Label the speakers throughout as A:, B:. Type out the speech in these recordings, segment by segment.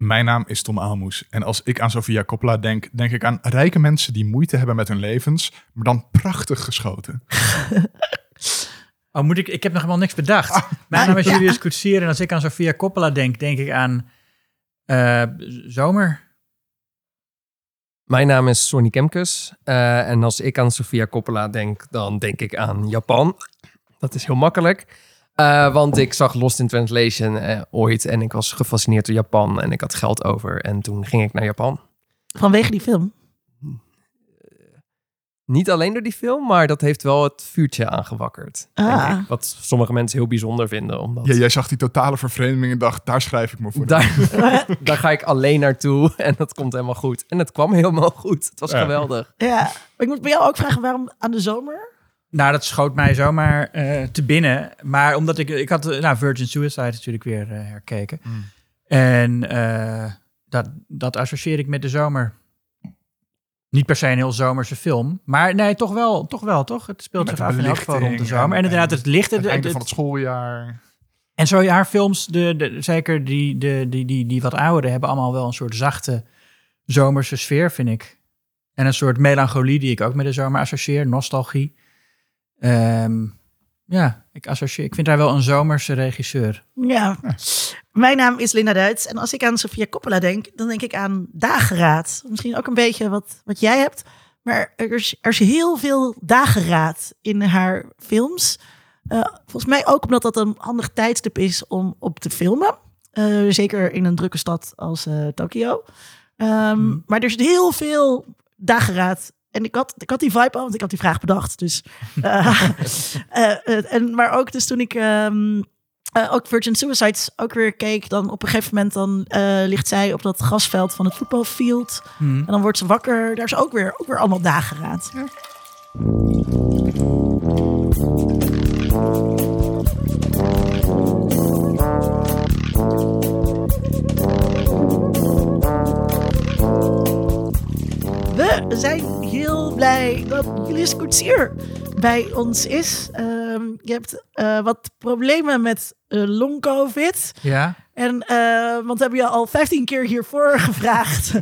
A: Mijn naam is Tom Aalmoes en als ik aan Sofia Coppola denk, denk ik aan rijke mensen die moeite hebben met hun levens, maar dan prachtig geschoten.
B: Oh, moet ik? Ik heb nog helemaal niks bedacht.
A: Ah,
B: Mijn naam is
C: ja.
B: Julius Koetsier en als ik aan Sofia Coppola denk, denk ik aan eh, zomer.
D: Mijn naam is Sonny Kemkes. eh, en als ik aan Sofia Coppola denk, dan denk ik aan Japan. Dat is heel makkelijk. Eh, want ik zag Lost in Translation eh, ooit en ik was gefascineerd door Japan en ik had geld over. En toen ging ik naar Japan.
C: Vanwege die film.
D: Niet alleen door die film, maar dat heeft wel het vuurtje aangewakkerd. denk
C: Ah.
D: ik. Wat sommige mensen heel bijzonder vinden. Omdat
A: Ja, jij zag die totale vervreemding en dacht, daar schrijf ik me voor.
D: daar, daar ga ik alleen naartoe en dat komt helemaal goed. En het kwam helemaal goed. Het was
A: Ja.
D: geweldig.
C: Ja. Maar ik moet bij jou ook vragen, waarom aan de zomer?
B: Nou, dat schoot mij zomaar eh, te binnen. Maar omdat ik, ik had nou, Virgin Suicide natuurlijk weer eh, herkeken.
A: Mm.
B: En eh, dat, dat associeer ik met de zomer. Niet per se een heel zomerse film. Maar nee, toch wel, toch wel, toch? Het speelt
A: Met
B: zich af in elk geval rond de zomer. En inderdaad, het lichte...
A: Het
B: de-
A: einde
B: de-
A: van het schooljaar.
B: En zo haar films, de, de, zeker die, de, die, die, die wat oudere, hebben allemaal wel een soort zachte zomerse sfeer, vind ik. En een soort melancholie die ik ook met de zomer associeer, nostalgie. Ehm, ja, ik, associeer, ik vind haar wel een zomerse regisseur.
C: Ja. Mijn naam is Linda Duits. En als ik aan Sofia Coppola denk, dan denk ik aan dageraad. Misschien ook een beetje wat, wat jij hebt. Maar er is, er is heel veel dageraad in haar films. Eh, volgens mij ook omdat dat een handig tijdstip is om op te filmen. Eh, zeker in een drukke stad als eh, Tokio. Ehm, Maar er zit heel veel dageraad. En ik had, ik had die vibe al, want ik had die vraag bedacht. Dus, eh, eh, eh, en, maar ook dus toen ik ehm, eh, ook Virgin Suicides ook weer keek, dan op een gegeven moment dan ligt zij op dat grasveld van het voetbalfield. En dan wordt ze wakker. Daar is ook weer, ook weer allemaal dageraad. We zijn heel blij dat Julius Koetsier bij ons is. Ehm, je hebt eh, wat problemen met eh, long-covid.
B: Ja,
C: En, eh, want we hebben je al 15 keer hiervoor gevraagd.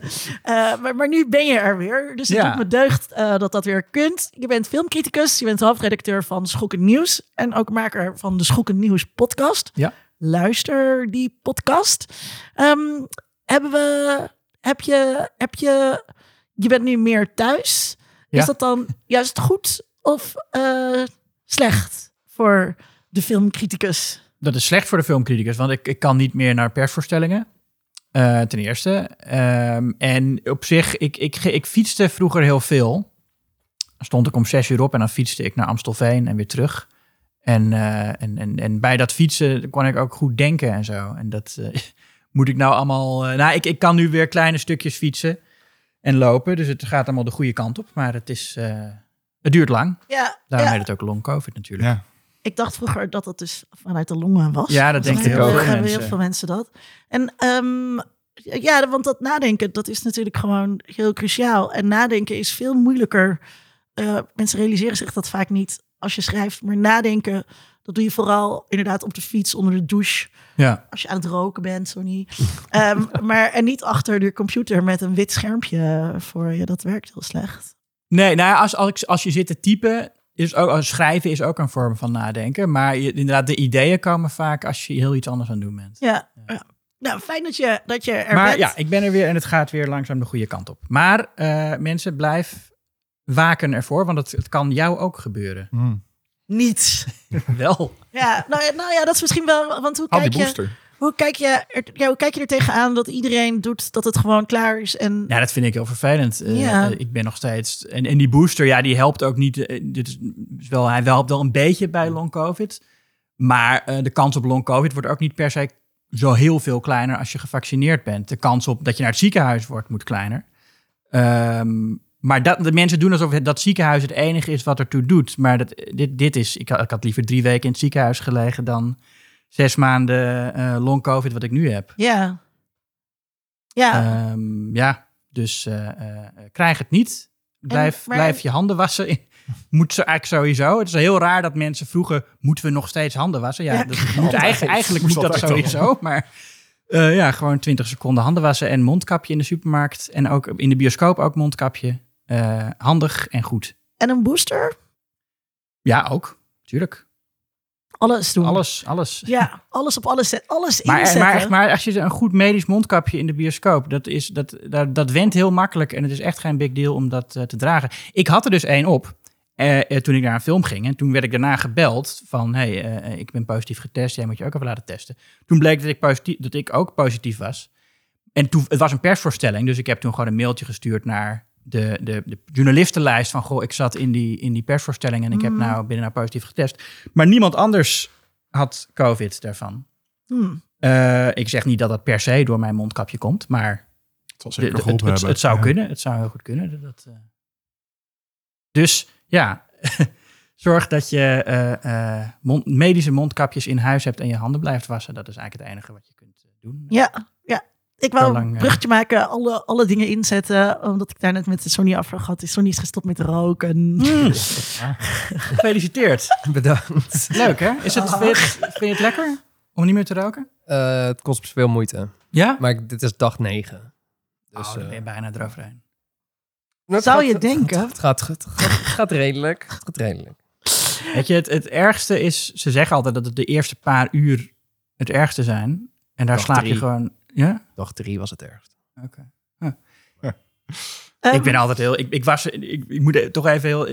C: Maar, maar nu ben je er weer. Dus het
B: Ja.
C: doet me deugd dat dat weer kunt. Je bent filmcriticus. Je bent hoofdredacteur van Schokkend Nieuws. En ook maker van de Schokkend Nieuws podcast.
B: Ja.
C: Luister die podcast. Ehm, hebben we... Heb je... Heb je... Je bent nu meer thuis.
B: Ja.
C: Is dat dan juist goed of eh, slecht voor de filmcriticus?
B: dat is slecht voor de filmcriticus, want ik, ik kan niet meer naar persvoorstellingen. eh, ten eerste. Ehm, en op zich, ik, ik, ik fietste vroeger heel veel. Stond ik om zes uur op en dan fietste ik naar Amstelveen en weer terug. En, eh, en, en, en bij dat fietsen kon ik ook goed denken en zo. En dat moet ik nou allemaal... nou, ik, ik kan nu weer kleine stukjes fietsen en lopen. Dus het gaat allemaal de goede kant op. Maar het is... eh, het duurt lang.
C: Ja,
B: Daarom
C: ja.
B: heet het ook long covid natuurlijk.
A: Ja.
C: Ik dacht vroeger dat het dus vanuit de longen was.
B: Ja, dat denken
C: mij
B: heel
C: hebben
B: veel
C: heel
B: mensen.
C: veel mensen dat. En ehm, ja, want dat nadenken, dat is natuurlijk gewoon heel cruciaal. En nadenken is veel moeilijker. Eh, mensen realiseren zich dat vaak niet als je schrijft. Maar nadenken, dat doe je vooral inderdaad op de fiets, onder de douche.
B: Ja.
C: Als je aan het roken bent, Sonny. Ehm, maar en niet achter de computer met een wit schermpje voor je. Dat werkt heel slecht.
B: Nee, nou ja, als, als, je zit te typen, is ook, als schrijven is ook een vorm van nadenken. Maar je, inderdaad, de ideeën komen vaak als je heel iets anders aan het doen bent.
C: Ja. ja. Nou, fijn dat je, dat je er
B: maar
C: bent.
B: ja, ik ben er weer en het gaat weer langzaam de goede kant op. Maar eh, mensen, blijf waken ervoor, want het, het kan jou ook gebeuren.
A: Mm.
C: Niet.
B: Wel.
C: Ja, nou ja, nou ja, dat is misschien wel. Want hoe
A: Haal die
C: kijk, je, hoe, kijk je er, ja, hoe kijk je er tegenaan dat iedereen doet dat het gewoon klaar is? En
B: Ja, dat vind ik heel vervelend. Eh,
C: Ja.
B: eh, ik ben nog steeds... En, en die booster, ja, die helpt ook niet. dit is is wel, hij helpt wel een beetje bij long covid. Maar eh, de kans op long covid wordt ook niet per se zo heel veel kleiner als je gevaccineerd bent. De kans op dat je naar het ziekenhuis wordt, moet kleiner. Ehm, maar dat, de mensen doen alsof het- dat ziekenhuis het enige is wat ertoe doet. Maar dat, dit, dit is... Ik, had- ik had liever drie weken in het ziekenhuis gelegen dan zes maanden eh, long covid wat ik nu heb.
C: ja. Ja,
B: Ehm, ja, dus eh, eh, krijg het niet. Blijf,
C: maar-
B: blijf je handen wassen. Moet ze eigenlijk sowieso. Het is heel raar dat mensen vroegen: moeten we nog steeds handen wassen? Ja,
C: Ja.
B: dat moet eigenlijk, eigenlijk moet dat sowieso. Maar Eh, ja, gewoon 20 seconden handen wassen en mondkapje in de supermarkt. En ook in de bioscoop ook mondkapje. Eh, handig en goed.
C: En een booster?
B: Ja, ook. Tuurlijk.
C: Alles doen.
B: Alles, alles.
C: Ja, alles op alles zetten. Alles
B: Maar,
C: inzetten.
B: maar, echt, maar als je een goed medisch mondkapje in de bioscoop, dat, is, dat, dat, dat went heel makkelijk en het is echt geen big deal om dat eh, te dragen. Ik had er dus één op eh, eh, toen ik naar een film ging en toen werd ik daarna gebeld van, hey, eh, ik ben positief getest, jij moet je ook even laten testen. Toen bleek dat ik, positief, dat ik ook positief was. En toen, het was een persvoorstelling, dus ik heb toen gewoon een mailtje gestuurd naar de, de, de journalistenlijst van, goh, ik zat in die, in die persvoorstelling en ik heb
C: Mm.
B: nou binnen nou positief getest. Maar niemand anders had COVID daarvan.
C: Hmm.
B: Eh, ik zeg niet dat dat per se door mijn mondkapje komt, maar
A: Het zal zeker
B: de- het, zou
A: Ja.
B: kunnen. Het zou heel goed kunnen. Dat, eh. Dus ja, zorg dat je eh, eh, mond- medische mondkapjes in huis hebt en je handen blijft wassen. Dat is eigenlijk het enige wat je kunt doen.
C: Ja. Ik wou een
B: eh,
C: bruggetje maken, alle, alle dingen inzetten. Omdat ik daar net met Sony over had. Is Sony is gestopt met roken.
B: Mm. Gefeliciteerd.
D: Bedankt.
B: Leuk hè? Is het, vind, je het, vind je het lekker om niet meer te roken?
D: Eh, het kost veel moeite.
B: Ja?
D: Maar ik- dit is dag 9. Dus,
B: oh, dan
D: eh,
B: ben je bijna eroverheen.
D: het
C: Zou
D: gaat-
C: je
D: het-
C: denken?
D: Het gaat, het gaat, het gaat redelijk. Het gaat redelijk.
B: Weet je, het, het ergste is, ze zeggen altijd dat het de eerste paar uur het ergste zijn. En daar
D: Dag
B: slaap je gewoon... Ja?
D: Dag 3 was het ergst.
B: Oké.
C: Ehm,
B: ik ben altijd heel. Ik, ik was. Ik, ik moet toch even heel.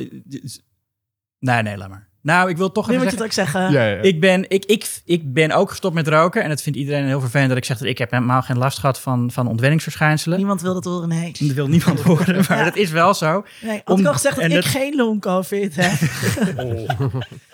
B: Nee, nee, laat maar. Nou, ik wil toch
C: nu
B: even
C: moet je
B: zeggen.
C: het ook zeggen.
A: Ja, ja.
B: Ik ben, ik, ik, ik ben ook gestopt met roken. En dat vindt iedereen heel vervelend dat ik zeg dat ik heb helemaal geen last gehad van, van ontwenningsverschijnselen.
C: Niemand wil dat horen, nee.
B: Dat wil niemand horen, maar
C: Ja.
B: dat is wel zo.
C: Nee, had
B: Om-
C: ik al gezegd dat ik
B: dat-
C: geen long-covid heb.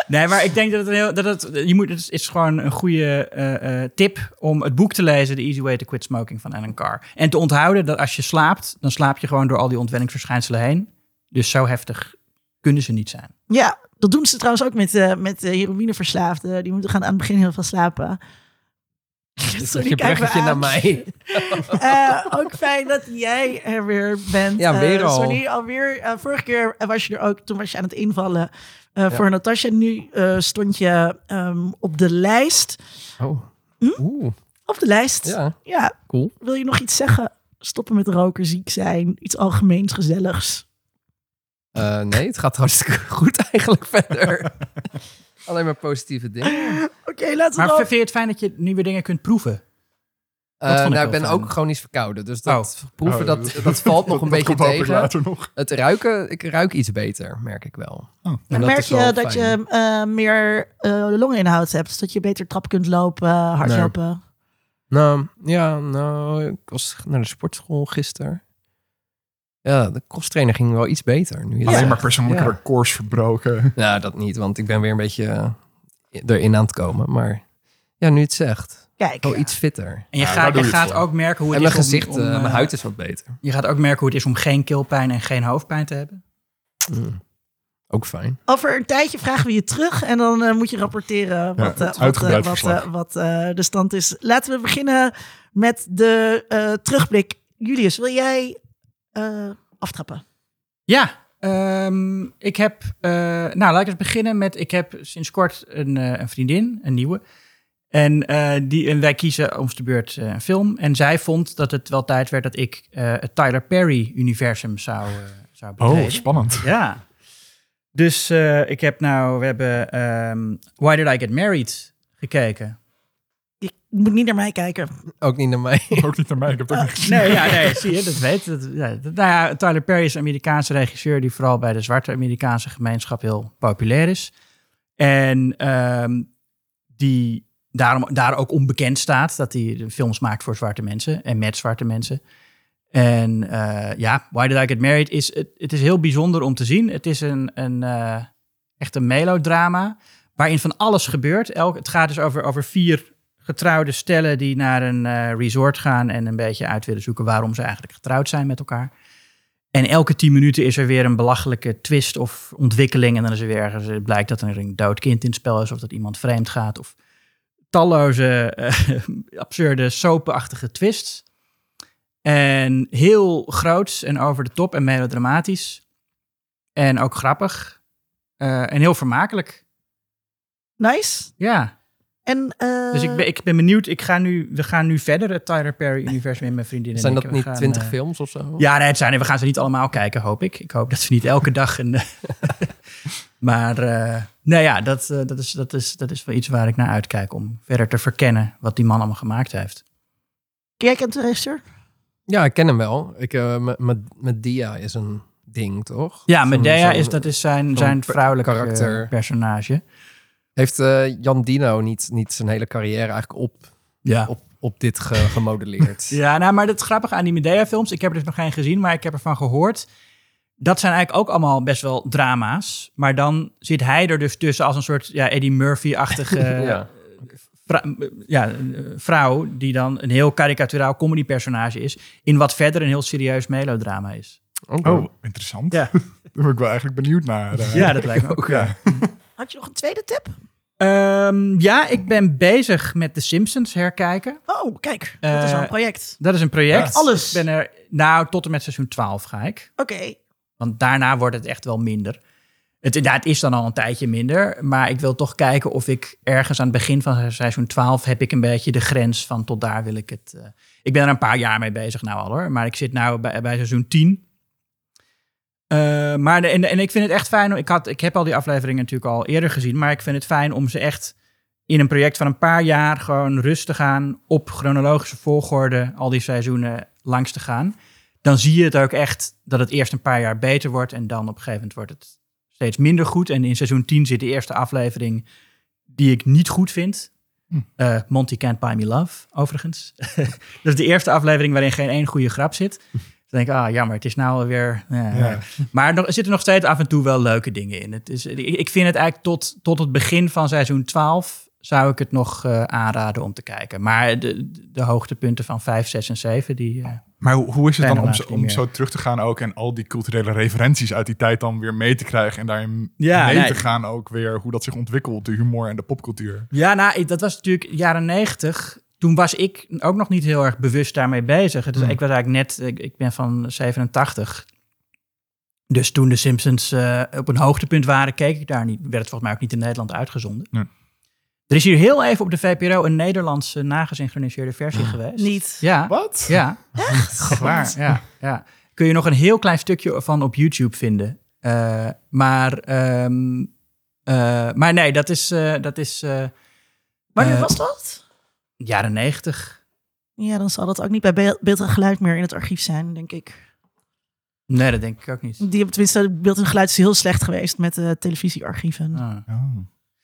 B: Nee, maar ik denk dat het een heel. Dat het, je moet, het is gewoon een goede eh, eh, tip om het boek te lezen: The Easy Way to Quit Smoking van Alan Carr. En te onthouden dat als je slaapt, dan slaap je gewoon door al die ontwenningsverschijnselen heen. Dus zo heftig kunnen ze niet zijn.
C: Ja, dat doen ze trouwens ook met, eh met eh, heroïneverslaafden. Die moeten gaan aan het begin heel veel slapen. Sorry,
D: je bruggetje naar mij.
C: Eh, ook fijn dat jij er weer bent.
D: Ja, weer al.
C: Sorry, alweer. vorige keer was je er ook. Toen was je aan het invallen voor Natasja. Nu stond je ehm, op de lijst.
D: Oh.
C: Hm?
D: Oeh.
C: Op de lijst.
D: Ja,
C: ja.
D: cool.
C: Wil je nog iets zeggen? Stoppen met roken, ziek zijn. Iets algemeens gezelligs.
D: Eh, nee, het gaat hartstikke goed eigenlijk verder. Alleen maar positieve dingen.
C: Oké, laten we
B: Maar
C: dan...
B: vind je het fijn dat je nieuwe dingen kunt proeven?
D: Eh, nou, ik ben
B: fijn.
D: ook chronisch verkouden. Dus dat proeven,
A: Oh,
D: dat, dat valt nog een
A: dat
D: beetje tegen.
A: later nog.
D: Het ruiken, ik ruik iets beter, merk ik wel.
A: Oh.
D: En dat
C: merk
D: is wel
C: je dat
D: fijn.
C: je eh, meer eh, longinhoud hebt. Dat je beter trap kunt lopen, hardlopen.
D: Nou, ja, nou, ik was naar de sportschool gisteren. Ja, de crosstrainer ging wel iets beter. Nu
A: Alleen maar persoonlijke
D: Ja.
A: records verbroken.
D: Nou, dat niet, want ik ben weer een beetje eh, erin aan het komen. Maar ja, nu het zegt,
C: Kijk,
D: wel iets fitter.
B: En je
A: Ja,
B: gaat, je gaat
A: voor.
B: ook merken hoe
D: En
B: het
D: mijn
B: is om-
D: gezicht,
B: om,
D: eh,
B: eh,
D: mijn huid is wat beter.
B: Je gaat ook merken hoe het is om geen keelpijn en geen hoofdpijn te hebben.
D: Mm. Ook fijn.
C: over een tijdje vragen we je terug. En dan eh, moet je rapporteren wat,
A: Ja,
C: eh, wat, eh, wat, eh, wat eh, de stand is. Laten we beginnen met de eh, terugblik. Julius, wil jij eh, aftrappen?
B: Ja, ehm, ik heb... eh, nou, laat ik eens beginnen met... Ik heb sinds kort een, eh, een vriendin, een nieuwe. En, eh, die, en wij kiezen om de beurt eh, een film. En zij vond dat het wel tijd werd dat ik eh, het Tyler Perry-universum zou, zou betreden.
A: Oh, spannend.
B: Ja. Dus eh, ik heb nou, we hebben ehm, Why Did I Get Married gekeken.
C: Je moet niet naar mij kijken.
D: Ook niet naar mij.
A: Ook niet naar mij. Ik heb het ook niet gezien.
B: Nee, ja, nee, zie je, dat weet dat, ja, Nou ja, Tyler Perry is een Amerikaanse regisseur die vooral bij de zwarte Amerikaanse gemeenschap heel populair is. En ehm, die daarom, daar ook onbekend staat dat hij de films maakt voor zwarte mensen en met zwarte mensen. En eh, ja, Why Did I Get Married is, het, het is heel bijzonder om te zien. Het is een, een eh, echt een melodrama waarin van alles gebeurt. Elk, het gaat dus over, over vier getrouwde stellen die naar een eh, resort gaan en een beetje uit willen zoeken waarom ze eigenlijk getrouwd zijn met elkaar. En elke tien minuten is er weer een belachelijke twist of ontwikkeling. En dan is er weer ergens, het blijkt dat er een dood kind in het spel is of dat iemand vreemd gaat. Of talloze eh, absurde soapachtige twists. En heel groots en over de top en melodramatisch. En ook grappig. Eh, en heel vermakelijk.
C: Nice.
B: Ja.
C: En, eh,
B: Dus ik ben, ik ben benieuwd. Ik ga nu, we gaan nu verder het Tyler Perry-universum in mijn vriendin. en
D: Zijn dat niet
B: gaan,
D: 20
B: eh,
D: films of zo?
B: Ja, nee, het zijn, we gaan ze niet allemaal kijken, hoop ik. Ik hoop dat ze niet elke dag een. maar uh, nou ja, dat, uh, dat, is, dat, is, dat is wel iets waar ik naar uitkijk om verder te verkennen wat die man allemaal gemaakt heeft.
C: Jij kent de regisseur?
D: Ja, ik ken hem wel. Ik, uh, met Dia is een ding, toch?
B: Ja, Medea is, dat is zijn, zijn vrouwelijke
D: karakter.
B: personage.
D: Heeft uh, Jan Dino niet, niet zijn hele carrière eigenlijk op,
B: ja.
D: op, op dit ge gemodelleerd?
B: ja, nou, maar het grappige aan die Medea-films, ik heb er dus nog geen gezien, maar ik heb ervan gehoord. Dat zijn eigenlijk ook allemaal best wel drama's. Maar dan zit hij er dus tussen als een soort ja, Eddie Murphy-achtige
D: ja.
B: vrou ja, vrouw... die dan een heel karikaturaal comedy-personage is... in wat verder een heel serieus melodrama is.
A: Okay. Oh, interessant.
B: Ja.
A: Daar ben ik wel eigenlijk benieuwd naar. Uh,
B: ja, dat lijkt me ook. ja.
C: Had je nog een tweede tip?
B: Um, ja, ik ben bezig met The Simpsons herkijken.
C: Oh, kijk, dat uh, is wel een project.
B: Dat is een project.
C: Ja. Alles.
B: Ik ben er, nou, tot en met seizoen 12 ga ik.
C: Oké. Okay.
B: Want daarna wordt het echt wel minder. Het, is dan al een tijdje minder. Maar ik wil toch kijken of ik ergens aan het begin van seizoen 12 heb ik een beetje de grens van tot daar wil ik het. Uh, ik ben er een paar jaar mee bezig nou al hoor. Maar ik zit nou bij, bij seizoen 10. Uh, maar de, en, en ik vind het echt fijn. Ik, had, ik heb al die afleveringen natuurlijk al eerder gezien. Maar ik vind het fijn om ze echt in een project van een paar jaar gewoon rustig aan op chronologische volgorde al die seizoenen langs te gaan. Dan zie je het ook echt dat het eerst een paar jaar beter wordt en dan op een gegeven moment wordt het steeds minder goed. En in seizoen 10 zit de eerste aflevering die ik niet goed vind.
A: Hm.
B: Uh, Monty Can't Buy Me Love, overigens. dat is de eerste aflevering waarin geen één goede grap zit. Dan denk ik, ah, jammer, het is nou alweer... Ja,
A: Ja.
B: Maar er zitten nog steeds af en toe wel leuke dingen in. Het is, ik vind het eigenlijk tot, tot het begin van seizoen 12 zou ik het nog uh, aanraden om te kijken. Maar de, de hoogtepunten van 5, 6 en 7, die... Uh,
A: Maar hoe, hoe is het dan om, zo, om zo terug te gaan ook en al die culturele referenties uit die tijd dan weer mee te krijgen en daarin
B: Ja,
A: mee
B: nee.
A: te gaan ook weer hoe dat zich ontwikkelt, de humor en de popcultuur.
B: Ja, nou, dat was natuurlijk jaren 90. Toen was ik ook nog niet heel erg bewust daarmee bezig. Dus ik was eigenlijk net, ik, ik ben van 87. Dus toen de Simpsons eh, op een hoogtepunt waren, keek ik daar niet. Werd het volgens mij ook niet in Nederland uitgezonden.
A: Nee.
B: Er is hier heel even op de VPRO een Nederlandse nagesynchroniseerde versie geweest.
C: Niet.
B: Ja.
A: Wat?
B: Ja. Echt? Waar, ja, ja. Kun je nog een heel klein stukje van op YouTube vinden. Eh, maar, ehm, eh, maar nee, dat is, eh, dat is
C: Wanneer was dat?
B: Jaren negentig.
C: Ja, dan zal dat ook niet bij Be- beeld en geluid meer in het archief zijn, denk ik.
B: Nee, dat denk ik ook niet.
C: Die, tenminste, beeld en geluid is heel slecht geweest met de televisiearchieven.
B: Ah.
A: Oh.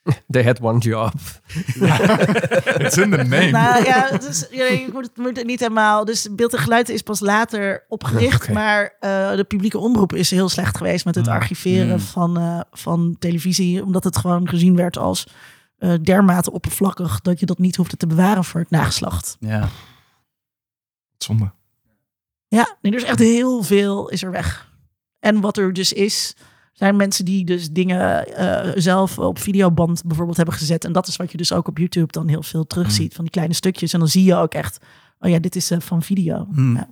D: They had one job.
A: It's in the name.
C: Nou ja, dus, ja, je moet, het, moet het niet helemaal. Dus beeld en geluid is pas later opgericht. Maar eh, de publieke omroep is heel slecht geweest met het
A: Ah,
C: archiveren
B: mm.
C: van, eh, van televisie. Omdat het gewoon gezien werd als eh, dermate oppervlakkig dat je dat niet hoefde te bewaren voor het nageslacht.
B: Ja.
A: Zonde.
C: Ja, nee, er is echt heel veel is er weg. En wat er dus is, zijn mensen die dus dingen eh, zelf op videoband bijvoorbeeld hebben gezet. En dat is wat je dus ook op YouTube dan heel veel terugziet. Van die kleine stukjes. En dan zie je ook echt, oh ja, dit is eh, van video.
B: Hmm.
C: Ja.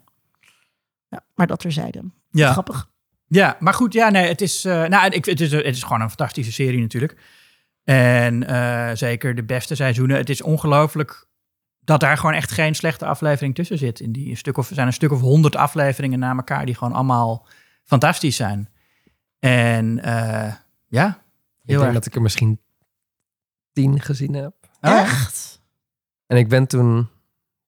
C: Ja, maar dat terzijde.
B: Ja.
C: Grappig.
B: ja, maar goed, ja, nee, het is, eh, nou, ik, het, is, het is gewoon een fantastische serie natuurlijk. En eh, zeker de beste seizoenen. Het is ongelooflijk dat daar gewoon echt geen slechte aflevering tussen zit. In die stuk of, er zijn een stuk of honderd afleveringen na elkaar die gewoon allemaal fantastisch zijn. En eh, ja,
D: Ik denk
B: erg.
D: dat ik er misschien tien gezien heb.
B: Ah,
C: Echt?
D: En ik ben toen,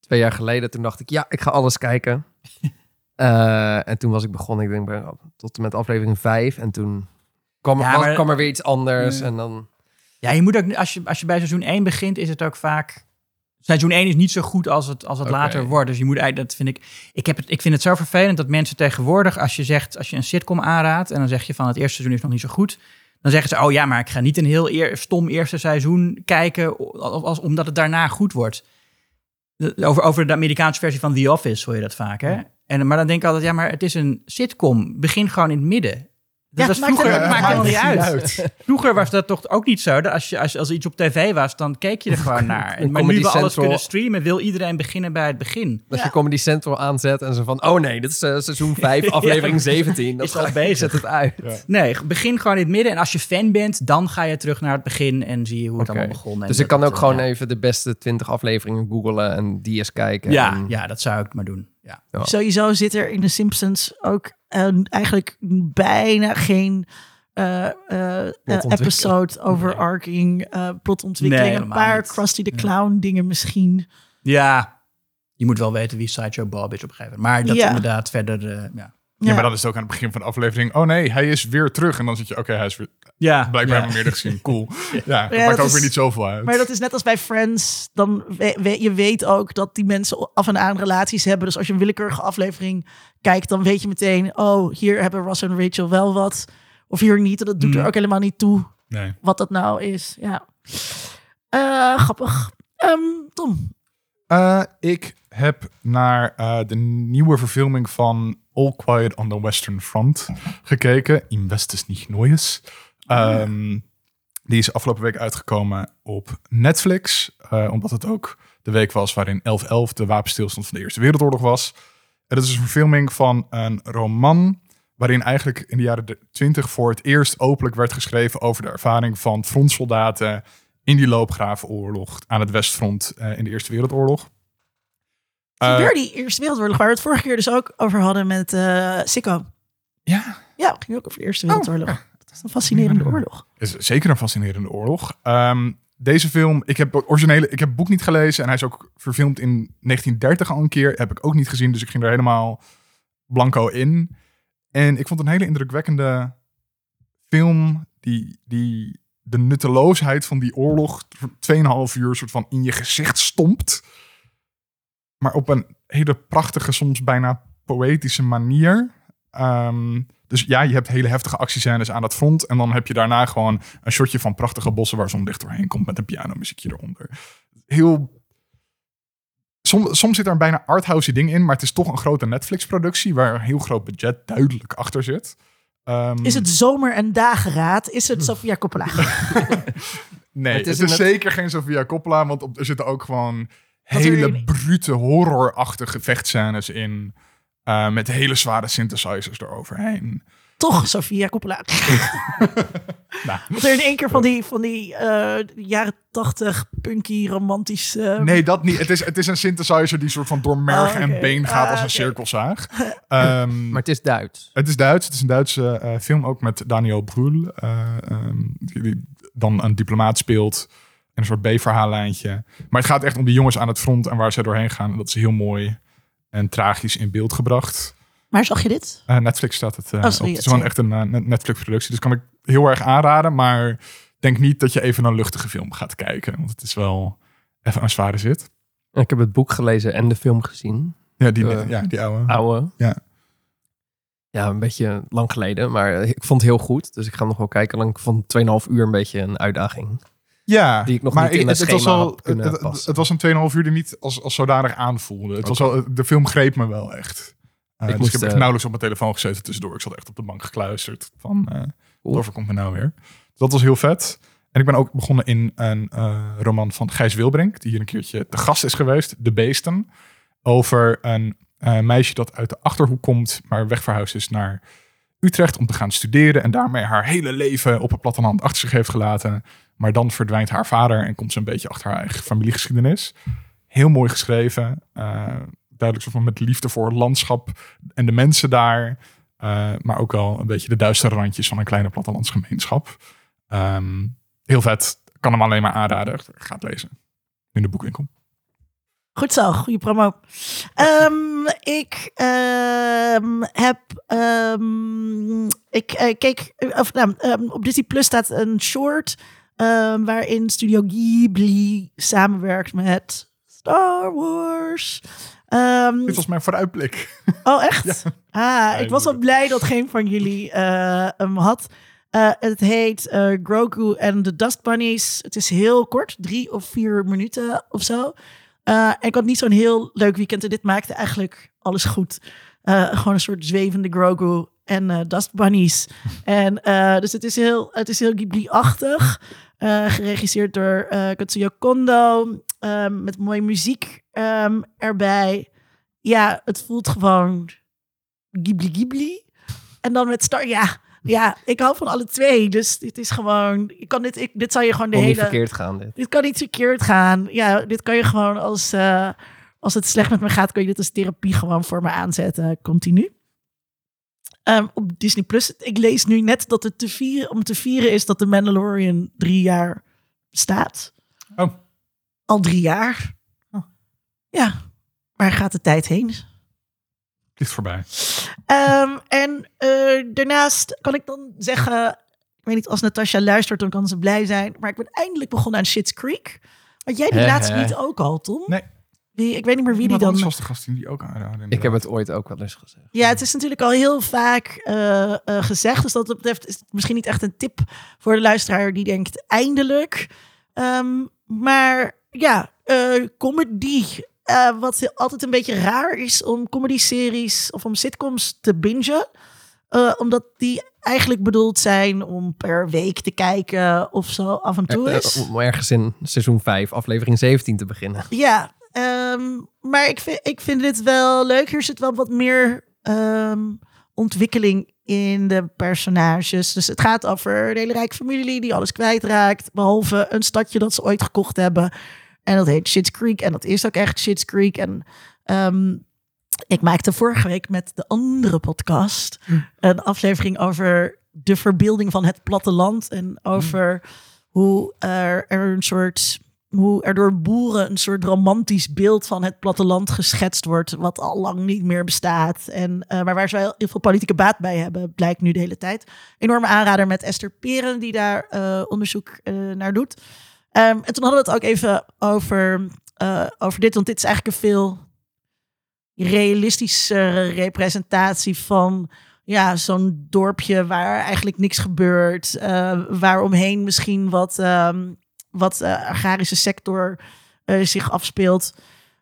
D: twee jaar geleden, toen dacht ik, ja, ik ga alles kijken. Eh, en toen was ik begonnen, ik denk tot en met aflevering vijf. En toen kwam,
B: Ja,
D: was-
B: maar-
D: kwam er weer iets anders.
B: Ja.
D: En dan,
B: Ja, je moet ook, als je, als je bij seizoen 1 begint, is het ook vaak. Seizoen 1 is niet zo goed als het, als het later wordt. Dus je moet eigenlijk, dat vind ik. Ik, heb het, ik vind het zo vervelend dat mensen tegenwoordig, als je zegt, als je een sitcom aanraadt en dan zeg je van het eerste seizoen is nog niet zo goed. Dan zeggen ze, oh ja, maar ik ga niet een heel eer, stom eerste seizoen kijken, als, als- omdat het daarna goed wordt. Over, over de Amerikaanse versie van The Office hoor je dat vaak, hè? En, maar dan denk ik altijd, ja, maar het is een sitcom. Begin gewoon in het midden. Dat
C: Ja,
B: was
C: maakt
B: vroeger,
C: er-
B: het maakt helemaal niet uit. Vroeger was dat toch ook niet zo. Dat als, je, als, als er iets op tv was, dan keek je er gewoon naar. Maar nu we alles kunnen streamen, wil iedereen beginnen bij het begin.
D: Als
C: Ja.
D: je Comedy Central aanzet en zo van... Oh nee, dit is eh, seizoen 5, aflevering 17. Dat
B: Is al bezig.
D: Zet het uit.
A: Ja.
B: Nee, begin gewoon in het midden. En als je fan bent, dan ga je terug naar het begin en zie je hoe het
D: Oké.
B: allemaal begon.
D: Dus ik kan ook
B: eh,
D: gewoon
B: ja.
D: even de beste 20 afleveringen googlen en die eens kijken.
B: Ja,
D: En-
B: ja, dat zou ik maar doen. Ja.
D: Ja.
C: Sowieso zit er in The Simpsons ook eigenlijk bijna geen eh, eh, eh,
D: Plotontwikkeling.
C: episode overarching eh plotontwikkeling.
B: Nee,
C: een paar
B: niet.
C: Krusty the Clown dingen misschien.
B: ja, je moet wel weten wie Sideshow Bob is op een gegeven moment. Maar dat
C: Ja.
B: inderdaad verder, ja.
A: Ja, maar dan is het ook aan het begin van de aflevering. Oh nee, hij is weer terug. En dan zit je, oké, hij is weer...
B: Ja,
A: Blijkbaar
B: ja.
A: hebben we hem eerder gezien. Cool. Ja, dat
C: Ja,
A: maakt
C: dat
A: ook weer
C: is-
A: niet zoveel uit.
C: Maar dat is net als bij Friends. Dan we, we- je weet ook dat die mensen af en aan relaties hebben. Dus als je een willekeurige aflevering kijkt, dan weet je meteen: oh, hier hebben Ross en Rachel wel wat. Of hier niet. En dat doet er
B: Mm.
C: ook helemaal niet toe
A: Nee.
C: wat dat nou is. Ja. Eh, grappig. Ehm, Tom.
A: Eh, ik heb naar eh, de nieuwe verfilming van All Quiet on the Western Front gekeken. Westes nicht Neues. Ehm, die is afgelopen week uitgekomen op Netflix. eh, omdat het ook de week was waarin 11-11 de wapenstilstand van de Eerste Wereldoorlog was. En dat is een verfilming van een roman waarin eigenlijk in de jaren de- 20 voor het eerst openlijk werd geschreven over de ervaring van frontsoldaten in die loopgravenoorlog aan het Westfront eh, in de Eerste Wereldoorlog. Eh,
C: Weer die Eerste Wereldoorlog, waar we het vorige keer dus ook over hadden met eh Sikko.
A: ja,
C: Ja, het ging ook over de Eerste
A: Oh,
C: Wereldoorlog. Dat is een fascinerende oorlog.
A: is zeker een fascinerende oorlog. Ehm, deze film, ik heb het originele, ik heb het boek niet gelezen en hij is ook verfilmd in 1930 al een keer. Heb ik ook niet gezien, dus ik ging er helemaal blanco in. En ik vond het een hele indrukwekkende film die, die de nutteloosheid van die oorlog voor 2,5 uur soort van in je gezicht stompt. Maar op een hele prachtige, soms bijna poëtische manier. Ehm, dus ja, je hebt hele heftige actiescènes aan het front. En dan heb je daarna gewoon een shotje van prachtige bossen waar zonlicht doorheen komt met een pianomuziekje eronder. Heel. Soms, soms zit er een bijna arthousey ding in, maar het is toch een grote Netflix-productie waar een heel groot budget duidelijk achter zit. Ehm,
C: Is het zomer- en dageraad? Is het Sofia Coppola?
A: Nee,
D: Het
A: het
D: is
A: zeker geen Sofia Coppola, want op, er zitten ook gewoon
C: Er
A: hele brute horrorachtige vechtscènes in. eh, met hele zware synthesizers eroverheen.
C: Toch Sofia Coppola.
A: Nou.
C: Er in één keer van die, van die eh, jaren tachtig punky romantische...
A: Nee, dat niet. Het is, het is een synthesizer die soort van door merg
C: Oh,
A: en been gaat
C: Ah,
A: als een
C: oké.
A: cirkelzaag. Ehm,
D: Maar het is Duits.
A: het is Duits. Het is een Duitse eh, film ook met Daniel Brühl. eh, ehm, die, die dan een diplomaat speelt. En een soort B-verhaallijntje. Maar het gaat echt om die jongens aan het front en waar ze doorheen gaan. En dat is heel mooi en tragisch in beeld gebracht.
C: Maar zag je dit?
A: Eh, Netflix staat het
C: Oh, sorry,
A: op. Het is gewoon echt een eh, Netflix-productie. Dus kan ik heel erg aanraden. Maar denk niet dat je even een luchtige film gaat kijken. Want het is wel even een zware zit.
D: Ik heb het boek gelezen en de film gezien.
A: Ja, die, ja, die oude.
D: Oude.
A: Ja.
D: Ja, een beetje lang geleden. Maar ik vond het heel goed. Dus ik ga hem nog wel kijken. Ik vond 2,5 uur een beetje een uitdaging.
A: Ja,
D: Die ik nog
A: maar
D: niet in mijn
A: het, het was
D: kunnen
A: het, het, was een 2,5 uur die niet als, als zodanig aanvoelde. Het was wel, de film greep me wel echt. Uh, dus
D: moest,
A: ik heb echt
D: eh,
A: nauwelijks op mijn telefoon gezeten tussendoor. Ik zat echt op de bank gekluisterd van eh
D: Cool.
A: wat overkomt me nou weer. Dat was heel vet. En ik ben ook begonnen in een eh, roman van Gijs Wilbrink, die hier een keertje te gast is geweest, De Beesten. Over een eh, meisje dat uit de Achterhoek komt, maar wegverhuisd is naar Utrecht om te gaan studeren. En daarmee haar hele leven op het platteland achter zich heeft gelaten. Maar dan verdwijnt haar vader en komt ze een beetje achter haar eigen familiegeschiedenis. Heel mooi geschreven. eh, duidelijk van met liefde voor het landschap en de mensen daar. eh, maar ook wel een beetje de duistere randjes van een kleine plattelandsgemeenschap. Ehm, heel vet. Kan hem alleen maar aanraden. Ga het lezen. In de boekwinkel.
C: Goed zo, goede promo. Ehm, ik ehm, heb. ehm, ik eh, keek. Of, nou, op Disney Plus staat een short. waarin Studio Ghibli samenwerkt met Star Wars.
A: Dit was mijn vooruitblik.
C: Oh, echt? Ah, ik was wel blij dat geen van jullie eh, hem had. Eh, het heet Grogu and the Dust Bunnies. Het is heel kort, drie of vier minuten of zo. Eh, ik had niet zo'n heel leuk weekend en dit maakte eigenlijk alles goed. Eh, gewoon een soort zwevende Grogu en eh, Dust Bunnies. en dus het is heel, het is heel Ghibli-achtig. Geregisseerd door Katsuya Kondo. ehm, met mooie muziek ehm, erbij. Ja, het voelt gewoon Ghibli Ghibli. En dan met Star... Ja, ja, ik hou van alle twee. Dus dit is gewoon... Ik kan dit, ik, dit zou je gewoon de
D: niet
C: hele...
D: verkeerd gaan dit.
C: Dit kan niet verkeerd gaan. Ja, dit kan je gewoon als... eh, als het slecht met me gaat, kun je dit als therapie gewoon voor me aanzetten. Continu. Ehm, op Disney Plus. Ik lees nu net dat het te vieren, om te vieren is dat de Mandalorian drie jaar bestaat.
A: Oh.
C: Al drie jaar.
A: Oh.
C: Ja, waar gaat de tijd heen?
A: Vliegt voorbij.
C: Ehm, en eh, daarnaast kan ik dan zeggen, ik weet niet, als Natasha luistert, dan kan ze blij zijn. Maar ik ben eindelijk begonnen aan Shit's Creek. Want jij die
D: Hè,
C: laatst
D: hè.
C: niet ook al, Tom?
A: Nee.
C: Wie, ik weet niet meer wie die dan...
A: was de gast die ook aanraden.
D: Ik heb het ooit ook wel eens gezegd.
C: Ja, het is natuurlijk al heel vaak eh, eh, gezegd. Dus dat betreft is het misschien niet echt een tip voor de luisteraar die denkt eindelijk. Ehm, maar ja, eh, comedy. Eh, wat altijd een beetje raar is om comedy-series of om sitcoms te bingen. Eh, omdat die eigenlijk bedoeld zijn om per week te kijken of zo af en toe
D: Eh,
C: is.
D: Om ergens in seizoen 5, aflevering 17 te beginnen.
C: Ja, ehm, maar ik vind, ik vind dit wel leuk. Hier zit wel wat meer ehm, ontwikkeling in de personages. Dus het gaat over een hele rijke familie die alles kwijtraakt. Behalve een stadje dat ze ooit gekocht hebben. En dat heet Shit's Creek. En dat is ook echt Shit's Creek. En ehm, ik maakte vorige week met de andere podcast een aflevering over de verbeelding van het platteland. En over hoe er, er een soort hoe er door boeren een soort romantisch beeld van het platteland geschetst wordt, wat al lang niet meer bestaat. En, eh, maar waar ze wel heel veel politieke baat bij hebben, blijkt nu de hele tijd. Enorme aanrader met Esther Peren, die daar eh, onderzoek eh, naar doet. Ehm, en toen hadden we het ook even over, eh, over dit, want dit is eigenlijk een veel realistischere representatie van ja, zo'n dorpje waar eigenlijk niks gebeurt, eh waar omheen misschien wat, ehm, wat eh, agrarische sector zich afspeelt.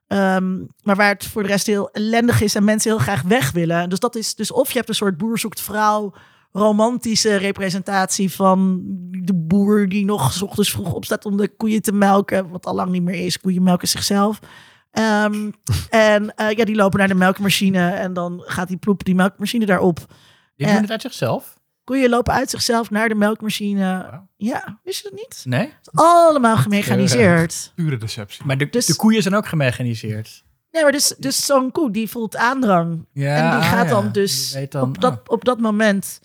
C: Ehm, maar waar het voor de rest heel ellendig is en mensen heel graag weg willen. Dus dat is dus of je hebt een soort boer zoekt vrouw, romantische representatie van de boer die nog 's ochtends vroeg opstaat om de koeien te melken, wat al lang niet meer is. Koeien melken zichzelf. Ehm, en eh, ja, die lopen naar de melkmachine en dan gaat die ploep die melkmachine daarop.
B: Die
C: Eh.
B: doen het uit zichzelf?
C: Koeien lopen uit zichzelf naar de melkmachine. Ja, wist je dat niet?
B: Nee?
C: Allemaal gemechaniseerd.
A: Pure deceptie.
B: Maar de,
C: Dus-
B: de koeien zijn ook gemechaniseerd.
C: Nee, maar dus, dus zo'n koe die voelt aandrang.
B: Ja,
C: en die
B: ah,
C: gaat
B: ja.
C: dan dus
B: dan,
C: op, dat,
B: ah.
C: op dat moment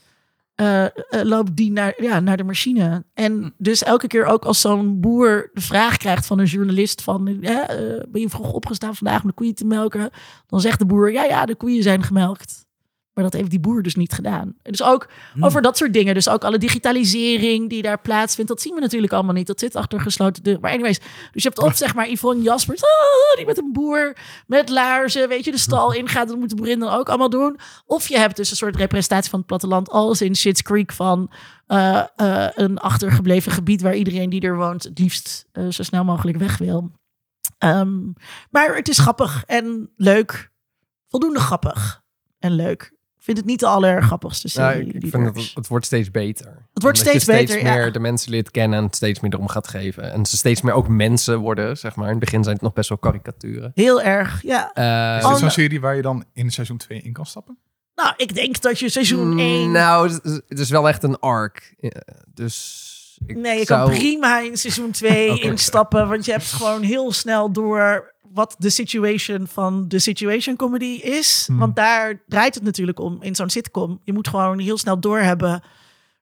C: eh, eh, loopt die naar, ja, naar de machine. En
B: Hm.
C: dus elke keer ook als zo'n boer de vraag krijgt van een journalist van... eh, eh, ben je vroeg opgestaan vandaag om de koeien te melken? Dan zegt de boer, ja, ja, de koeien zijn gemelkt. Maar dat heeft die boer dus niet gedaan. Dus ook
B: Hm.
C: over dat soort dingen. Dus ook alle digitalisering die daar plaatsvindt. Dat zien we natuurlijk allemaal niet. Dat zit achter gesloten deuren. Maar anyways. Dus je hebt op zeg maar Yvonne Jaspers. ah, die met een boer met laarzen. Weet je, de stal ingaat. Dat moet de boerin dan ook allemaal doen. Of je hebt dus een soort representatie van het platteland. Als in Shit's Creek van eh, eh, een achtergebleven gebied. Waar iedereen die er woont het liefst eh, zo snel mogelijk weg wil. Ehm, maar het is grappig en leuk. Voldoende grappig en leuk. Ik vind het niet de allergrappigste
D: Nou,
C: serie.
D: ik, vind het, het wordt steeds beter.
C: Het wordt
D: Omdat je
C: steeds beter, ja.
D: meer de mensen leert kennen en het steeds meer erom gaat geven. En ze steeds meer ook mensen worden, zeg maar. In het begin zijn het nog best wel karikaturen.
C: Heel erg, ja.
D: Eh,
A: Is dit zo'n serie waar je dan in seizoen 2 in kan stappen?
C: Nou, ik denk dat je seizoen 1...
D: Nou, het is- het is wel echt een arc. Dus ik
C: nee, je
D: zou...
C: kan prima in seizoen 2
D: Oké.
C: instappen. Want je hebt gewoon heel snel door wat de situation van de situation comedy is.
A: Hmm.
C: Want daar draait het natuurlijk om in zo'n sitcom. Je moet gewoon heel snel doorhebben.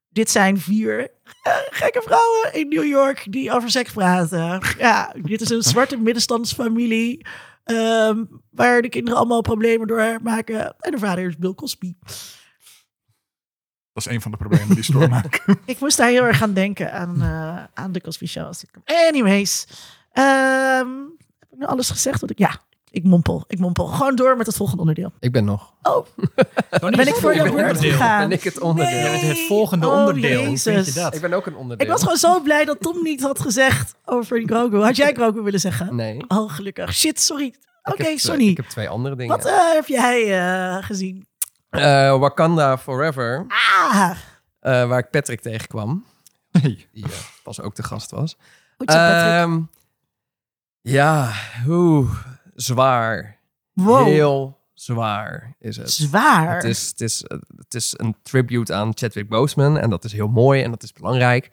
C: Dit zijn vier eh, gekke vrouwen in New York die over seks praten. Ja, dit is een zwarte middenstandsfamilie. ehm, waar de kinderen allemaal problemen door maken. En de vader is Bill Cosby.
A: Dat is een van de problemen die ze doormaken.
C: Ik moest daar heel erg aan denken aan, eh, aan de Cosby Show. Anyways. ehm, nu alles gezegd? Wat ik, ja, ik mompel. Ik mompel. Gewoon door met het volgende onderdeel.
D: Ik ben nog.
C: Oh, ben
B: is
C: ik
B: het
C: voor de
B: volgende
C: beurt
B: onderdeel?
C: gegaan?
D: Ben ik het onderdeel?
B: Ja, het- het volgende
C: Oh,
B: onderdeel. Hoe vind
C: Jezus.
B: je dat?
D: Ik ben ook een onderdeel.
C: ik was gewoon zo blij dat Tom niet had gezegd over Grogu. Had jij Grogu willen zeggen?
D: Nee.
C: Oh, gelukkig. Shit, sorry. Oké, sorry.
D: Ik heb twee andere dingen.
C: Wat eh, heb jij eh, gezien?
D: Eh, Wakanda Forever,
C: Ah,
D: eh, waar ik Patrick tegenkwam.
A: Hey.
D: Die pas ook de gast was.
C: goed zo, Patrick.
D: Ehm, ja, oeh, zwaar.
C: wow,
D: Heel zwaar is het.
C: zwaar.
D: Het is, het, is, het is een tribute aan Chadwick Boseman en dat is heel mooi en dat is belangrijk.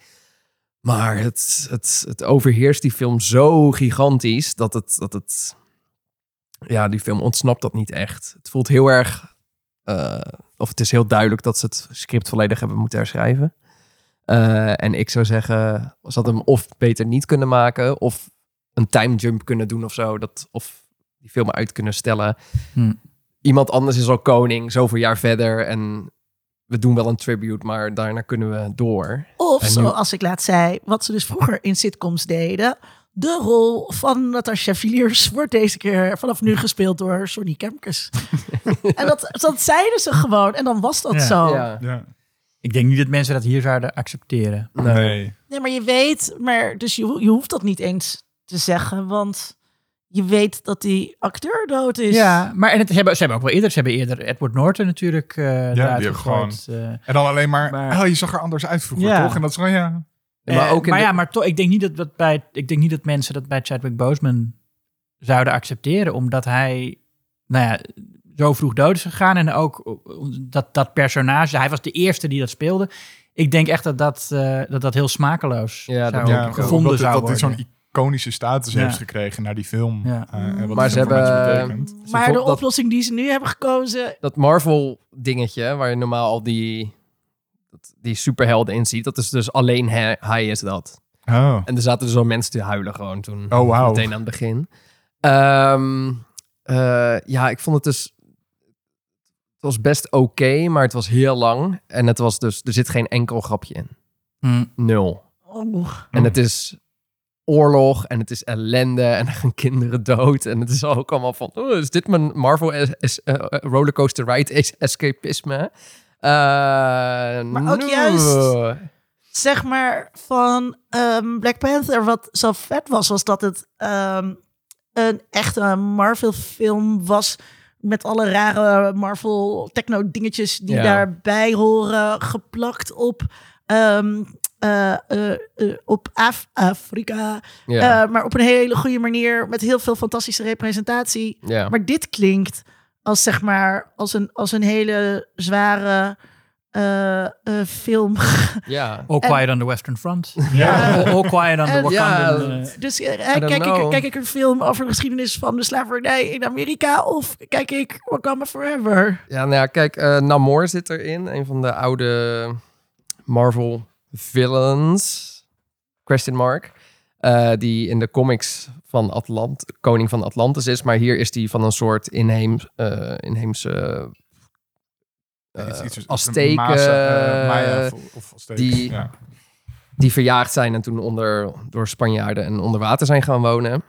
D: Maar het, het, het overheerst die film zo gigantisch dat het, dat het... Ja, die film ontsnapt dat niet echt. Het voelt heel erg... eh, of het is heel duidelijk dat ze het script volledig hebben moeten herschrijven. Eh, en ik zou zeggen, ze hadden hem of beter niet kunnen maken... of een time jump kunnen doen of zo. Dat, of die film uit kunnen stellen.
B: Hm.
D: Iemand anders is al koning, zoveel jaar verder. En we doen wel een tribute, maar daarna kunnen we door.
C: Of
D: nu-
C: zoals ik laat zei, wat ze dus vroeger in sitcoms deden. De rol van Natasha Villiers wordt deze keer vanaf nu gespeeld door Sonny Kemkes. en dat, dat zeiden ze gewoon en dan was dat
B: Ja.
C: zo.
D: Ja.
A: Ja.
B: Ik denk niet dat mensen dat hier zouden accepteren.
A: Nee.
C: Nee, maar je weet, maar dus je, je hoeft dat niet eens te zeggen, want je weet dat die acteur dood is.
B: Ja, maar en het, ze, hebben, ze hebben ook wel eerder, ze hebben eerder Edward Norton natuurlijk eh
A: die
B: eruit
A: hebben
B: gegooid. eh.
A: En dan alleen maar,
B: Maar-
A: oh, je zag er anders uit vroeger,
B: Ja.
A: toch? En dat is gewoon, ja.
D: maar
B: Eh,
D: ook in
B: maar
D: de-
B: ja, maar toch, ik denk niet dat, dat bij, ik denk niet dat mensen dat bij Chadwick Boseman zouden accepteren, omdat hij, nou ja, zo vroeg dood is gegaan en ook dat dat personage, hij was de eerste die dat speelde. Ik denk echt dat dat, eh, dat, dat heel smakeloos
D: Ja, dat
B: zou
A: ja,
D: ook.
B: gevonden zou
A: dat dit
B: worden.
A: zo'n iconische status
B: Ja.
A: heeft gekregen naar die film.
B: Ja.
A: Eh, en wat
D: Maar ze hebben-.
C: Maar de
D: dat-
C: oplossing die ze nu hebben gekozen,
D: dat Marvel dingetje, waar je normaal al die, dat- die superhelden in ziet, dat is dus alleen hij, hij is dat.
A: Oh.
D: En er zaten dus al mensen te huilen gewoon toen.
A: Oh, wauw.
D: Meteen aan het begin. Ehm, eh, ja, ik vond het dus... Het was best oké, maar het was heel lang. En het was dus... Er zit geen enkel grapje in.
B: Hm.
D: Nul.
C: oh,
D: En het is oorlog en het is ellende en er gaan kinderen dood. En het is ook allemaal van, oh, is dit mijn Marvel es- es- eh, rollercoaster ride es- escapisme? Eh,
C: Maar ook
D: no.
C: juist- zeg maar van ehm, Black Panther, wat zo vet was, was dat het ehm, een echte Marvel film was met alle rare Marvel techno dingetjes die
D: Ja.
C: daarbij horen, geplakt op ehm, eh, eh, eh, op Af- Afrika,
D: Ja,
C: Eh, maar op een hele goede manier met heel veel fantastische representatie.
D: ja.
C: Maar dit klinkt als zeg maar als een, als een hele zware eh, eh, film.
D: ja.
B: All Quiet on the Western Front.
A: Ja.
B: All, All Quiet on the Wakandan.
D: Ja,
B: eh,
C: Dus eh, kijk, ik, kijk ik een film over de geschiedenis van de slavernij in Amerika of kijk ik Wakanda Forever?
D: Ja, nou ja, kijk, eh, Namor zit erin. Een van de oude Marvel villains. Question mark. Eh, die in de comics van Atlant, koning van Atlantis is. Maar hier is die van een soort inheems, eh, inheemse
A: Iets- iets-
D: Azteken,
A: Maya of, of Azteken.
D: die-
A: Ja.
D: die verjaagd zijn en toen onder, door Spanjaarden en onder water zijn gaan wonen.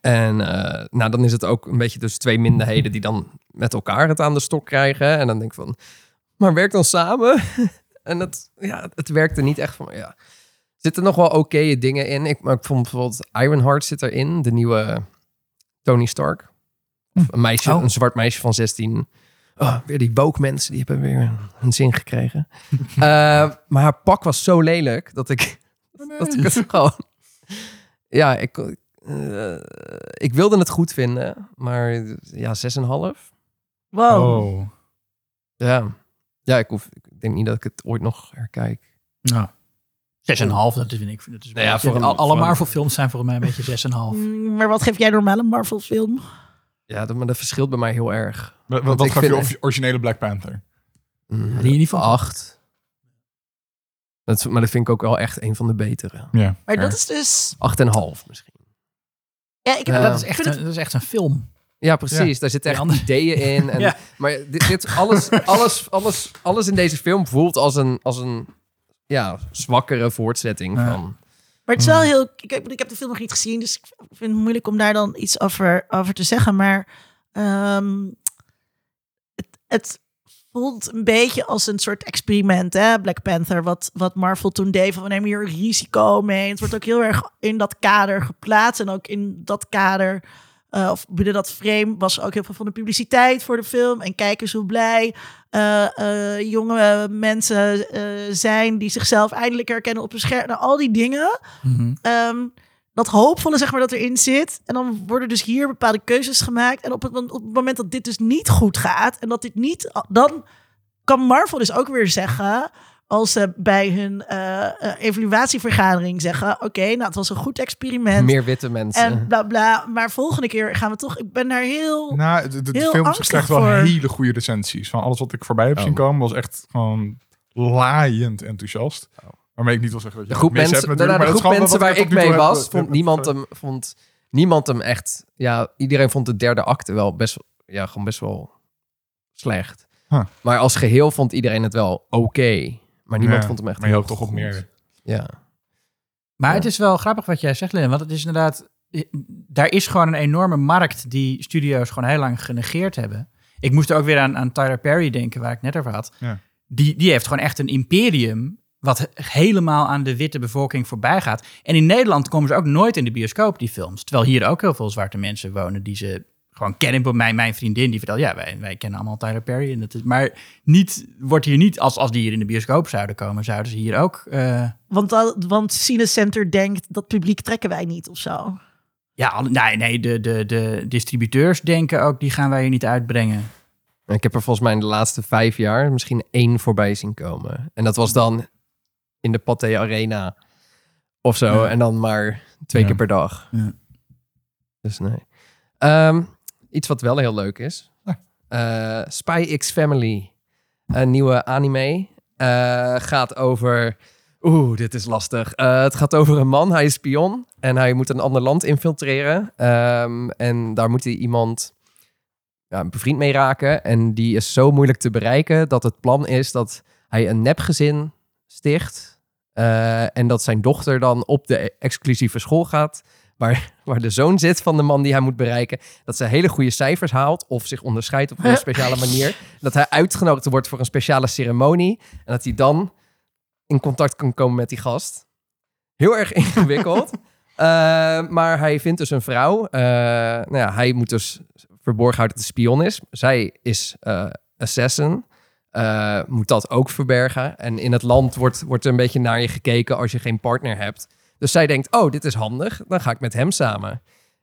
D: En nou, dan is het ook een beetje dus twee minderheden die dan met elkaar het aan de stok krijgen. En dan denk ik van, maar werk dan samen. En het, ja, het werkte niet echt van, ja. Er zitten nog wel oké dingen in. Ik, maar ik vond bijvoorbeeld Ironheart zit erin, de nieuwe Tony Stark. Of Een meisje,
B: Oh.
D: een zwart meisje van 16. Oh, weer die woke-mensen, die hebben weer een zin gekregen. Eh, maar haar pak was zo lelijk dat ik, dat ik het gewoon... Ja, ik, eh, ik wilde het goed vinden, maar ja, 6,5.
C: Wow.
A: Oh.
D: Ja, ja ik, hoef, ik denk niet dat ik het ooit nog herkijk.
B: nou, 6,5, dat vind ik. Dat is
D: Nou ja, voor een-
B: al- alle
D: voor een-
B: Marvel films zijn volgens mij een beetje 6,5.
C: Mm, Maar wat geef jij normaal een Marvel film?
D: Ja, dat, maar dat verschilt bij mij heel erg.
A: Wat, wat
D: ik
A: gaf je
D: vind-
A: of- originele Black Panther?
D: Mm,
B: die niet van-
D: acht. Dat, is- maar dat vind ik ook wel echt een van de betere.
A: Ja.
C: Maar
D: Ja.
C: dat is dus...
D: Acht en een half misschien.
C: Ja, ik heb,
B: dat, is echt
C: vind het-
B: een, dat is echt een film.
D: Ja, precies. Daar zitten echt ideeën in. En,
B: Ja.
D: Maar dit, dit, alles, alles, alles, alles in deze film voelt als een, als een ja, zwakkere voortzetting
B: Ja.
D: van...
C: Maar het is wel heel. Ik, ik, ik heb de film nog niet gezien, dus ik vind het moeilijk om daar dan iets over, over te zeggen. Maar ehm, het, het voelt een beetje als een soort experiment, hè? Black Panther, wat, wat Marvel toen deed. Van we nemen hier een risico mee. Het wordt ook heel erg in dat kader geplaatst. En ook in dat kader eh, of binnen dat frame was ook heel veel van de publiciteit voor de film. En kijkers hoe blij eh, eh, jonge mensen zijn die zichzelf eindelijk herkennen op een scherm. Nou, al die dingen. Ehm, dat hoopvolle, zeg maar, dat erin zit. En dan worden dus hier bepaalde keuzes gemaakt. En op het, op het moment dat dit dus niet goed gaat... en dat dit niet... dan kan Marvel dus ook weer zeggen... als ze bij hun eh, eh, evaluatievergadering zeggen... oké, nou, het was een goed experiment...
D: Meer witte mensen.
C: en bla bla. Maar volgende keer gaan we toch... Ik ben daar heel...
A: Nou, de, de
C: Heel
A: film krijgt wel
C: voor.
A: hele goede recensies. Van alles wat ik voorbij heb
D: Oh.
A: zien komen, was echt gewoon laaiend enthousiast. Waarmee ik niet wil zeggen dat je
D: de groep mensen,
A: hebt
D: de,
A: natuurlijk,
D: de
A: maar
D: groep mensen waar ik mee was,
A: heb-
D: vond
A: heb-
D: niemand
A: heb-
D: hem, vond niemand hem echt... Ja, iedereen vond de derde acte wel best, ja, gewoon best wel slecht.
A: Huh.
D: Maar als geheel vond iedereen het wel oké. Maar niemand
A: Ja,
D: vond hem echt
A: Maar je hoopt toch op meer.
D: Ja.
B: Maar
D: Ja.
B: het is wel grappig wat jij zegt, Lynn. Want het is inderdaad... Daar is gewoon een enorme markt die studio's gewoon heel lang genegeerd hebben. Ik moest ook weer aan, aan Tyler Perry denken, waar ik net over had.
A: Ja.
B: Die, die heeft gewoon echt een imperium wat helemaal aan de witte bevolking voorbij gaat. En in Nederland komen ze ook nooit in de bioscoop, die films. Terwijl hier ook heel veel zwarte mensen wonen die ze gewoon kennen. Mijn, mijn vriendin die vertelt, ja, wij, wij kennen allemaal Tyler Perry. En dat is, maar niet, wordt hier niet, als, als die hier in de bioscoop zouden komen, zouden ze hier ook... eh,
C: Want, want Cinecenter denkt, dat publiek trekken wij niet of zo.
B: Ja, nee, nee de, de, de distributeurs denken ook, die gaan wij hier niet uitbrengen.
D: Ik heb er volgens mij in de laatste vijf jaar misschien één voorbij zien komen. En dat was dan in de Pathé Arena of zo.
B: Ja.
D: En dan maar twee
A: Ja.
D: keer per dag.
B: Ja.
D: Dus nee. Ehm, iets wat wel heel leuk is. Eh, Spy X Family. Een nieuwe anime. eh, gaat over... Oeh, dit is lastig. Eh, het gaat over een man, hij is spion. En hij moet een ander land infiltreren. Ehm, en daar moet hij iemand ja, bevriend mee raken. En die is zo moeilijk te bereiken dat het plan is dat hij een nepgezin sticht. En dat zijn dochter dan op de exclusieve school gaat. Waar, waar de zoon zit van de man die hij moet bereiken. Dat ze hele goede cijfers haalt. Of zich onderscheidt op een speciale manier. Dat hij uitgenodigd wordt voor een speciale ceremonie. En dat hij dan in contact kan komen met die gast. Heel erg ingewikkeld. Eh, maar hij vindt dus een vrouw. Eh, nou ja, hij moet dus verborgen houden dat hij spion is. Zij is eh, assassin. Moet dat ook verbergen. En in het land wordt, wordt er een beetje naar je gekeken als je geen partner hebt. Dus zij denkt, oh, dit is handig. Dan ga ik met hem samen.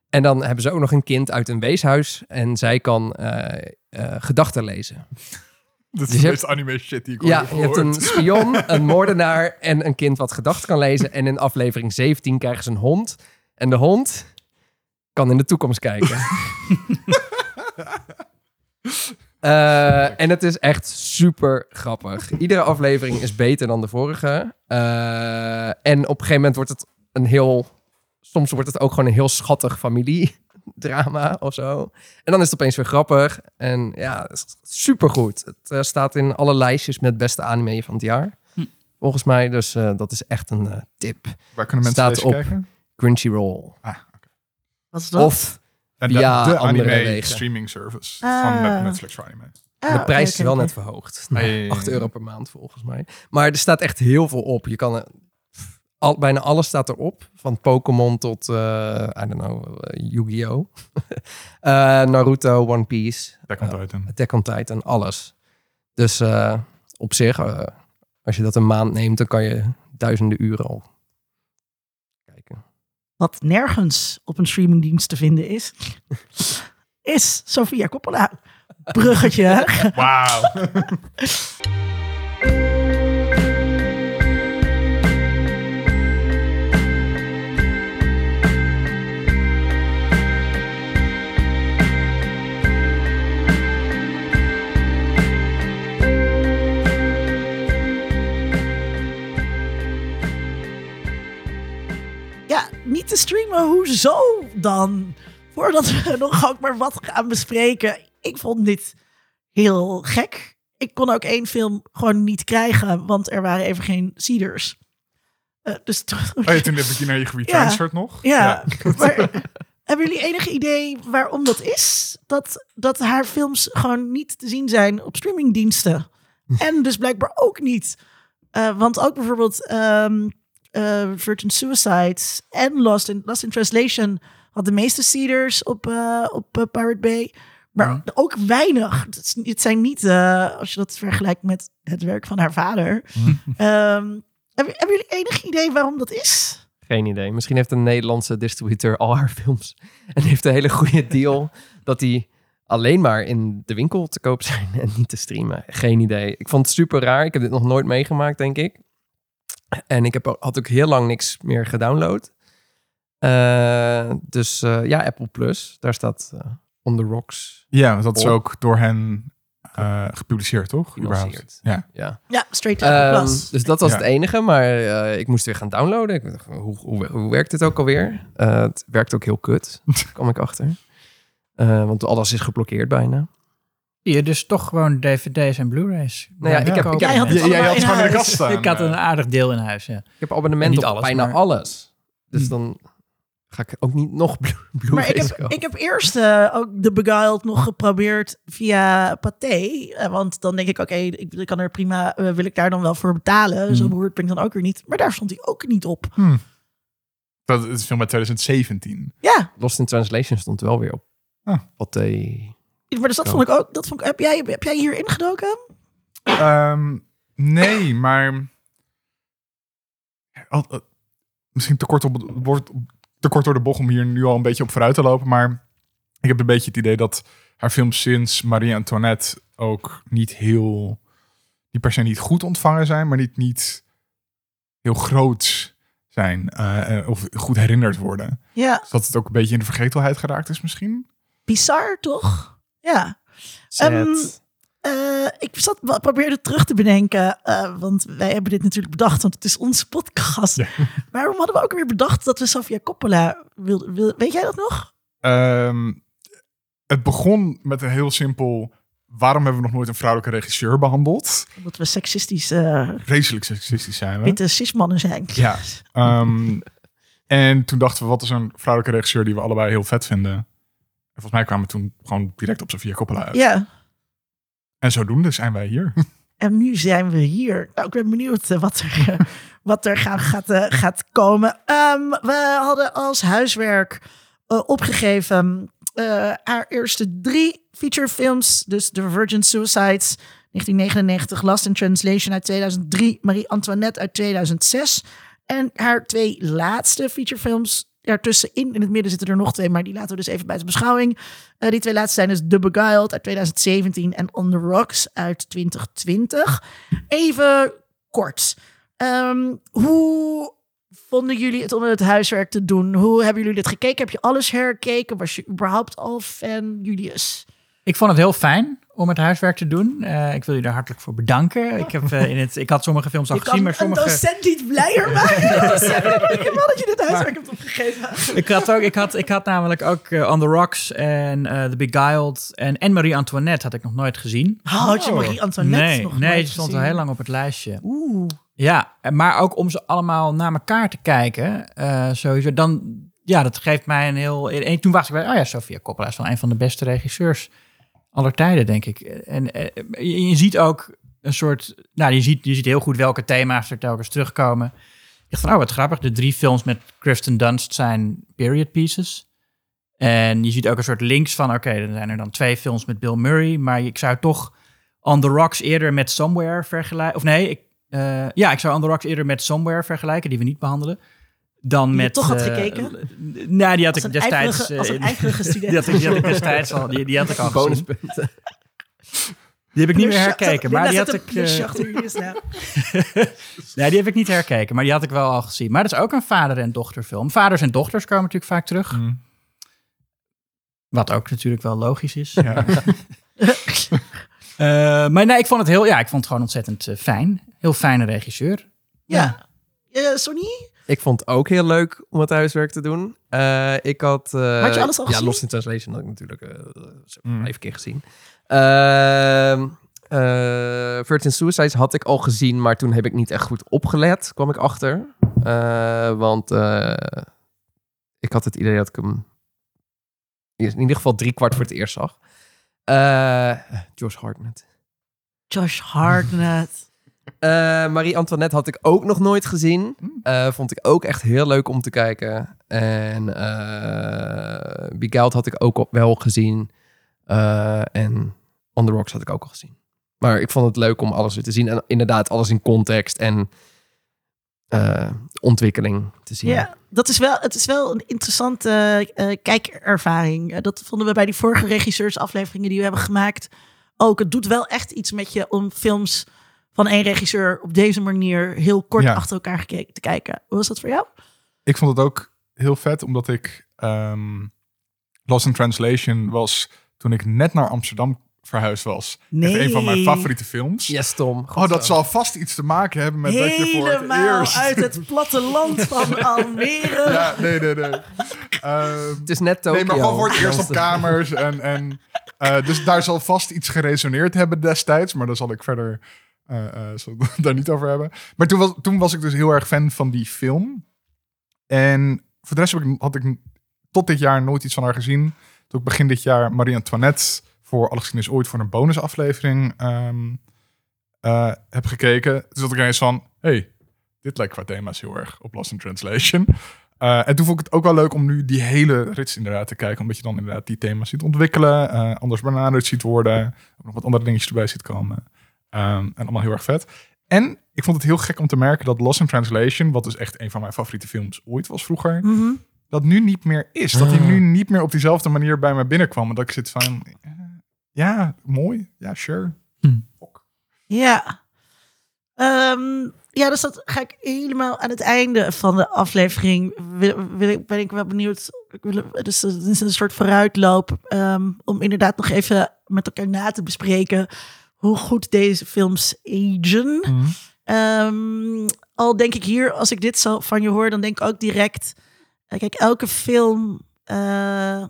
D: En dan hebben ze ook nog een kind uit een weeshuis. En zij kan eh, eh, gedachten lezen.
A: Dat is
D: Dus je
A: de meest anime shit die ik
D: Ja,
A: ooit
D: je
A: heb
D: hebt een spion, een moordenaar en een kind wat gedachten kan lezen. En in aflevering 17 krijgen ze een hond. En de hond kan in de toekomst kijken. Eh, en het is echt super grappig. Iedere aflevering is beter dan de vorige. Eh, en op een gegeven moment wordt het een heel... Soms wordt het ook gewoon een heel schattig familiedrama of zo. En dan is het opeens weer grappig. En ja, het is supergoed. Het eh, staat in alle lijstjes met beste anime van het jaar.
B: Hm.
D: Volgens mij, dus eh, dat is echt een tip.
A: Waar kunnen mensen
D: staat
A: deze
D: op.
A: kijken?
D: Crunchyroll.
C: Wat is dat?
D: Of
A: En
D: Via
A: de, de
D: andere
A: anime
D: wegen.
A: streaming service
C: Ah.
A: van Net- Netflix voor anime.
C: Ah,
D: de prijs is wel net verhoogd.
A: Hey.
D: 8 euro per maand volgens mij. Maar er staat echt heel veel op. Je kan... Al, bijna alles staat erop. Van Pokémon tot, eh I don't know, eh, Yu-Gi-Oh! Eh, Naruto, One Piece,
A: Attack on
D: Ja.
A: Titan.
D: Attack on Titan, alles. Dus eh, op zich, als je dat een maand neemt, dan kan je duizenden uren al.
C: Wat nergens op een streamingdienst te vinden is, is Sofia Coppola. Bruggetje.
A: Wauw.
C: niet te streamen. Hoezo dan? Voordat we nog ook maar wat gaan bespreken. Ik vond dit heel gek. Ik kon ook één film gewoon niet krijgen, want er waren even geen seeders. Eh, dus
A: Oh ja, toen heb ik je naar je geretransferd nog.
C: Ja, maar hebben jullie enig idee waarom dat is? Dat, dat haar films gewoon niet te zien zijn op streamingdiensten. En dus blijkbaar ook niet. Eh, want ook bijvoorbeeld ehm, eh, Virgin Suicides en Lost in, Lost in Translation had de meeste Cedars op, eh, op eh, Pirate Bay. Maar
B: Ja.
C: ook weinig. Het, zijn niet, eh, als je dat vergelijkt met het werk van haar vader. Ehm, hebben, hebben jullie enig idee waarom dat is?
D: Geen idee. Misschien heeft een Nederlandse distributeur al haar films. En heeft een hele goede deal dat die alleen maar in de winkel te koop zijn en niet te streamen. Geen idee. Ik vond het super raar. Ik heb dit nog nooit meegemaakt, denk ik. En ik heb, ook- had ook heel lang niks meer gedownload. Eh, dus eh, ja, Apple Plus. Daar staat eh, On The Rocks.
A: Ja, want dat is ook door hen eh, gepubliceerd, toch? Überhaupt. Ja.
D: Ja.
C: Ja, straight to Apple
D: Ehm,
C: Plus.
D: dus dat was
A: Ja.
D: het enige, maar eh, ik moest weer gaan downloaden. Ik dacht, hoe, hoe, hoe werkt dit ook alweer? Eh, het werkt ook heel kut, kwam ik achter. Eh, want alles is geblokkeerd bijna.
B: Dus toch gewoon dvd's en blu-rays.
D: Nou ja, ik heb- ik
C: Jij had het
A: Jij, had gewoon in de kast staan.
B: Ik had een
A: eh.
B: aardig deel in huis, ja.
D: Ik heb abonnement op
B: alles,
D: bijna
B: maar-
D: alles. Dus
B: Hm.
D: dan ga ik ook niet nog blu-
C: Maar
D: Blu-rays
C: ik heb,
D: kopen.
C: ik heb eerst eh, ook de Beguiled nog geprobeerd via Pathé. Eh, want dan denk ik, oké, ik, ik kan er prima, eh, wil ik daar dan wel voor betalen? Zo
B: Hmm.
C: behoort ben ik dan ook weer niet. Maar daar stond hij ook niet op.
A: Hm. Dat is film uit 2017.
C: Ja,
D: Lost in Translation stond wel weer op.
A: Ah.
D: Pathé.
C: Maar dus dat vond ik ook. Dat vond ik, heb, jij, heb jij hier ingedoken?
A: Ehm, nee, maar... Eh, misschien te kort, op, te kort door de bocht om hier nu al een beetje op vooruit te lopen. Maar ik heb een beetje het idee dat haar films sinds Marie Antoinette ook niet heel... Die per se niet goed ontvangen zijn, maar niet, niet heel groot zijn. eh, eh, of goed herinnerd worden.
C: Ja,
A: Dus dat het ook een beetje in de vergetelheid geraakt is misschien.
C: bizar toch? Ja. Ehm, Eh, ik zat, probeerde terug te bedenken, eh, want wij hebben dit natuurlijk bedacht, want het is onze podcast.
A: Ja.
C: Waarom hadden we ook weer bedacht dat we Sofia Coppola wilden? Wil, weet jij dat nog?
A: Ehm, het begon met een heel simpel... Waarom hebben we nog nooit een vrouwelijke regisseur behandeld?
C: Omdat we seksistisch uh,
A: Vreselijk seksistisch zijn we.
C: witte cismannen zijn.
A: Ja. Ehm, en toen dachten we, wat is een vrouwelijke regisseur die we allebei heel vet vinden? En volgens mij kwamen we toen gewoon direct op Sofia Coppola uit.
C: Ja,
A: En zodoende zijn wij hier.
C: en nu zijn we hier. Nou, ik ben benieuwd eh, wat er, wat er gaan, gaat, eh, gaat komen. Ehm, we hadden als huiswerk eh, opgegeven haar eerste drie featurefilms. Dus The Virgin Suicides 1999, Lost in Translation uit 2003, Marie Antoinette uit 2006. En haar twee laatste featurefilms ertussenin. In het midden zitten er nog twee, maar die laten we dus even bij de beschouwing. Eh, die twee laatste zijn dus The Beguiled uit 2017 en On the Rocks uit 2020. Even kort. Ehm, hoe vonden jullie het om het huiswerk te doen? Hoe hebben jullie dit gekeken? Heb je alles herkeken? Was je überhaupt al fan, Julius?
B: Ik vond het heel fijn om het huiswerk te doen. Eh, ik wil je daar hartelijk voor bedanken. Ik, heb, eh, in het, ik had sommige films al
C: Je
B: gezien,
C: kan
B: maar
C: een
B: sommige...
C: docent niet blijer maken. Wel dat je dit huiswerk hebt opgegeven.
B: Ik had, ook, ik, had, ik had namelijk ook eh, On the Rocks en eh The Beguiled en, en Marie Antoinette had ik nog nooit gezien.
C: Oh, had je Marie Antoinette
B: nee,
C: nog
B: nee,
C: nooit
B: die stond al heel lang op het lijstje.
C: Oeh.
B: Ja, en- maar ook om ze allemaal naar elkaar te kijken, eh, sowieso. Dan, ja, dat geeft mij een heel... En toen was ik bij, oh ja, Sofia Coppola is wel een van de beste regisseurs aller tijden, denk ik. En eh, je, ziet ook een soort... Nou, je ziet, je ziet heel goed welke thema's er telkens terugkomen. Ik dacht van, oh, wat grappig. De drie films met Kristen Dunst zijn period pieces. En je ziet ook een soort links van, oké, dan zijn er dan twee films met Bill Murray. Maar ik zou toch On the Rocks eerder met Somewhere vergelijken. Of nee, ik, eh, ja, ik zou On the Rocks eerder met Somewhere vergelijken, die we niet behandelen. Dan
C: Die je
B: met...
C: toch had
B: eh,
C: gekeken?
B: Nou, die had
C: Als
B: ik destijds...
C: als een
B: eh,
C: ijverige student.
B: die had, ik, die had ik destijds al, die, die had ik al gezien.
D: Bonuspunten.
B: Die heb ik niet meer herkeken, maar die had ik... eh,
C: naam.
B: Nee, die heb ik niet herkeken, maar die had ik wel al gezien. Maar dat is ook een vader- en dochterfilm. Vaders en dochters komen natuurlijk vaak terug.
A: Mm.
B: Wat ook natuurlijk wel logisch is.
A: Ja.
B: Eh, maar nee, ik vond het heel, ja, ik vond het gewoon ontzettend eh, fijn. Heel fijne regisseur.
C: Ja. Eh, Sonny?
D: Ik vond het ook heel leuk om het huiswerk te doen. Eh, ik had... eh,
C: Had je alles al
D: Ja,
C: gezien?
D: Lost in Translation had ik natuurlijk eh, zo
A: Mm.
D: vijf keer gezien. Ehm eh, Virgin Suicides had ik al gezien, maar toen heb ik niet echt goed opgelet, kwam ik achter. Eh, want eh, ik had het idee dat ik hem in ieder geval drie kwart voor het eerst zag. Eh Josh Hartnett.
C: Josh Hartnett.
D: Eh, Marie-Antoinette had ik ook nog nooit gezien.
A: Hmm.
D: Eh, vond ik ook echt heel leuk om te kijken. En Beguiled had ik ook wel gezien. En On The Rocks had ik ook al gezien. Maar ik vond het leuk om alles weer te zien. En inderdaad, alles in context en ontwikkeling te zien.
C: Ja, dat is wel, het is wel een interessante kijkervaring. Dat vonden we bij die vorige regisseursafleveringen die we hebben gemaakt ook. Het doet wel echt iets met je om films van één regisseur op deze manier heel kort
A: Ja.
C: achter elkaar gekeken te kijken. Hoe was dat voor jou?
A: Ik vond het ook heel vet, omdat ik ehm, Lost in Translation was toen ik net naar Amsterdam verhuisd was.
C: Nee.
A: Echt een van mijn favoriete films.
D: Yes, Tom.
A: Oh, dat zal vast iets te maken hebben met dat je voor het
C: Helemaal
A: eerst...
C: uit het platteland van Almere.
A: Ja, nee, nee, nee. Ehm,
D: Het is net Tokyo.
A: nee, maar gewoon voor het eerst op kamers. En, en, eh, dus daar zal vast iets geresoneerd hebben destijds. Maar daar zal ik verder eh, eh, zal ik het daar niet over hebben. Maar toen was, toen was ik dus heel erg fan van die film. En voor de rest heb ik, had ik tot dit jaar nooit iets van haar gezien. Toen ik begin dit jaar Marie-Antoinette voor Alles is ooit voor een bonusaflevering eh, heb gekeken. Dus dat ik ineens van, hey, dit lijkt qua thema's heel erg op Lost in Translation. En toen vond ik het ook wel leuk om nu die hele rits inderdaad te kijken. Omdat je dan inderdaad die thema's ziet ontwikkelen. eh, anders benaderd ziet worden. Ook nog wat andere dingetjes erbij ziet komen. Ehm, en allemaal heel erg vet. En ik vond het heel gek om te merken dat Lost in Translation... wat dus echt een van mijn favoriete films ooit was vroeger...
C: Mhm.
A: dat nu niet meer is. Dat hij nu niet meer op diezelfde manier bij me binnenkwam. En dat ik zit van... eh, ja, mooi. Ja, sure.
C: Ja. Ehm, ja, dus dat ga ik helemaal aan het einde van de aflevering. Wil, wil ik, ben ik wel benieuwd. Ik wil, dus het is een soort vooruitloop. ehm, om inderdaad nog even met elkaar na te bespreken. Hoe goed deze films agen. Ehm, al denk ik hier, als ik dit zo van je hoor, dan denk ik ook direct. eh, kijk, elke film. eh,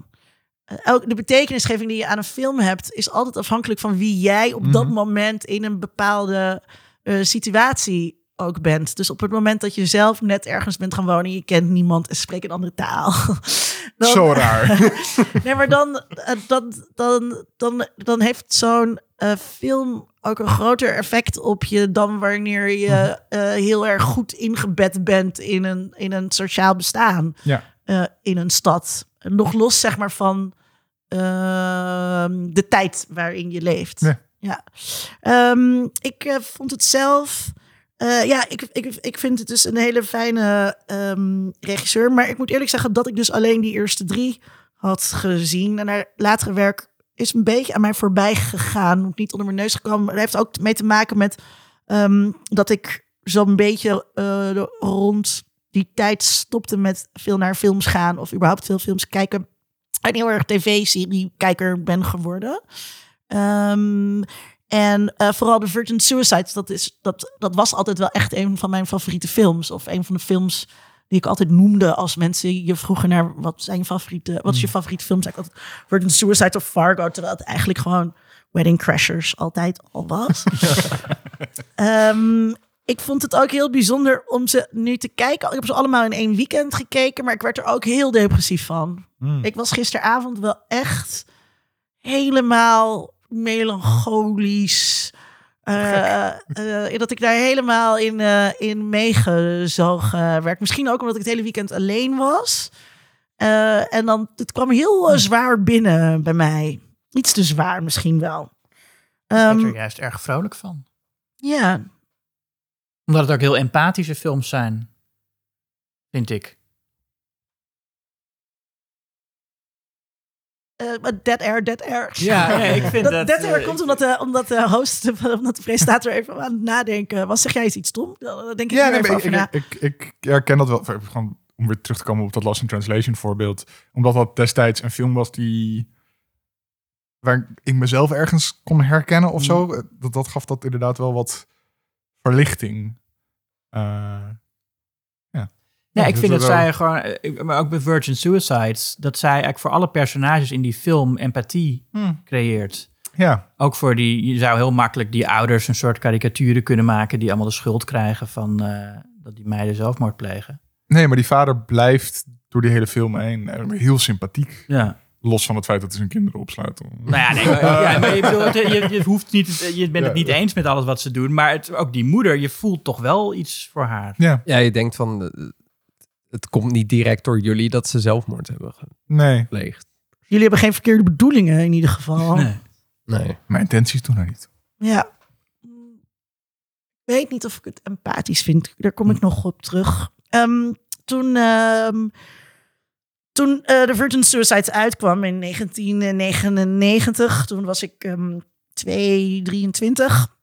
C: elk, de betekenisgeving die je aan een film hebt, is altijd afhankelijk van wie jij op dat
A: Mhm.
C: moment in een bepaalde eh, situatie ook bent. Dus op het moment dat je zelf net ergens bent gaan wonen, je kent niemand en spreekt een andere taal. dan-
A: Zo raar.
C: Nee, maar dan, eh, dan, dan, dan, dan heeft zo'n eh, film ook een groter effect op je dan wanneer je eh, heel erg goed ingebed bent in een, in een sociaal bestaan
A: ja.
C: in een stad. Nog los, zeg maar, van ehm, de tijd waarin je leeft.
A: Ja.
C: Ja. Ehm, ik vond het zelf. Eh, ja, ik, ik, ik vind het dus een hele fijne ehm, regisseur. Maar ik moet eerlijk zeggen dat ik dus alleen die eerste drie had gezien. En haar latere werk is een beetje aan mij voorbij gegaan. Niet onder mijn neus gekomen. Dat heeft ook mee te maken met ehm, dat ik zo'n beetje eh, rond die tijd stopte met veel naar films gaan. Of überhaupt veel films kijken. En heel erg tv-serie-kijker ben geworden. Ehm, en eh, vooral de Virgin Suicides, dat, is, dat, dat was altijd wel echt een van mijn favoriete films. Of een van de films die ik altijd noemde als mensen je vroegen naar wat zijn je favoriete, wat is je favoriete film? Zei ik altijd Virgin Suicides of Fargo, terwijl het eigenlijk gewoon Wedding Crashers altijd al was. Ehm, ik vond het ook heel bijzonder om ze nu te kijken. Ik heb ze allemaal in één weekend gekeken, maar ik werd er ook heel depressief van.
A: Hmm.
C: Ik was gisteravond wel echt helemaal melancholisch. Eh, eh, dat ik daar helemaal in, eh, in meegezogen werd. Misschien ook omdat ik het hele weekend alleen was. Eh, en dan, het kwam heel eh, zwaar binnen bij mij. Iets te zwaar misschien wel.
B: Ik
C: Ehm,
B: ben er juist erg vrolijk van.
C: ja,
B: Omdat het ook heel empathische films zijn. Vind ik.
C: Eh, maar Dead Air, Dead Air.
B: Ja, ik vind
C: dat,
B: dat,
C: Dead Air
B: eh,
C: komt omdat de, omdat de host, omdat de presentator even aan het nadenken was. Zeg jij eens iets, Tom? Dan denk ik
A: Ja, nee, ik,
C: na.
A: ik, ik, ik herken dat wel. Gewoon om weer terug te komen op dat Lost in Translation voorbeeld. Omdat dat destijds een film was die... Waar ik mezelf ergens kon herkennen of zo.
C: Mm.
A: Dat, dat gaf dat inderdaad wel wat verlichting. Eh,
B: Ja, ik vind dat
A: wel-
B: zij gewoon, eh, maar ook bij Virgin Suicides, dat zij eigenlijk voor alle personages in die film empathie
A: Hmm.
B: creëert.
A: ja,
B: Ook voor die, je zou heel makkelijk die ouders een soort karikaturen kunnen maken die allemaal de schuld krijgen van eh, dat die meiden zelfmoord plegen.
A: nee, maar die vader blijft door die hele film heen eh, heel sympathiek.
B: Ja.
A: Los van het feit dat hij zijn kinderen opsluit.
B: Nou ja, nee, maar, ja, maar je, bedoelt, je, je, hoeft niet, je bent het niet eens met alles wat ze doen. Maar het, ook die moeder, je voelt toch wel iets voor haar.
A: Ja,
D: Ja, je denkt van, het komt niet direct door jullie dat ze zelfmoord hebben
A: nee.
D: gepleegd.
C: Jullie hebben geen verkeerde bedoelingen in ieder geval.
B: Nee.
D: Nee.
A: Mijn intenties doen er niet.
C: Ja. Ik weet niet of ik het empathisch vind. Daar kom ik nog op terug. Ehm, toen ehm, toen eh The Virgin Suicides uitkwam in 1999, toen was ik ehm 2, 23.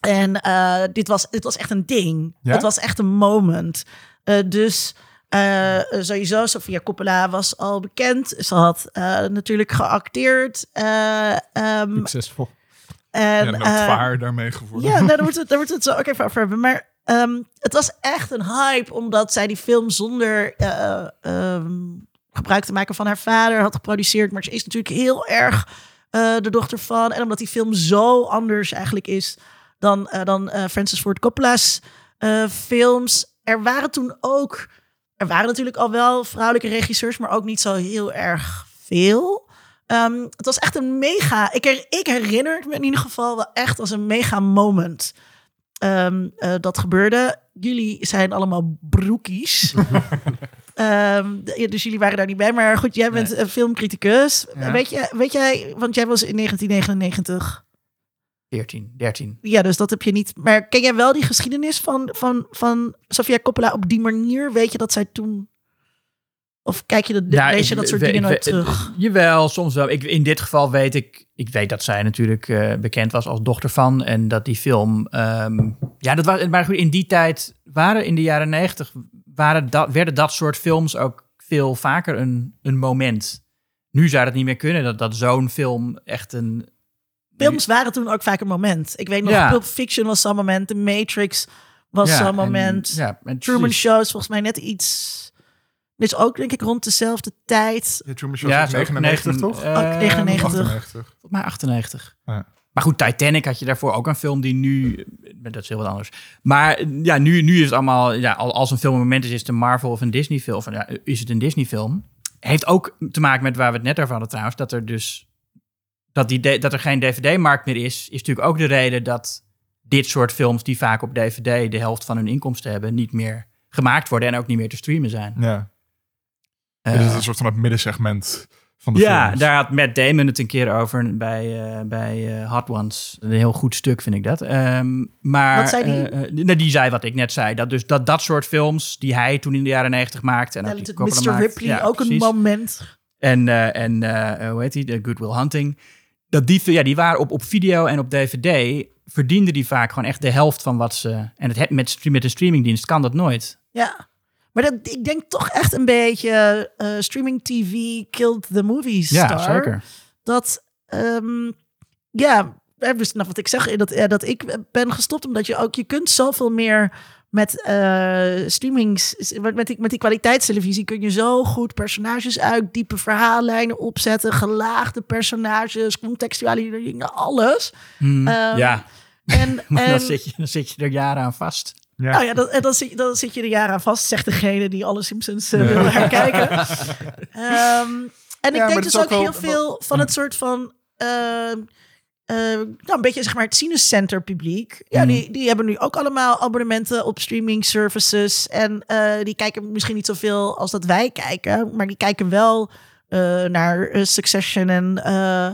C: En eh, dit, was, dit was echt een ding.
A: Ja?
C: Het was echt een moment. Eh, dus eh, sowieso, Sofia Coppola was al bekend. Ze had eh, natuurlijk geacteerd. eh, ehm,
D: Succesvol.
C: en,
A: Ja, zwaar daarmee geworden.
C: ja, nou, daar moeten we daar we het zo ook even over hebben. Maar ehm, het was echt een hype, omdat zij die film zonder eh, ehm, gebruik te maken van haar vader had geproduceerd. Maar ze is natuurlijk heel erg eh, de dochter van. En omdat die film zo anders eigenlijk is dan, dan eh, Francis Ford Coppola's eh, films. Er waren toen ook, er waren natuurlijk al wel vrouwelijke regisseurs, maar ook niet zo heel erg veel. Ehm, het was echt een mega. Ik, her- ik herinner het me in ieder geval wel echt als een mega moment. ehm, eh, dat gebeurde. Jullie zijn allemaal broekies. Ehm, dus jullie waren daar niet bij. Maar goed, jij bent
B: Nee.
C: een filmcriticus.
A: Ja.
C: Weet, je, weet jij, want jij was in 1999.
B: 14, 13.
C: Ja, dus dat heb je niet. Maar ken jij wel die geschiedenis van, van, van Sofia Coppola op die manier? Weet je dat zij toen. Of kijk je, de,
B: Ja,
C: lees je dat soort
B: we-
C: dingen
B: ik
C: nooit
B: we-
C: terug?
B: Jawel, soms wel. Ik, in dit geval weet ik, ik weet dat zij natuurlijk eh, bekend was als dochter van. En dat die film, ehm, ja, dat was, maar goed, in die tijd waren in de jaren negentig, waren dat, werden dat soort films ook veel vaker een, een moment. Nu zou dat niet meer kunnen, dat, dat zo'n film echt een...
C: Films waren toen ook vaak een moment. Ik weet nog,
B: Ja.
C: Pulp Fiction was zo'n moment. The Matrix was
B: Ja,
C: zo'n
B: en-
C: moment.
B: ja, en
C: Truman
B: precies.
C: Show is volgens mij net iets... Dit is ook denk ik rond dezelfde tijd.
A: Ja, Truman Show
B: Ja,
A: is
B: is ook
A: 99,
B: negen-
A: toch?
C: Ook 99.
A: 98.
B: Volgens mij 98.
A: Ja.
B: Maar goed, Titanic had je daarvoor ook een film die nu... Dat is heel wat anders. Maar ja, nu, nu is het allemaal... Ja, al- als een film een moment is, is het een Marvel of een Disney film. Of ja, is het een Disney film? Heeft ook te maken met waar we het net over hadden trouwens. Dat er dus... Dat, die, dat er geen DVD-markt meer is, is natuurlijk ook de reden dat dit soort films die vaak op DVD de helft van hun inkomsten hebben, niet meer gemaakt worden en ook niet meer te streamen zijn.
A: Ja.
B: Eh,
A: Dit is een soort van het middensegment van de
B: ja,
A: films.
B: daar had Matt Damon het een keer over bij, eh, bij eh, Hot Ones. Een heel goed stuk vind ik dat. Ehm, maar,
C: Wat zei die?
B: nou, die zei wat ik net zei. Dat dus dat, dat soort films die hij toen in de jaren negentig maakte. En
C: Mr.
B: maakt,
C: Ripley,
B: ja,
C: ook een moment.
B: En, eh, en eh, hoe heet die? De Good Will Hunting. Dat die, ja, die waren op, op video en op DVD. Verdienden die vaak gewoon echt de helft van wat ze. En het, met, stream- met een streamingdienst kan dat nooit.
C: Ja. Maar dat, ik denk toch echt een beetje eh, streaming TV killed the movie star.
B: Ja, zeker.
C: Dat, ehm, ja, eh, dus nou, wat ik zeg, dat, eh, dat ik ben gestopt omdat je ook, je kunt zoveel meer met eh streamings, met met die, met die kwaliteitstelevisie kun je zo goed personages uitdiepen, verhaallijnen opzetten, gelaagde personages, contextualisering, alles.
B: Hmm,
C: Ehm,
B: ja,
C: En,
B: maar
C: en
B: dan, zit je, dan zit je er jaren aan vast.
A: Ja.
C: Nou ja, dat, en dan, zit, dan zit je er jaren aan vast, zegt degene die alle Simpsons eh, wil herkijken. Ehm, en ik denk
A: dat
C: dus
A: ook
C: ook
A: wel-
C: heel veel van het soort van... ehm, eh, nou, een beetje zeg maar het Cinecenter publiek. Ja,
B: Mhm.
C: die, die hebben nu ook allemaal abonnementen op streaming services. En eh, die kijken misschien niet zoveel als dat wij kijken. Maar die kijken wel eh, naar eh, Succession en... eh,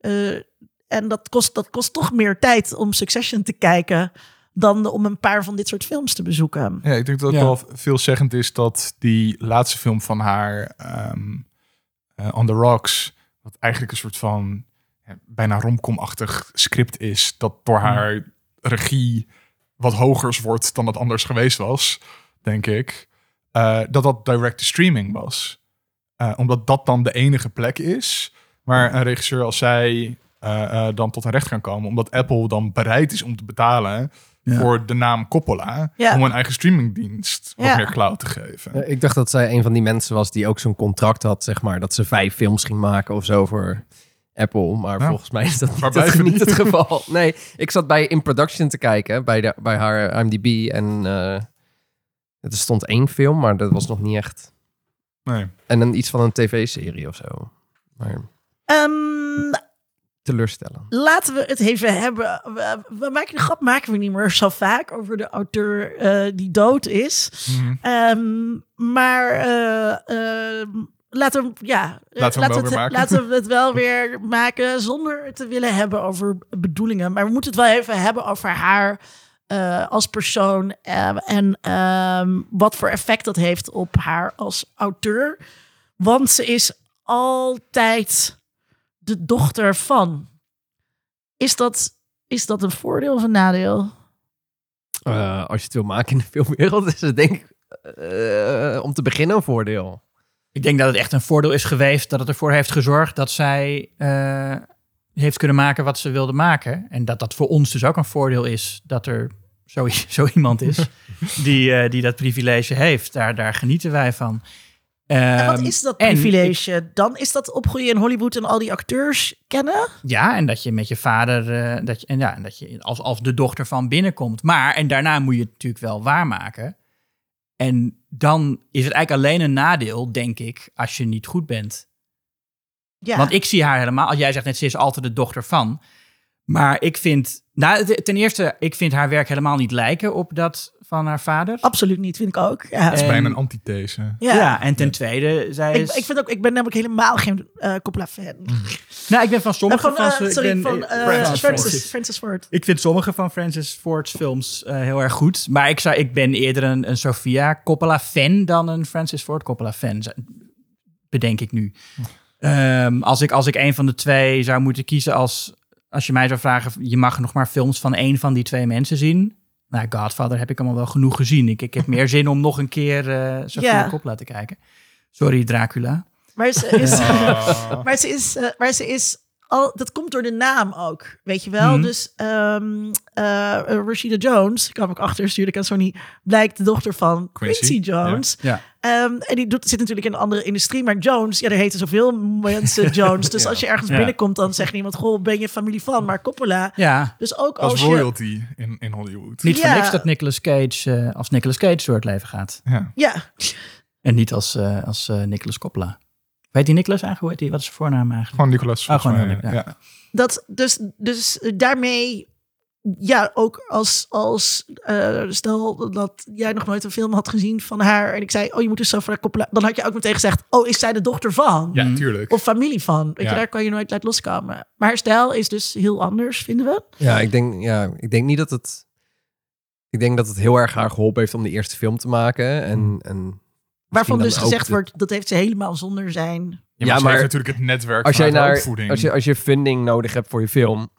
C: eh, en dat kost, dat kost toch meer tijd om Succession te kijken dan om een paar van dit soort films te bezoeken.
A: Ja, ik denk dat het
B: Ja.
A: wel veelzeggend is dat die laatste film van haar, ehm, eh, On the Rocks, wat eigenlijk een soort van bijna romcom-achtig script is, dat door haar regie wat hogers wordt dan het anders geweest was, denk ik, eh, dat dat direct-to-streaming was. Eh, omdat dat dan de enige plek is waar een regisseur als zij eh, eh, dan tot een recht kan komen. Omdat Apple dan bereid is om te betalen
B: Ja.
A: voor de naam Coppola.
C: Ja.
A: Om een eigen streamingdienst wat
C: Ja.
A: meer cloud te geven.
D: Eh, Ik dacht dat zij een van die mensen was die ook zo'n contract had, zeg maar, dat ze vijf films ging maken of zo voor Apple. Maar
A: Ja.
D: volgens mij is dat niet, het, niet het geval. Nee, ik zat bij In Production te kijken, bij, de, bij haar IMDb. En eh er stond één film, maar dat was nog niet echt.
A: Nee.
D: En dan iets van een tv-serie of zo. Maar
C: Ehm,
D: teleurstellend.
C: laten we het even hebben. We, we maken de grap maken we niet meer zo vaak over de auteur eh, die dood is.
A: Mhm.
C: Ehm, maar eh, ehm, laten we, ja,
A: Laten we
C: het, laten we het wel weer maken zonder te willen hebben over bedoelingen. Maar we moeten het wel even hebben over haar eh, als persoon eh, en ehm, wat voor effect dat heeft op haar als auteur. Want ze is altijd de dochter van. Is dat, is dat een voordeel of een nadeel?
D: Eh, als je het wil maken in de filmwereld, is het denk ik eh, om te beginnen een voordeel.
B: Ik denk dat het echt een voordeel is geweest dat het ervoor heeft gezorgd dat zij eh, heeft kunnen maken wat ze wilde maken. En dat dat voor ons dus ook een voordeel is dat er zo, zo iemand is die, eh, die dat privilege heeft. Daar, daar genieten wij van.
C: En wat
B: Ehm,
C: is dat privilege? Dan is dat opgroeien in Hollywood en al die acteurs kennen?
B: Ja, en dat je met je vader, eh, dat je, en ja, en dat je als, als de dochter van binnenkomt. Maar, en daarna moet je het natuurlijk wel waarmaken. En dan is het eigenlijk alleen een nadeel, denk ik, als je niet goed bent.
C: Ja.
B: Want ik zie haar helemaal, als jij zegt net, ze is altijd de dochter van. Maar ik vind, nou, ten eerste, ik vind haar werk helemaal niet lijken op dat van haar vader.
C: Absoluut niet, vind ik ook. Ja.
A: Dat is
B: En-
A: bijna een antithese.
C: ja.
B: Ja. en ten tweede, zij
C: Ik,
B: is...
C: ik, vind ook, ik ben namelijk helemaal geen eh Coppola-fan.
B: nou, ik ben van sommige
C: van,
B: van,
C: eh,
B: ik
C: sorry,
B: ben,
C: van
B: eh, Francis
C: Francis,
B: Ford.
C: Francis Ford.
B: Ik vind sommige van Francis Ford's films eh, heel erg goed. Maar ik, zou, ik ben eerder een, een Sofia Coppola-fan dan een Francis Ford Coppola-fan. Bedenk ik nu. Ehm, als, ik, als ik een van de twee zou moeten kiezen als... Als je mij zou vragen, je mag nog maar films van één van die twee mensen zien. Nou, Godfather heb ik allemaal wel genoeg gezien. Ik, ik heb meer zin om nog een keer eh Sofia
C: Ja.
B: Coppola te kijken. Sorry, Dracula.
C: Maar ze is,
A: Oh.
C: maar ze is, eh, maar ze is al, dat komt door de naam ook, weet je wel.
B: Mhm.
C: Dus ehm eh, Rashida Jones, ik kwam ik achter, stuurde ik aan Sony, blijkt de dochter van
A: Quincy,
C: Quincy, Jones.
B: Ja.
C: Ehm, en die doet, zit natuurlijk in een andere industrie, maar Jones, ja, er heten zoveel mensen Jones. Dus
D: Ja.
C: als je ergens
B: Ja.
C: binnenkomt, dan zegt niemand, goh, ben je familie van? Maar Coppola,
B: Ja,
C: dus ook als je...
A: royalty in, in Hollywood.
B: niet voor niks dat Nicolas Cage eh, als Nicolas Cage door het leven gaat.
A: Ja.
C: Ja,
B: En niet als, eh als eh, Nicolas Coppola. Weet die Nicolas eigenlijk? Hoe heet die? Wat is zijn voornaam eigenlijk?
A: Gewoon Nicolas.
B: Oh, gewoon
A: ja.
C: dat, dus, dus daarmee, ja, ook als, als eh, stel dat jij nog nooit een film had gezien van haar en ik zei, oh, je moet dus zo voor Coppola, dan had je ook meteen gezegd, oh, is zij de dochter van?
A: Ja,
B: Mhm.
A: tuurlijk.
C: Of familie van? Weet
A: Ja.
C: je, daar kan je nooit uit loskomen. Maar haar stijl is dus heel anders, vinden we.
D: Ja, ik denk, ja, ik denk niet dat het... Ik denk dat het heel erg haar geholpen heeft om de eerste film te maken. En, en
C: Waarvan dus gezegd
D: de-
C: wordt, dat heeft ze helemaal zonder zijn...
A: Ja,
D: Ja,
A: maar, heeft natuurlijk het netwerk
D: als jij, naar,
A: opvoeding.
D: als, je, als je funding nodig hebt voor je film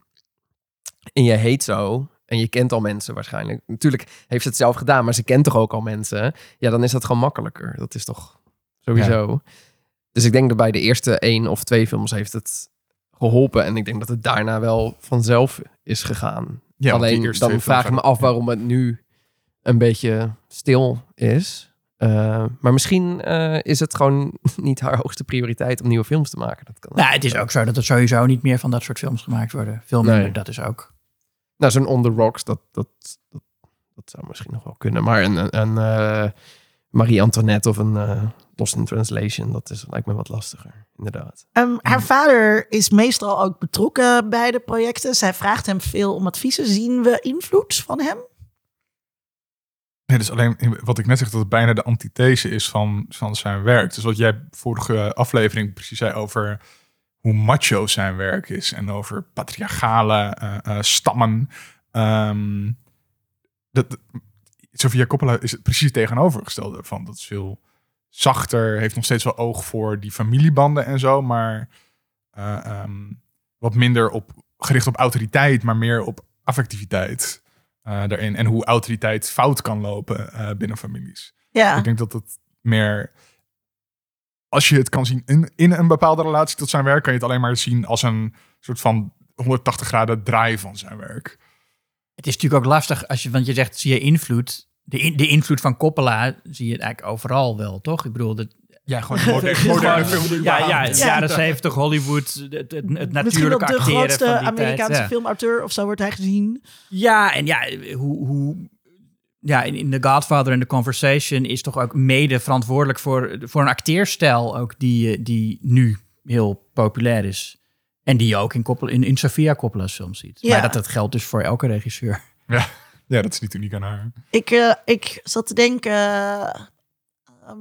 D: en je heet zo en je kent al mensen waarschijnlijk. Natuurlijk heeft ze het zelf gedaan, maar ze kent toch ook al mensen. Ja, dan is dat gewoon makkelijker. Dat is toch sowieso. Dus ik denk dat bij de eerste één of twee films heeft het geholpen. En ik denk dat het daarna wel vanzelf is gegaan.
A: Ja,
D: Alleen dan vraag ik me af waarom het nu een beetje stil is. Uh, maar misschien uh, is het gewoon niet haar hoogste prioriteit om nieuwe films te maken. Dat kan
B: Nou, het is ook zo dat er sowieso niet meer van dat soort films gemaakt worden. Veel minder,
D: Nee.
B: dat is ook.
D: Nou, zo'n On The Rocks, dat, dat, dat, dat zou misschien nog wel kunnen. Maar een, een, een uh, Marie Antoinette of een uh, Lost in Translation, dat is, lijkt me wat lastiger, inderdaad.
C: Um, haar vader is meestal ook betrokken bij de projecten. Zij vraagt hem veel om adviezen. Zien we invloed van hem?
A: Nee, dus alleen wat ik net zeg, dat het bijna de antithese is van, van zijn werk. Dus wat jij vorige aflevering precies zei over hoe macho zijn werk is en over patriarchale uh, uh, stammen. Um, dat, Sofia Coppola is het precies tegenovergestelde van. Dat is veel zachter, heeft nog steeds wel oog voor die familiebanden en zo, maar uh, um, wat minder op, gericht op autoriteit, maar meer op affectiviteit. Daarin. En hoe autoriteit fout kan lopen binnen families.
C: Ja.
A: Ik denk dat het meer. Als je het kan zien in, in een bepaalde relatie tot zijn werk, kan je het alleen maar zien als een soort van 180 graden draai van zijn werk.
B: Het is natuurlijk ook lastig als je, want je zegt, zie je invloed? De, in, de invloed van Coppola zie je het eigenlijk overal wel, toch? Ik bedoel, dat,
A: ja, gewoon moderne, moderne film.
B: Ja, ja,
C: Ja.
B: jaren 70 Hollywood, het, het, het
C: Misschien wel
B: natuurlijke
C: de
B: acteren
C: grootste
B: van die
C: Amerikaanse
B: tijd. Ja.
C: filmauteur of zo wordt hij gezien.
B: Ja, en ja, hoe, hoe ja, in, in The Godfather en The Conversation is toch ook mede verantwoordelijk voor, voor een acteerstijl ook die, die nu heel populair is. En die je ook in, Coppola, in, in Sofia Coppola's films ziet.
C: Ja.
B: Maar dat, dat geldt dus voor elke regisseur.
A: Ja. ja, dat is niet uniek aan haar.
C: Ik, eh, ik zat te denken. ehm,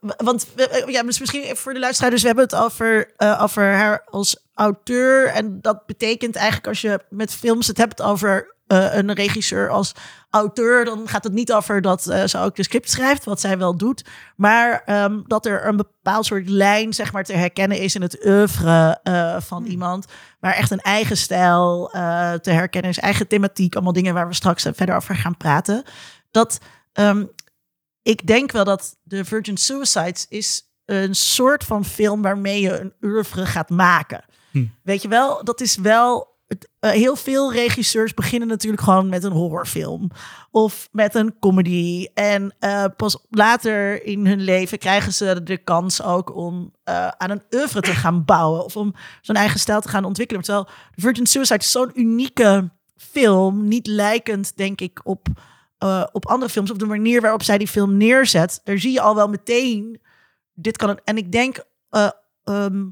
C: w- want we- ja, dus misschien even voor de luisteraar. Dus we hebben het over, eh, over haar als auteur. En dat betekent eigenlijk als je met films het hebt over eh, een regisseur als auteur, dan gaat het niet over dat eh, ze ook de script schrijft, wat zij wel doet. Maar ehm, dat er een bepaald soort lijn zeg maar, te herkennen is in het oeuvre eh, van iemand. Waar echt een eigen stijl te herkennen is, eigen thematiek, allemaal dingen waar we straks verder over gaan praten. Dat ehm, ik denk wel dat The Virgin Suicides is een soort van film waarmee je een oeuvre gaat maken.
B: Hm.
C: Weet je wel, dat is wel. Eh, heel veel regisseurs beginnen natuurlijk gewoon met een horrorfilm of met een comedy. En eh, pas later in hun leven krijgen ze de kans ook om eh, aan een oeuvre te gaan bouwen of om zo'n eigen stijl te gaan ontwikkelen. Terwijl Virgin Suicide is zo'n unieke film, niet lijkend denk ik op, op andere films, op de manier waarop zij die film neerzet. Daar zie je al wel meteen, dit kan het. En ik denk, eh, ehm,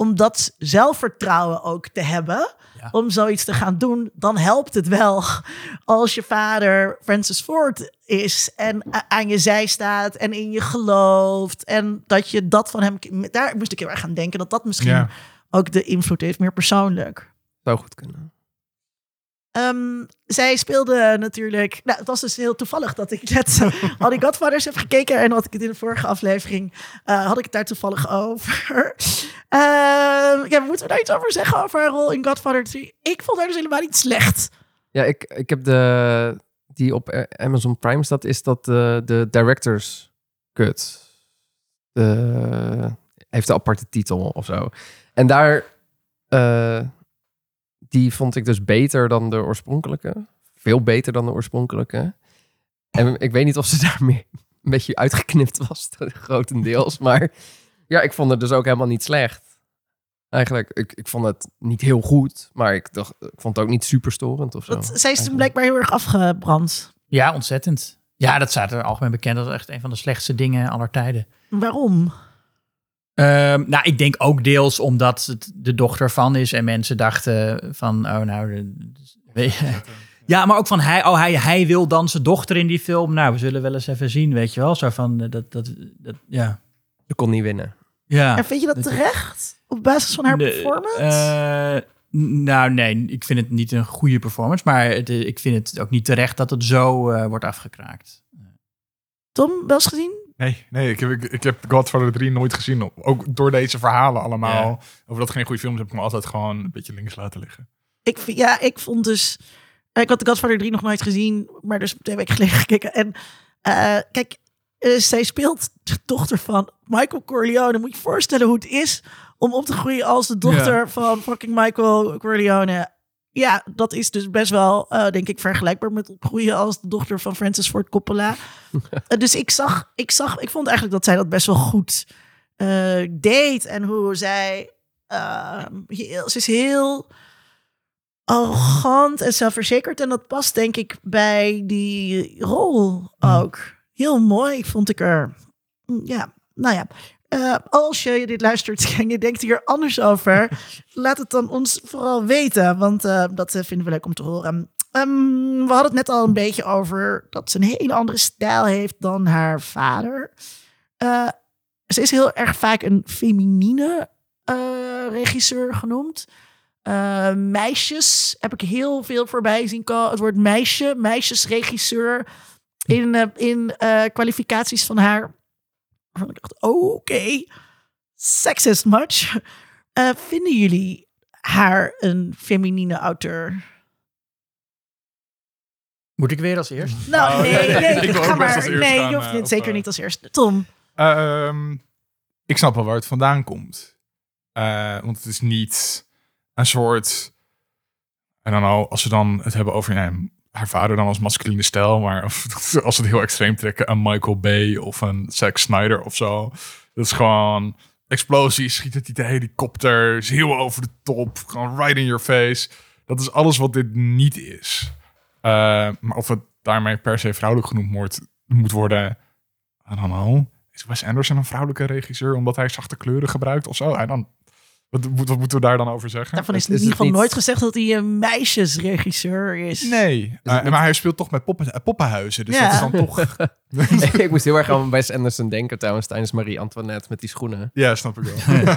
C: om dat zelfvertrouwen ook te hebben,
B: Ja.
C: om zoiets te gaan doen, dan helpt het wel als je vader Francis Ford is en aan je zij staat en in je gelooft en dat je dat van hem, daar moest ik heel erg aan denken, dat dat misschien
A: Ja.
C: ook de invloed heeft, meer persoonlijk.
D: Zou goed kunnen.
C: Ehm, zij speelde natuurlijk. Nou, het was dus heel toevallig dat ik net al die Godfathers heb gekeken. En had ik het in de vorige aflevering. eh, had ik het daar toevallig over. Ehm, ja, moeten we daar iets over zeggen over haar rol in Godfather 3? Ik vond haar dus helemaal niet slecht.
D: Ja, ik, ik heb de... Die op Amazon Prime staat, is dat de, de Director's Cut. De, heeft een aparte titel of zo. En daar... eh, die vond ik dus beter dan de oorspronkelijke. Veel beter dan de oorspronkelijke. En ik weet niet of ze daarmee een beetje uitgeknipt was, grotendeels. Maar ja, ik vond het dus ook helemaal niet slecht. Eigenlijk, ik, ik vond het niet heel goed, maar ik, dacht, ik vond het ook niet super storend of zo.
C: Dat, zij is toen blijkbaar heel erg afgebrand.
B: Ja, ontzettend. Ja, dat staat er algemeen bekend als echt een van de slechtste dingen aller tijden.
C: Waarom?
B: Ehm, nou, ik denk ook deels omdat het de dochter van is en mensen dachten van, oh nou, de- weet je. ja, maar ook van hij, oh hij, hij wil dan zijn dochter in die film. Nou, we zullen wel eens even zien, weet je wel. Zo van eh, dat, dat, dat ja.
D: Je kon niet winnen.
B: Ja.
C: En vind je dat terecht? Op basis van haar performance?
B: eh, nou, nee, ik vind het niet een goede performance, maar het, ik vind het ook niet terecht dat het zo eh, wordt afgekraakt.
C: Tom, wel eens gezien?
A: Nee, nee ik, heb, ik, ik heb Godfather 3 nooit gezien. Ook door deze verhalen allemaal.
B: Ja.
A: Over dat geen goede film is, heb ik me altijd gewoon een beetje links laten liggen.
C: Ik, vind- ja, ik vond dus... Ik had de Godfather 3 nog nooit gezien, maar dus twee weken geleden gekeken. En eh, kijk, eh, zij speelt de dochter van Michael Corleone. Moet je je voorstellen hoe het is om op te groeien als de dochter van fucking Michael Corleone. Ja, dat is dus best wel, eh, denk ik, vergelijkbaar met opgroeien als de dochter van Francis Ford Coppola. Eh, dus ik zag, ik zag, ik vond eigenlijk dat zij dat best wel goed eh, deed. En hoe zij, eh, heel, ze is heel arrogant en zelfverzekerd. En dat past denk ik bij die rol ook. Heel mooi vond ik er. Mm, Ja, nou ja. Eh, als je dit luistert en je denkt hier anders over, laat het dan ons vooral weten, want eh, dat eh, vinden we leuk om te horen. Ehm, we hadden het net al een beetje over dat ze een hele andere stijl heeft dan haar vader. Ze is heel erg vaak een feminine regisseur genoemd. Meisjes heb ik heel veel voorbij zien komen. Het woord meisje, meisjesregisseur in, in kwalificaties van haar. Waarvan ik dacht, oh, oké, sexist much. Eh, vinden jullie haar een feminine auteur?
B: Moet ik weer als eerst?
C: Nou,
A: Oh,
C: nee,
A: nee,
C: nee,
A: ik
C: ga maar.
A: als eerst
C: nee,
A: gaan,
C: je hoeft
A: eh,
C: niet,
A: of,
C: zeker
A: eh,
C: niet als eerste. Tom,
A: Ehm, ik snap wel waar het vandaan komt. Eh, want het is niet een soort... En dan al, als we dan het hebben over nee, haar vader dan als masculine stijl, maar of, als het heel extreem trekken, een Michael Bay of een Zack Snyder of zo. Dat is gewoon explosies, schiet het de helikopter, is heel over de top, gewoon right in your face. Dat is alles wat dit niet is. Eh, maar of het daarmee per se vrouwelijk genoemd moet worden, I don't know. is Wes Anderson een vrouwelijke regisseur omdat hij zachte kleuren gebruikt of zo? En dan, wat, wat, moeten we daar dan over zeggen?
C: Daarvan is,
D: Is
C: in ieder geval
D: niet-
C: nooit gezegd dat hij een meisjesregisseur is.
A: Nee,
D: niet-
A: maar hij speelt toch met poppen, eh, poppenhuizen. Dus
C: Ja.
A: dat is dan toch...
D: ik moest heel erg aan Wes Anderson denken trouwens tijdens Marie Antoinette met die schoenen.
A: ja, snap ik wel.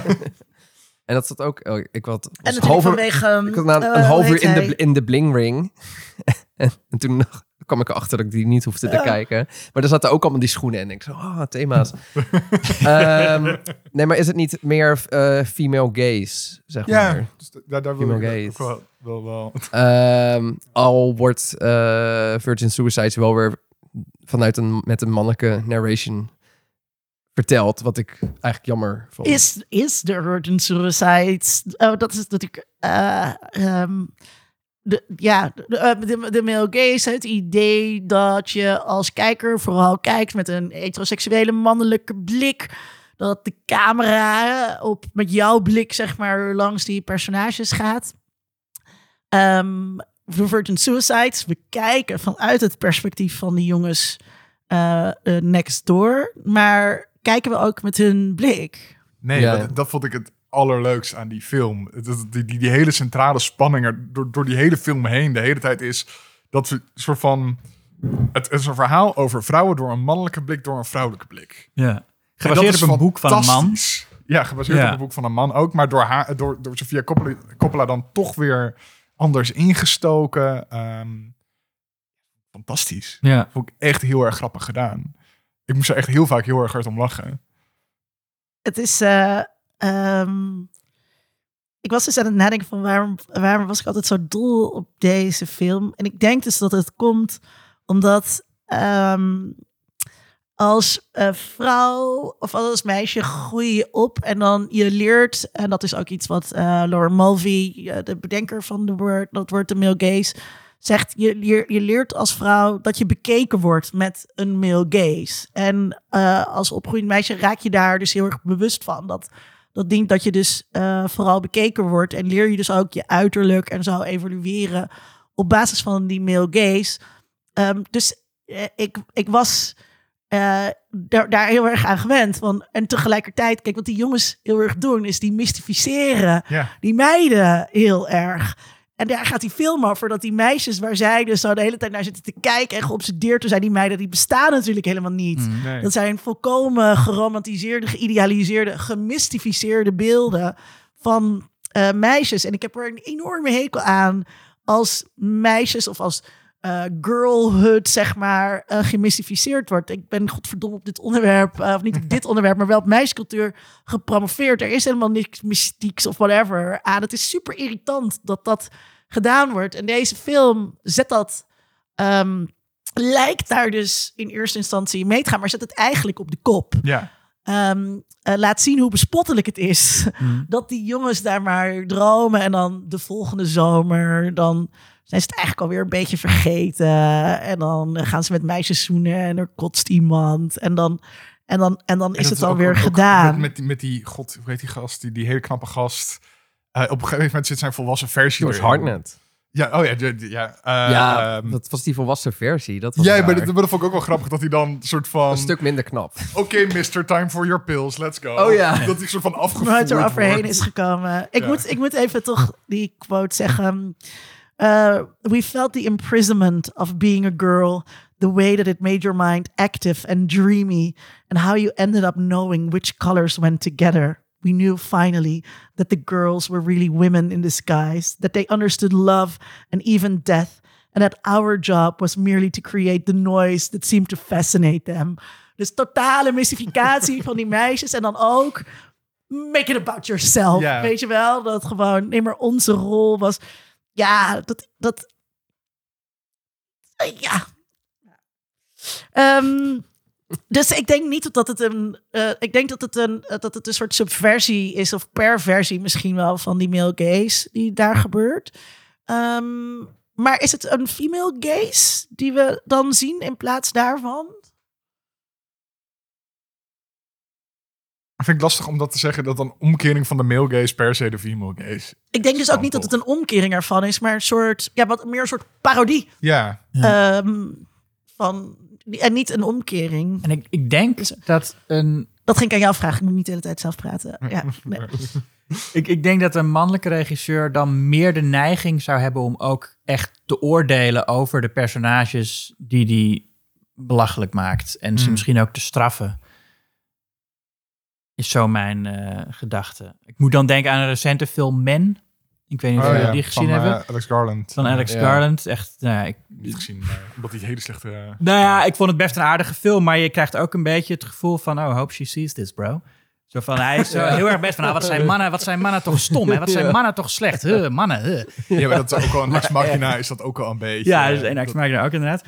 D: En dat zat ook... Oh, ik had,
C: En
D: was halver,
C: vanwege... um,
D: ik had na
C: eh,
D: een half uur in de, in de bling ring. en, en toen nog kwam ik erachter dat ik die niet hoefde te
C: Ja.
D: kijken. Maar er zaten ook allemaal die schoenen in. En ik zo, ah, thema's. Ehm, nee, maar is het niet meer eh, female gaze, zeg
A: ja,
D: maar?
A: dus da- daar, daar wil
D: Female
A: ik ook
D: gaze.
A: wel, wel, wel.
D: Ehm, al wordt eh, Virgin Suicides wel weer vanuit een, met een mannelijke narration verteld. Wat ik eigenlijk jammer vond.
C: Is, is de Virgin Suicide... Oh, dat is natuurlijk... eh, ehm, de, ja, de, eh, de, de male gaze, het idee dat je als kijker vooral kijkt met een heteroseksuele mannelijke blik. Dat de camera op, met jouw blik, zeg maar, langs die personages gaat. Ehm voor Virgin Suicides, we kijken vanuit het perspectief van die jongens eh, eh, next door. Maar kijken we ook met hun blik.
A: Nee,
D: Ja.
A: dat, dat vond ik het allerleukst aan die film. Die, die, die hele centrale spanning er door, door die hele film heen de hele tijd is dat we een soort van... Het is een verhaal over vrouwen door een mannelijke blik, door een vrouwelijke blik.
B: Ja. Gebaseerd op een boek van een man.
A: Ja, gebaseerd
B: Ja.
A: op een boek van een man ook. Maar door, haar, door, door Sofia Coppola, Coppola dan toch weer anders ingestoken. Ehm, fantastisch.
B: Ja.
A: Vond ik echt heel erg grappig gedaan. Ik moest er echt heel vaak heel erg hard om lachen.
C: Het is. eh, ehm, ik was dus aan het nadenken van waarom, waarom was ik altijd zo dol op deze film. En ik denk dus dat het komt omdat ehm, als vrouw of als meisje groei je op en dan je leert, en dat is ook iets wat eh Laura Mulvey, eh, de bedenker van de woord, dat wordt de male gaze, zegt, je, je, je leert als vrouw dat je bekeken wordt met een male gaze. En eh, als opgroeiend meisje raak je daar dus heel erg bewust van. Dat, dat ding dat je dus eh, vooral bekeken wordt. En leer je dus ook je uiterlijk en zo evolueren op basis van die male gaze. Ehm, dus eh, ik, ik was eh, daar, daar heel erg aan gewend. Van, en tegelijkertijd, kijk, wat die jongens heel erg doen, is die mystificeren
A: Ja,
C: die meiden heel erg. En daar gaat die film over, dat die meisjes waar zij dus zo de hele tijd naar zitten te kijken en geobsedeerd te zijn, die meiden, die bestaan natuurlijk helemaal niet.
B: Mm.
A: nee.
C: Dat zijn volkomen geromantiseerde, geïdealiseerde, gemystificeerde beelden van eh, meisjes. En ik heb er een enorme hekel aan als meisjes of als eh, girlhood, zeg maar, eh gemystificeerd wordt. Ik ben godverdomme op dit onderwerp, eh, of niet op dit onderwerp, maar wel op meisjescultuur gepromoveerd. Er is helemaal niks mystieks of whatever aan. Het is super irritant dat dat gedaan wordt. En deze film zet dat, ehm, lijkt daar dus in eerste instantie mee te gaan, maar zet het eigenlijk op de kop.
A: ja.
C: Ehm, eh, laat zien hoe bespottelijk het is
B: Mm.
C: dat die jongens daar maar dromen. En dan de volgende zomer, dan zijn ze het eigenlijk alweer een beetje vergeten. En dan gaan ze met meisjes zoenen en er kotst iemand. En dan, en dan, en dan
A: En
C: is het alweer
A: ook
C: gedaan.
A: Met, met, die, met die, god, hoe heet die gast? Die, die hele knappe gast. Eh, op een gegeven moment zit zijn volwassen versie
D: George. Hartnett.
A: Ja, oh ja, ja. ja, eh,
D: ja,
A: ehm,
D: dat was die volwassen versie. Dat was
A: ja, maar dat, maar dat vond ik ook wel grappig dat hij dan een soort van...
D: een stuk minder knap.
A: Oké, mister, time for your pills, let's go.
D: Oh ja.
A: Dat hij soort van afgevoerd
C: nooit er overheen is gekomen. Ik,
A: Ja.
C: moet, ik moet even toch die quote zeggen. Uh, we felt the imprisonment of being a girl, the way that it made your mind active and dreamy, and how you ended up knowing which colors went together. We knew finally that the girls were really women in disguise, that they understood love and even death, and that our job was merely to create the noise that seemed to fascinate them. Dus totale mystificatie van die meisjes. En dan ook make it about yourself.
A: Ja.
C: Weet je wel? Dat gewoon niet meer onze rol was. Ja, dat. dat eh, ja. Ehm, dus ik denk niet dat het een. eh, ik denk dat het een, eh, dat het een soort subversie is, of perversie misschien wel, van die male gaze die daar gebeurt. Ehm, maar is het een female gaze die we dan zien in plaats daarvan?
A: Vind het lastig om dat te zeggen, dat een omkering van de male gaze per se de female gaze.
C: Ik denk dus ook niet dat het een omkering ervan is, maar een soort, ja, wat meer een soort parodie
A: Ja,
C: Ehm, van en niet een omkering.
B: En ik, ik denk dat een
C: Dat ging ik aan jou vragen. Ik moet niet de hele tijd zelf praten. Ja, nee.
B: Ik, ik denk dat een mannelijke regisseur dan meer de neiging zou hebben om ook echt te oordelen over de personages die die belachelijk maakt. En ze
A: Hmm.
B: misschien ook te straffen. Is zo mijn eh, gedachte. Ik moet dan denken aan een recente film Men. Ik weet niet of
A: Oh,
B: jullie
A: ja,
B: die gezien
A: van,
B: hebben.
A: eh, Alex Garland.
B: van Alex
D: ja.
B: Garland. Echt, nou, ja, ik,
A: Niet gezien, maar omdat hij hele slechte... eh,
B: nou ja, ik vond het best een aardige film. Maar je krijgt ook een beetje het gevoel van... Oh, hope she sees this, bro. Zo van, hij is zo heel erg best van... ah, wat, zijn mannen, wat zijn mannen toch stom, hè? Wat zijn
D: Ja.
B: mannen toch slecht? Huh, mannen, huh.
A: Ja, maar dat is ook wel een ex machina is dat ook wel een beetje.
B: Ja, dus
A: eh,
B: een
A: dat-
B: ex ook inderdaad.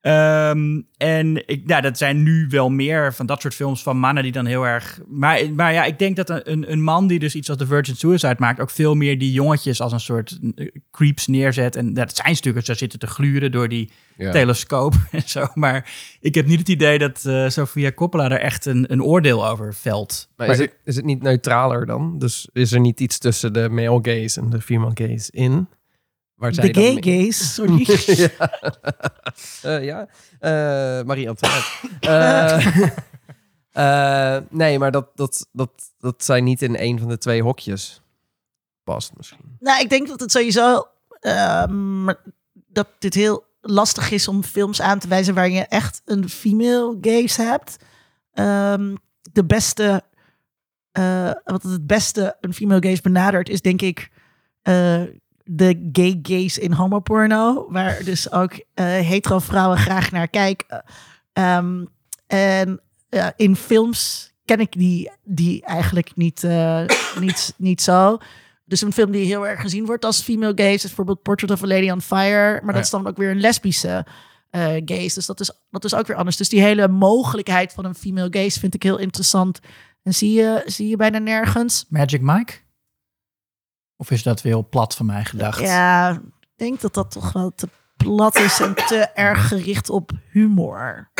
B: Ehm, en ik, nou, dat zijn nu wel meer van dat soort films van mannen die dan heel erg... Maar, maar ja, ik denk dat een- een, man die dus iets als The Virgin Suicide maakt... ook veel meer die jongetjes als een soort eh, creeps neerzet. En dat zijn stukken, ze zitten te gluren door die
D: Ja.
B: telescoop en zo. Maar ik heb niet het idee dat eh Sofia Coppola er echt een, een oordeel over velt.
D: Maar is het, is het niet neutraler dan? Dus is er niet iets tussen de male gaze en de female gaze in? Waar
C: De
D: dan
C: gay
D: mee-
C: gays, sorry.
D: ja. Eh, ja. Eh, Marie Antoinette. Eh, nee, maar dat, dat, dat, dat zij niet in een van de twee hokjes past misschien.
C: Nou, ik denk dat het sowieso ehm, dat dit heel lastig is om films aan te wijzen waar je echt een female gaze hebt. Ehm, de beste, wat het beste een female gaze benadert, is denk ik de gay gaze in homoporno, waar dus ook eh, hetero vrouwen graag naar kijken. Ehm, en ja, in films ken ik die, die eigenlijk niet, eh, niet, niet zo. Dus een film die heel erg gezien wordt als female gaze is bijvoorbeeld Portrait of a Lady on Fire. Maar dat is dan ook weer een lesbische eh, gaze. Dus dat is, dat is ook weer anders. Dus die hele mogelijkheid van een female gaze vind ik heel interessant. En zie je, zie je bijna nergens.
B: Magic Mike? Of is dat weer heel plat van mij gedacht?
C: Ja, ik denk dat dat toch wel te plat is en te erg gericht op humor.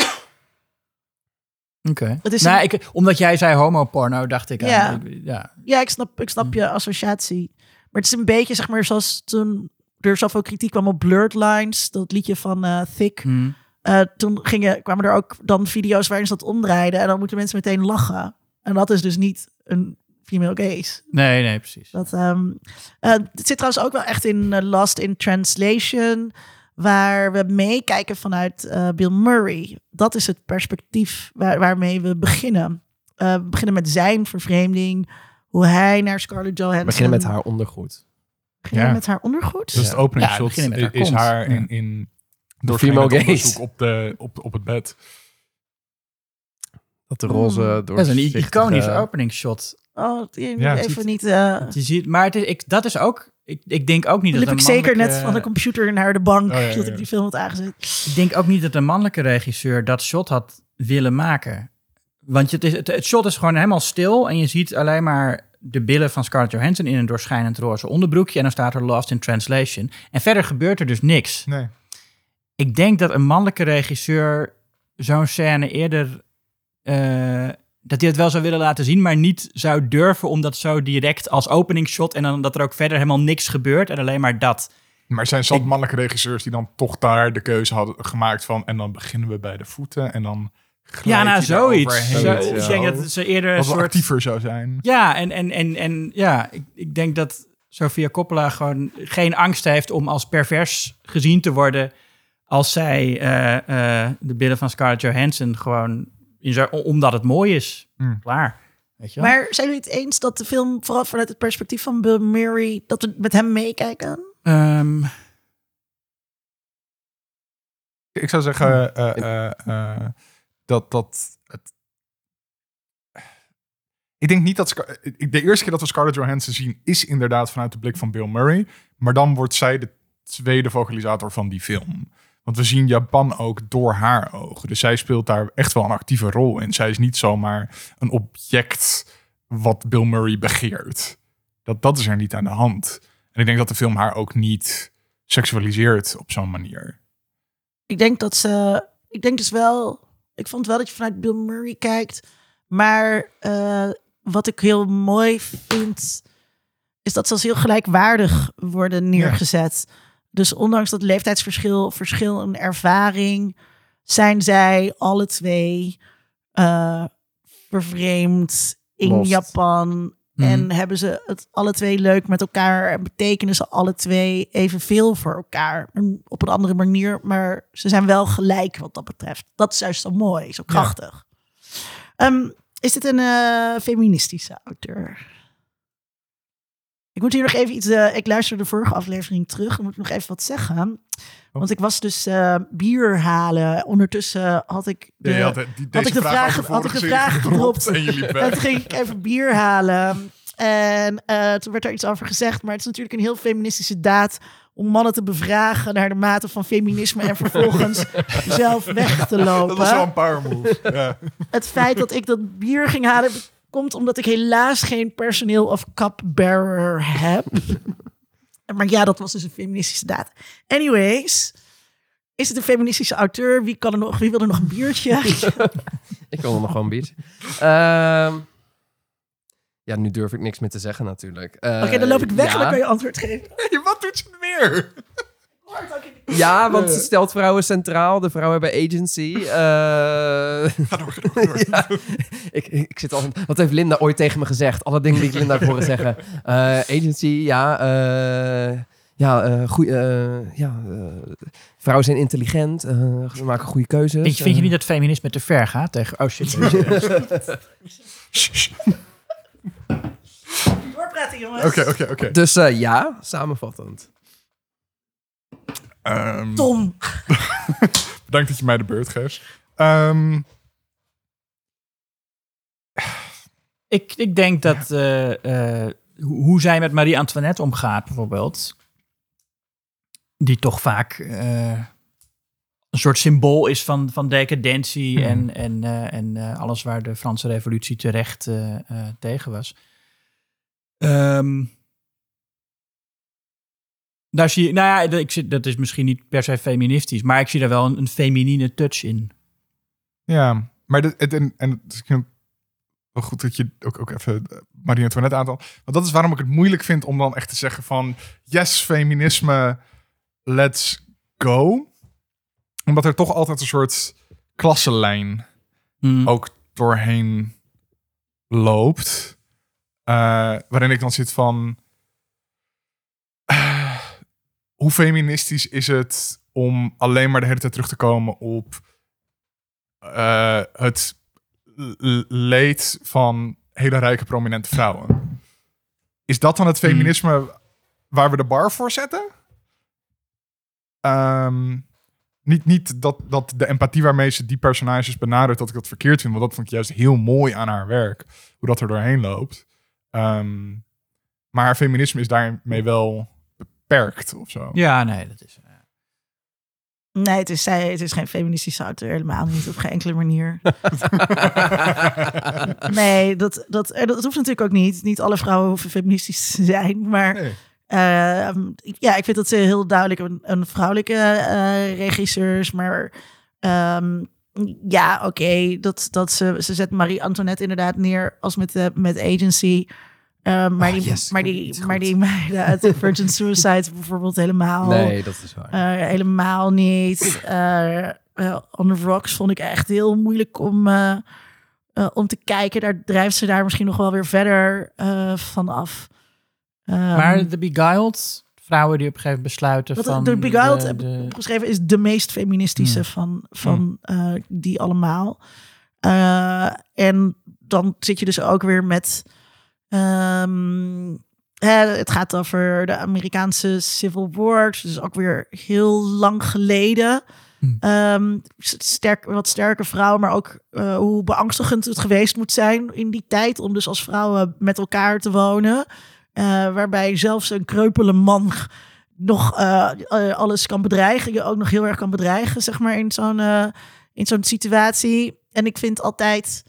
B: Oké. Nou,
C: een-
B: ik, omdat jij zei homoporno, dacht ik
C: Ja.
B: aan... ik- ja.
C: Ja, ik snap, ik snap je associatie. Maar het is een beetje, zeg maar, zoals toen er zoveel kritiek kwam op Blurred Lines, dat liedje van eh Thick.
B: Hm.
C: Eh, toen gingen, kwamen er ook dan video's waarin ze dat omdraaiden. En dan moeten mensen meteen lachen. En dat is dus niet een female gaze.
B: Nee, nee, precies.
C: Dat, ehm, eh, het zit trouwens ook wel echt in eh, Lost in Translation. Waar we meekijken vanuit eh, Bill Murray. Dat is het perspectief waar, waarmee we beginnen. Eh, we beginnen met zijn vervreemding. Hoe hij naar Scarlett Johansson...
D: We beginnen met haar ondergoed.
C: Beginnen
A: Ja.
C: met haar ondergoed?
A: Dus het opening
B: Ja,
A: shot
B: haar
A: is
B: kont.
A: haar in, in
D: De
A: doorgeheen
D: female gaze.
A: onderzoek op, de, op, op het bed.
D: Dat de roze
C: Hmm.
D: door
B: Dat is een iconisch openingsshot.
C: Oh,
A: Ja,
C: even
A: ziet-
C: niet... eh,
B: Je ziet, maar het is, ik, dat is ook... Ik, ik denk ook niet
C: liep
B: dat
C: ik zeker net van de computer naar de bank.
A: Oh, ja, ja,
C: Dat ik die film had aangezet.
B: Ik denk ook niet dat een mannelijke regisseur dat shot had willen maken. Want het, is, het, het shot is gewoon helemaal stil en je ziet alleen maar de billen van Scarlett Johansson in een doorschijnend roze onderbroekje en dan staat er Lost in Translation. En verder gebeurt er dus niks.
A: Nee.
B: Ik denk dat een mannelijke regisseur zo'n scène eerder... eh, dat hij het wel zou willen laten zien, maar niet zou durven om dat zo direct als openingsshot en dan dat er ook verder helemaal niks gebeurt en alleen maar dat.
A: Maar er zijn zat mannelijke regisseurs die dan toch daar de keuze hadden gemaakt van... en dan beginnen we bij de voeten en dan
B: Ja, nou, zoiets. Zo, Ik denk dat ze eerder een soort...
A: actiever zou zijn.
B: Ja, en, en, en, en ja, ik, ik denk dat Sofia Coppola gewoon geen angst heeft om als pervers gezien te worden als zij eh, eh, de billen van Scarlett Johansson gewoon in omdat het mooi is.
A: Hmm.
B: Klaar. Weet je wel?
C: Maar zijn jullie het eens dat de film, vooral vanuit het perspectief van Bill Murray, dat we met hem meekijken?
B: Ehm,
A: Ik zou zeggen eh, eh, eh, dat dat het. Ik denk niet dat Scar- de eerste keer dat we Scarlett Johansson zien is inderdaad vanuit de blik van Bill Murray, maar dan wordt zij de tweede vocalisator van die film. Want we zien Japan ook door haar ogen. Dus zij speelt daar echt wel een actieve rol in. Zij is niet zomaar een object wat Bill Murray begeert. Dat, dat is er niet aan de hand. En ik denk dat de film haar ook niet seksualiseert op zo'n manier.
C: Ik denk dat ze. Ik denk dus wel. Ik vond wel dat je vanuit Bill Murray kijkt. Maar eh, wat ik heel mooi vind. Is dat ze als heel gelijkwaardig worden neergezet. Dus ondanks dat leeftijdsverschil, verschil in ervaring. zijn zij alle twee eh, vervreemd in
D: Lost.
C: Japan. En hebben ze het alle twee leuk met elkaar en betekenen ze alle twee evenveel voor elkaar. En Op een andere manier, maar ze zijn wel gelijk wat dat betreft. Dat is juist zo mooi, zo krachtig. Ehm, is dit een eh, feministische auteur? Ik moet hier nog even iets. eh, ik luisterde de vorige aflevering terug. Dan moet ik nog even wat zeggen. Want ik was dus eh, bier halen. Ondertussen had ik. De,
A: Ja, had de- die, deze
C: ik de vraag- had ik de vraag gedropt.
A: En
C: en toen ging ik even bier halen. En eh, toen werd er iets over gezegd. Maar het is natuurlijk een heel feministische daad om mannen te bevragen naar de mate van feminisme en vervolgens zelf weg te lopen.
A: Dat was wel een power move. Ja.
C: Het feit dat ik dat bier ging halen komt omdat ik helaas geen personeel of cupbearer heb. maar ja, dat was dus een feministische daad. Anyways, is het een feministische auteur? Wie, kan er nog, wie wil er nog een biertje?
D: Ik wil er nog gewoon een biertje. Ehm, ja, nu durf ik niks meer te zeggen natuurlijk. Eh,
C: Oké, dan loop ik weg
D: ja.
C: en dan kan je antwoord geven.
A: Hey, wat doet ze meer?
D: Ja, want ze stelt vrouwen centraal. De vrouwen hebben agency. Eh,
A: Ga door, ga door, ga door.
D: ja, ik, ik zit al. Wat heeft Linda ooit tegen me gezegd? Alle dingen die ik Linda heb horen zeggen. Eh, agency, ja. eh, ja, eh goeie, eh, ja eh, vrouwen zijn intelligent. ze maken goede keuzes.
B: Vind, je- vind je niet dat feminisme te ver gaat tegen... Oh shit.
C: Doorpraten, jongens.
A: Oké, oké, oké.
D: Dus eh, ja, samenvattend.
A: Ehm,
C: Tom.
A: Bedankt dat je mij de beurt geeft. Ehm,
B: Ik, ik denk dat eh, eh, hoe hoe zij met Marie-Antoinette omgaat, bijvoorbeeld, die toch vaak eh, een soort symbool is van, van decadentie
A: Mhm.
B: en, en, eh, en eh, alles waar de Franse Revolutie terecht tegen was. Ehm, daar zie je, nou ja, ik dat is misschien niet per se feministisch, maar ik zie daar wel een, een feminine touch in.
A: ja, maar het, en, en het is wel goed dat je ook, ook even eh, Marie Antoinette aantal. Want dat is waarom ik het moeilijk vind om dan echt te zeggen van... Yes, feminisme, let's go. Omdat er toch altijd een soort klassenlijn
B: Hmm.
A: ook doorheen loopt. eh, waarin ik dan zit van... eh, hoe feministisch is het om alleen maar de hele tijd terug te komen op eh, het leed van hele rijke prominente vrouwen? Is dat dan het feminisme waar we de bar voor zetten? Ehm, niet niet dat, dat de empathie waarmee ze die personages benadert, dat ik dat verkeerd vind. Want dat vond ik juist heel mooi aan haar werk. Hoe dat er doorheen loopt. Ehm, maar haar feminisme is daarmee wel beperkt of zo.
B: Ja, nee, dat is... eh,
C: Nee, het is, zij, het is geen feministische auteur, helemaal niet, op geen enkele manier. Nee, dat, dat, eh, dat hoeft natuurlijk ook niet. Niet alle vrouwen hoeven feministisch te zijn. Maar
A: Nee.
C: ehm, ik- ja, ik vind dat ze heel duidelijk een, een vrouwelijke eh regisseur is. Maar ehm, ja, oké, dat, dat ze, ze zet Marie Antoinette inderdaad neer als met, de met agency. Ehm, maar,
D: Oh,
C: die,
D: yes,
C: maar, die, maar die meiden uit Virgin Suicide bijvoorbeeld helemaal...
D: Nee, dat is waar.
C: Eh, helemaal niet. Eh eh, On the Rocks vond ik echt heel moeilijk om, om te kijken. Daar drijft ze daar misschien nog wel weer verder eh van af. Ehm,
B: Maar The Beguiled, vrouwen die op een gegeven moment besluiten
C: wat
B: van...
C: de Beguiled
B: de-
C: heb
B: de-
C: ik opgeschreven is de meest feministische
B: Hmm.
C: van, van eh, die allemaal. Eh, en dan zit je dus ook weer met... ehm, het gaat over de Amerikaanse Civil War. Dus ook weer heel lang geleden.
B: Hmm.
C: Ehm, sterk, wat sterke vrouwen, maar ook eh, hoe beangstigend het geweest moet zijn in die tijd. Om dus als vrouwen met elkaar te wonen. Eh, waarbij zelfs een kreupele man nog eh, alles kan bedreigen. Je ook nog heel erg kan bedreigen, zeg maar, in zo'n in zo'n situatie. En ik vind altijd,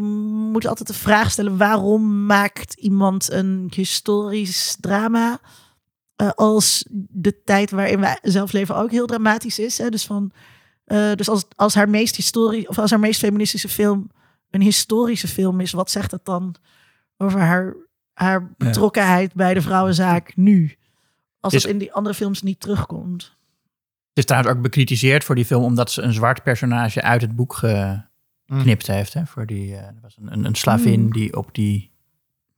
C: je moet altijd de vraag stellen: waarom maakt iemand een historisch drama? eh, als de tijd waarin wij zelf leven ook heel dramatisch is. Hè? Dus, van, eh, dus als, als haar meest historie of als haar meest feministische film een historische film is, wat zegt dat dan over haar, haar betrokkenheid bij de vrouwenzaak nu? Als
B: Is-
C: het in die andere films niet terugkomt.
B: is trouwens ook bekritiseerd voor die film omdat ze een zwart personage uit het boek geknipt heeft. Hè? Voor die, eh, er was een, een, een slavin
C: Mm.
B: die op die,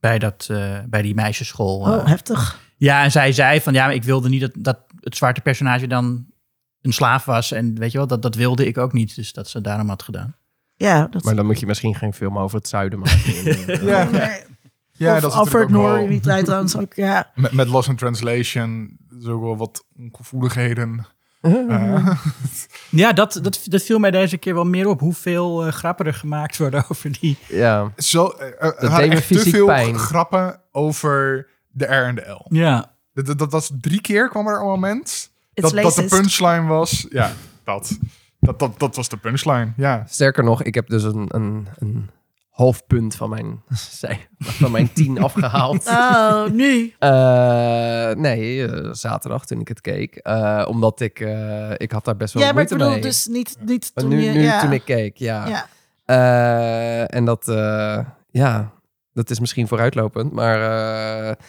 B: bij, dat, eh, bij die meisjesschool.
C: Oh,
B: eh,
C: heftig.
B: ja, en zij zei van ja, maar ik wilde niet dat, dat het zwarte personage dan een slaaf was. En weet je wel, dat, dat wilde ik ook niet. Dus dat ze daarom had gedaan.
C: Ja, dat
D: Maar dan moet je misschien geen film over het zuiden maken.
A: Ja,
C: Nee.
A: ja
C: of
A: dat is
C: Alfred in die tijd trouwens ook. Ja.
A: Met, met Lost in Translation, ook wel wat ongevoeligheden. Eh,
B: Ja, dat, dat, dat viel mij deze keer wel meer op. Hoeveel grappen er gemaakt worden over die...
D: ja.
A: zo, eh, er waren echt te veel
D: pijn.
A: grappen over de R en de L.
B: Ja.
A: Dat, dat, dat was drie keer kwam er een moment
C: It's
A: dat, dat de punchline was. Ja, dat. Dat, dat, dat was de punchline, ja.
D: Sterker nog, ik heb dus een, een, een half punt van mijn, van mijn tien afgehaald.
C: Oh, nu.
D: Eh, nee, eh, zaterdag toen ik het keek. Eh, omdat ik, ik had daar best wel
C: Ja, maar ik
D: moeite
C: bedoel
D: mee.
C: dus niet, niet toen
D: nu,
C: je...
D: nu
C: ja.
D: toen ik keek, ja.
C: ja.
D: En dat, ja, dat is misschien vooruitlopend. Maar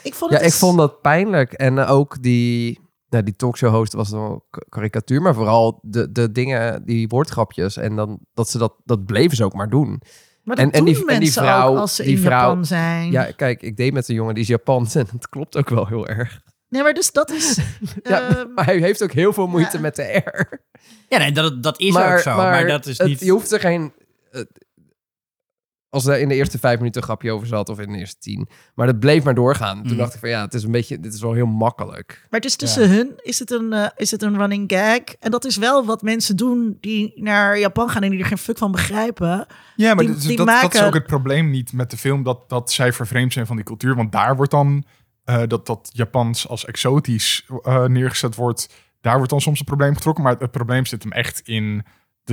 C: Ik vond
D: ja, ik
C: dus-
D: vond dat pijnlijk. En ook die, nou, die talkshow host was wel k- karikatuur. Maar vooral de, de dingen, die woordgrapjes. En dan, dat ze dat, dat bleven ze ook maar doen.
C: Maar dat
D: en- en
C: doen
D: die- en die
C: mensen
D: vrouw-
C: ook als ze
D: die
C: in
D: vrouw-
C: Japan zijn.
D: Ja, kijk, ik deed met een jongen die is Japans. En het klopt ook wel heel erg.
C: Nee, maar dus dat is...
D: Ja,
C: ehm,
D: maar hij heeft ook heel veel moeite
C: ja.
D: met de R.
B: Ja, nee, dat, dat is ook zo. Maar, dat is
D: het-
B: niet...
D: Je hoeft er geen... als er in de eerste vijf minuten een grapje over zat, of in de eerste tien. Maar dat bleef maar doorgaan. Toen
B: Mm.
D: dacht ik van ja, het is een beetje, dit is wel heel makkelijk.
C: Maar dus tussen hun is het, een, eh, is het een running gag. En dat is wel wat mensen doen die naar Japan gaan en die er geen fuck van begrijpen.
A: Ja, maar
C: Die-
A: dat,
C: die
A: dat, dat is ook het probleem niet met de film, dat, dat zij vervreemd zijn van die cultuur. Want daar wordt dan, eh, dat, dat Japans als exotisch eh, neergezet wordt, daar wordt dan soms een probleem getrokken. Maar het, het probleem zit hem echt in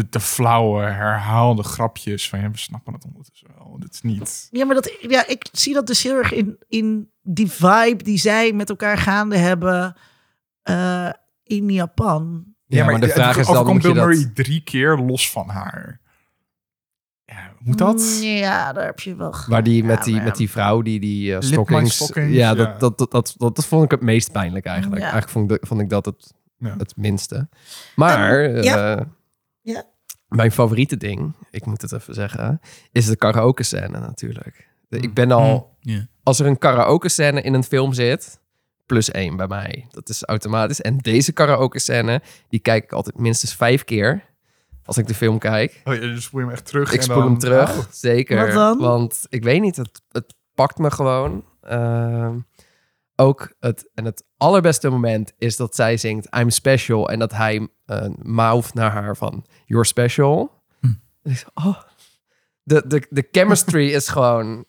A: de, de flauwe, herhaalde grapjes van, ja, we snappen het ondertussen wel. Dit is niet...
C: Ja, maar dat, ja, ik zie dat dus heel erg in, in die vibe die zij met elkaar gaande hebben eh, in Japan.
D: Ja, maar de
A: het
D: vraag is dan, je
A: Bill
D: dat-
A: Murray drie keer los van haar. Ja, moet dat?
C: Mm, Ja, daar heb je wel.
D: Waar die
C: ja,
D: met die,
C: maar-
D: met die vrouw die die uh, stockings...
A: stockings,
D: ja,
A: ja.
D: dat, dat, dat, dat, dat, dat vond ik het meest pijnlijk eigenlijk.
C: Ja.
D: Eigenlijk vond ik, vond ik dat het,
A: Ja.
D: het minste. Maar
C: Ehm, ja.
D: Eh,
C: Ja.
D: mijn favoriete ding, ik moet het even zeggen, is de karaoke scène natuurlijk. Ik ben al...
B: Ja.
D: als er een karaoke scène in een film zit, plus één bij mij. Dat is automatisch. En deze karaoke scène, die kijk ik altijd minstens vijf keer. Als ik de film kijk.
A: Oh, je spoel je hem echt terug.
D: Ik
A: en
D: spoel
A: dan-
D: hem terug,
A: Oh.
D: zeker.
C: Wat dan?
D: Want ik weet niet, het, het pakt me gewoon. Ehm, ook het, en het allerbeste moment is dat zij zingt I'm special. En dat hij uh, mouth naar haar van You're special.
B: Hm.
D: En ik zo, oh. de, de, de chemistry is gewoon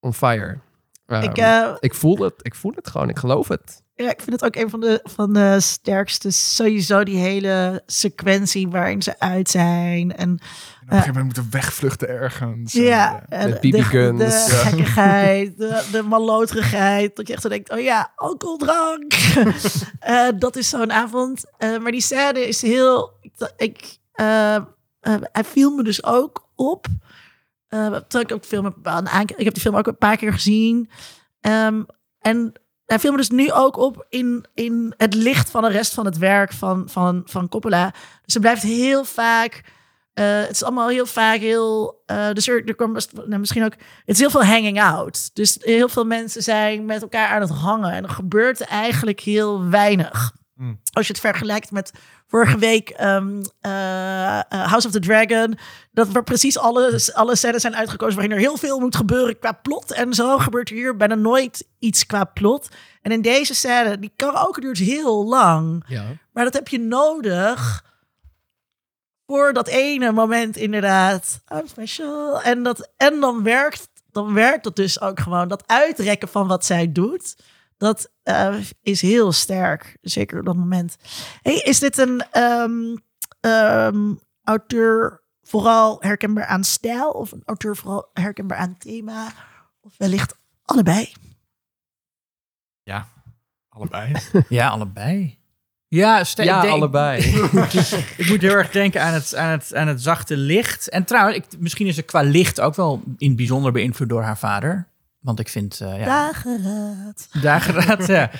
D: on fire. Ehm,
C: Ik, eh,
D: ik, voel het, ik voel het gewoon, ik geloof het.
C: Ja, ik vind het ook een van de, van de sterkste. Sowieso die hele sequentie waarin ze uit zijn. En
A: En op een gegeven moment moeten wegvluchten ergens.
C: ja,
A: En,
D: Met
C: de,
D: BB-guns.
C: de
D: Ja.
C: gekkigheid, de, de maloterigheid. Dat je echt zo denkt, oh ja, alcoholdrank. Eh, dat is zo'n avond. Eh, maar die scène is heel... Ik, ik, eh, eh, hij viel me dus ook op. Terwijl ik ook film heb, ik heb die film ook een paar keer gezien. Ehm, en hij viel me dus nu ook op in, in het licht van de rest van het werk van, van, van Coppola. Dus er blijft heel vaak... het is allemaal heel vaak heel... dus er, er komt nou, misschien ook... Het is heel veel hanging out. Dus heel veel mensen zijn met elkaar aan het hangen. En er gebeurt eigenlijk heel weinig.
A: Mm.
C: Als je het vergelijkt met vorige week ehm, eh, eh, House of the Dragon. Dat waar precies alle, alle scènes zijn uitgekozen waarin er heel veel moet gebeuren qua plot. En zo gebeurt er hier bijna nooit iets qua plot. En in deze scène, die karaoke duurt heel lang.
D: Ja.
C: Maar dat heb je nodig voor dat ene moment inderdaad. I'm special. En, dat, en dan, werkt, dan werkt dat dus ook gewoon. Dat uitrekken van wat zij doet. Dat eh, is heel sterk. Zeker op dat moment. Hey, is dit een ehm, ehm, auteur vooral herkenbaar aan stijl? Of een auteur vooral herkenbaar aan thema? Of wellicht allebei?
A: allebei.
B: Ja, allebei. Ja, ste-
D: Ja,
B: denk-
D: allebei.
B: ik moet heel erg denken aan het, aan, het, aan het zachte licht. En trouwens, ik, misschien is ze qua licht ook wel in het bijzonder beïnvloed door haar vader. Want ik vind, eh, ja,
C: Dageraad.
B: dageraad, ja.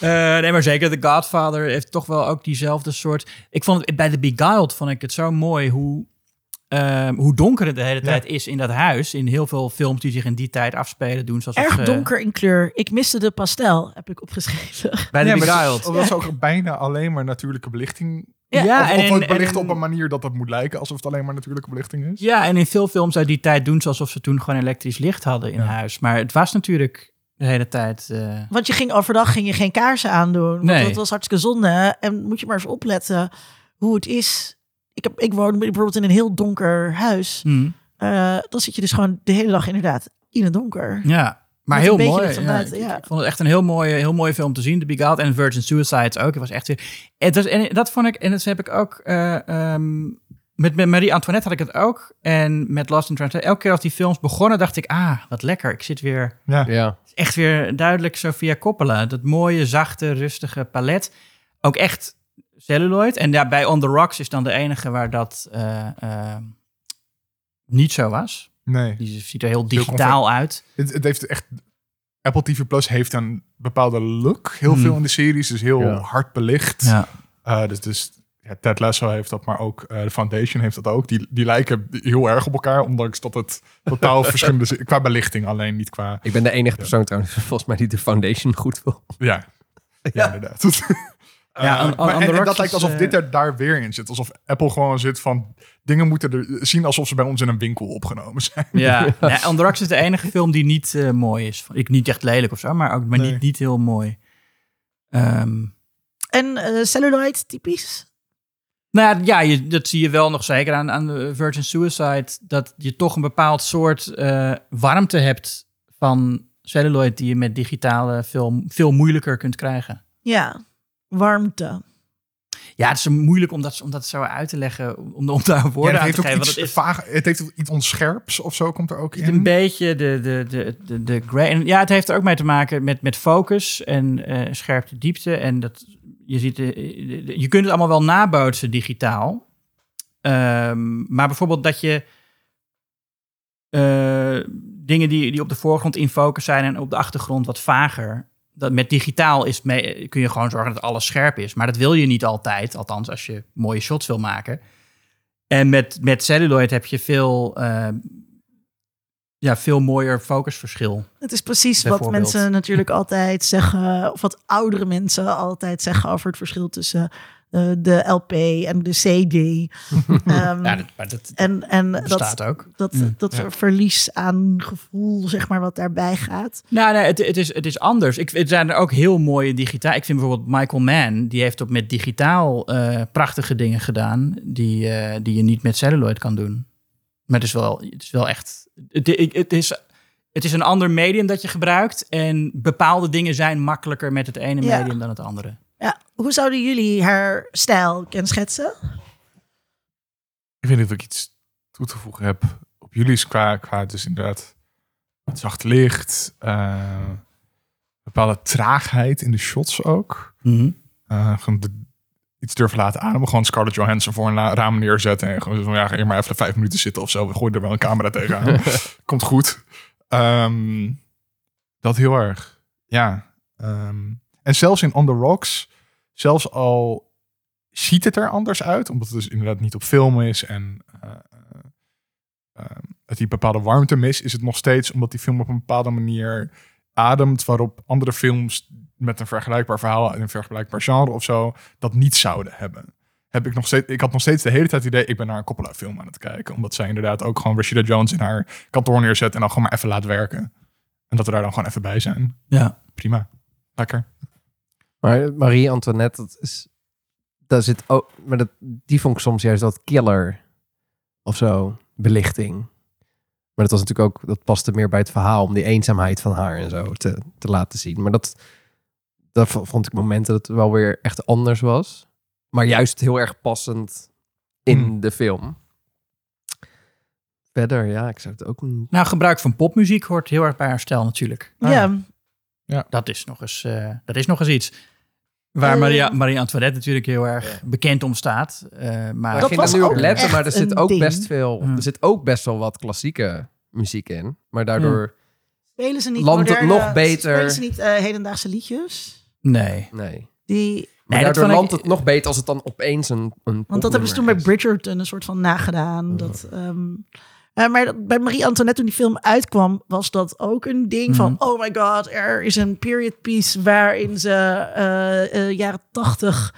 B: Eh, nee, maar zeker The Godfather heeft toch wel ook diezelfde soort... Ik vond het, bij The Beguiled vond ik het zo mooi hoe, ehm, hoe donker het de hele tijd is in dat huis. In heel veel films die zich in die tijd afspelen doen. Zoals
C: Erg
B: eh,
C: donker in kleur. Ik miste de pastel, heb ik opgeschreven.
B: Bij The
A: Ja,
B: Beguiled.
A: Dat is ook bijna alleen maar natuurlijke belichting.
C: Ja,
B: Ja,
A: of,
B: en
A: of
B: en in-
A: op een manier dat het moet lijken alsof het alleen maar natuurlijke belichting is.
B: Ja, en in veel films uit die tijd doen ze alsof ze toen gewoon elektrisch licht hadden in
A: Ja.
B: huis. Maar het was natuurlijk de hele tijd... eh,
C: Want je ging overdag ging je geen kaarsen aandoen. Want
B: Nee.
C: dat was hartstikke zonde. En moet je maar eens opletten hoe het is. Ik, heb, ik woon bijvoorbeeld in een heel donker huis.
B: hmm.
C: Eh, dan zit je dus gewoon de hele dag inderdaad in het donker.
B: Ja, maar heel mooi. Ja, ik,
C: ja.
B: ik vond het echt een heel mooie, heel mooie film te zien. The Beguiled en Virgin Suicides ook. Het was echt weer... Het was, en dat vond ik... En dat heb ik ook... eh, ehm, met, met Marie Antoinette had ik het ook. En met Lost in Translation. Elke keer als die films begonnen, dacht ik... Ah, wat lekker. Ik zit weer...
A: Ja.
D: Ja.
B: Echt weer duidelijk Sofia Coppola. Dat mooie, zachte, rustige palet. Ook echt celluloid. En ja, bij On The Rocks is dan de enige waar dat eh, eh, niet zo was.
A: Nee.
B: Die ziet er heel
A: Heel
B: digitaal uit.
A: Het, het heeft echt. Apple TV Plus heeft een bepaalde look. Heel
B: Hmm.
A: veel in de series. Dus heel
D: Ja.
A: hard belicht.
B: Ja.
A: Eh, dus dus ja, Ted Lasso heeft dat, maar ook eh, de Foundation heeft dat ook. Die, die lijken heel erg op elkaar, ondanks dat het totaal verschillende is. Qua belichting alleen, niet qua...
D: Ik ben de enige persoon trouwens volgens mij die de foundation goed wil.
A: Ja, ja. inderdaad. Eh,
B: Ja, on- on-
A: maar-
B: on
A: en,
B: the
A: en
B: Rocks
A: dat lijkt alsof
B: eh,
A: dit er daar weer in zit. Alsof Apple gewoon zit van... Dingen moeten er zien alsof ze bij ons in een winkel opgenomen zijn.
B: Ja, Rocks is de enige film die niet eh, mooi is. Ik niet echt lelijk of zo, maar ook maar
A: Nee.
B: niet, niet heel mooi. Ehm,
C: En eh celluloid typisch.
B: nou ja, ja je, dat zie je wel nog zeker aan, aan Virgin Suicide. Dat je toch een bepaald soort eh, warmte hebt van celluloid die je met digitale film veel moeilijker kunt krijgen.
C: Ja, warmte.
B: Ja, het is moeilijk om dat, om dat zo uit te leggen, om, om daar
A: Ja,
B: woorden aan te geven.
A: iets
B: het is
A: vaag, het heeft ook iets onscherps of zo komt er ook
B: een
A: in.
B: beetje de, de, de, de, de gray. En ja, het heeft er ook mee te maken met, met focus en eh, scherpte diepte. En dat je ziet, de, de- de- je kunt het allemaal wel nabootsen digitaal. Ehm, maar bijvoorbeeld dat je eh, dingen die, die op de voorgrond in focus zijn en op de achtergrond wat vager. Dat met digitaal is mee, kun je gewoon zorgen dat alles scherp is. Maar dat wil je niet altijd, althans als je mooie shots wil maken. En met, met celluloid heb je veel, eh, ja, veel mooier focusverschil.
C: Het is precies wat mensen natuurlijk altijd zeggen, of wat oudere mensen altijd zeggen over het verschil tussen eh, de LP en de CD. Ehm,
B: Ja, dat, maar dat
C: en en dat,
B: bestaat ook.
C: dat,
B: Mm,
C: dat
A: ja.
C: verlies aan gevoel, zeg maar, wat daarbij gaat.
B: Nou, nee, het, het, is, het is anders. Ik, het zijn er ook heel mooie digitaal. Ik vind bijvoorbeeld Michael Mann, die heeft op met digitaal eh, prachtige dingen gedaan die, eh, die je niet met celluloid kan doen. Maar het is wel, het is wel echt. Het, het, het is, het is een ander medium dat je gebruikt. En bepaalde dingen zijn makkelijker met het ene
C: Ja.
B: medium dan het andere.
C: Ja, hoe zouden jullie haar stijl kenschetsen?
A: Ik weet niet of ik iets toe te voegen heb op jullie qua, qua dus inderdaad het zacht licht, eh, bepaalde traagheid in de shots ook. Gewoon de- iets durven laten ademen. Gewoon Scarlett Johansson voor een raam neerzetten en gewoon van ja, ga hier maar even vijf minuten zitten of zo. We gooien er wel een camera tegenaan. Komt goed. Ehm, dat heel erg. Ja. Ehm, en zelfs in On The Rocks, zelfs al ziet het er anders uit, omdat het dus inderdaad niet op film is en eh, ehm, het die bepaalde warmte mis, is het nog steeds omdat die film op een bepaalde manier ademt, waarop andere films met een vergelijkbaar verhaal en een vergelijkbaar genre of zo dat niet zouden hebben. Heb ik, nog steeds, ik had nog steeds de hele tijd het idee, ik ben naar een Coppola film aan het kijken. Omdat zij inderdaad ook gewoon Rashida Jones in haar kantoor neerzet en dan gewoon maar even laat werken. En dat we daar dan gewoon even bij zijn.
B: Ja.
A: Prima. Lekker.
D: Maar Marie Antoinette, dat is, daar zit ook, maar dat, die vond ik soms juist dat killer of zo, belichting. Maar dat was natuurlijk ook, dat paste meer bij het verhaal om die eenzaamheid van haar en zo te, te laten zien. Maar dat, dat v- vond ik momenten dat het wel weer echt anders was. Maar juist heel erg passend in
A: Hmm.
D: de film. Verder, ja, ik zou het ook.
B: Nou, gebruik van popmuziek hoort heel erg bij haar stijl natuurlijk.
A: Ah,
C: ja,
B: Dat is nog eens, eh, dat is nog eens iets. Waar
C: Eh.
B: Maria, Marie Antoinette natuurlijk heel erg bekend om staat. Eh, maar
D: Maar
C: Dat
D: ik ging
C: was
D: er nu op
C: ook
D: letten, maar er zit ook
C: ding.
D: best veel, er zit ook best wel wat klassieke muziek in. Maar daardoor
C: Spelen ze niet
D: Landt het nog beter?
C: Spelen ze niet hedendaagse liedjes?
B: Nee.
D: Nee.
C: Die,
D: Maar
B: Nee, dat
D: daardoor landt het nog beter als het dan opeens een, een
C: want dat hebben ze toen bij Bridgerton een soort van nagedaan. Dat, ehm, eh, maar dat- bij Marie Antoinette, toen die film uitkwam, was dat ook een ding van...
B: Mhm.
C: Oh my god, er is een period piece waarin ze eh, eh, jaren tachtig...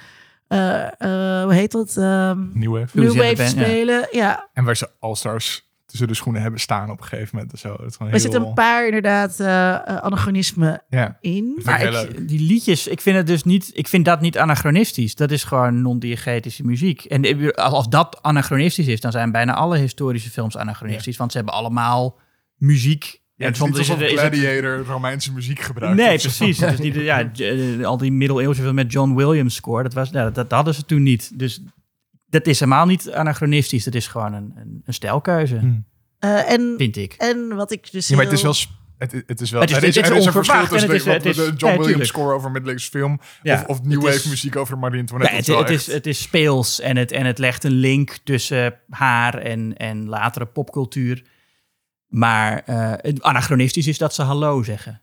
C: eh, eh, hoe heet dat? Ehm
A: Nieuwe.
C: New Wave
B: Band, ja.
C: spelen. Ja,
A: En waar ze All-Stars tussen de schoenen hebben staan op een gegeven moment. en Zo. Dat is
C: er zitten een paar inderdaad eh, eh, anachronismen
A: Ja.
C: in.
B: Maar ik, die liedjes, ik vind het dus niet, ik vind dat niet anachronistisch. Dat is gewoon non-diegetische muziek. En ik- als dat anachronistisch is, dan zijn bijna alle historische films anachronistisch. Want ze hebben allemaal muziek.
A: Ja, het is
B: soms
A: niet alsof
B: is het-
A: Gladiator Romeinse muziek gebruikt.
B: Nee, precies. Het is niet, ja, eh, al die middeleeuwse film met John Williams score, dat, was, dat hadden ze toen niet. Dus dat is helemaal niet anachronistisch. Dat is gewoon een, een, een stijlkeuze,
A: Hm.
C: Eh, en,
B: vind ik.
C: en wat ik dus
A: Ja, maar het is wel... Het, het is wel...
B: Het is-
A: er is,
B: het is
A: er is een verschil tussen
B: het is-
A: de,
B: het is-
A: de John
B: ja,
A: Williams score over middeleeuwse film...
B: Ja,
A: of, of New
B: het
A: Wave muziek over Marie
B: Ja,
A: Antoinette.
B: het,
A: is wel
B: het, is, het is speels en het, en het legt een link tussen haar en, en latere popcultuur. Maar eh, het anachronistisch is dat ze hallo zeggen.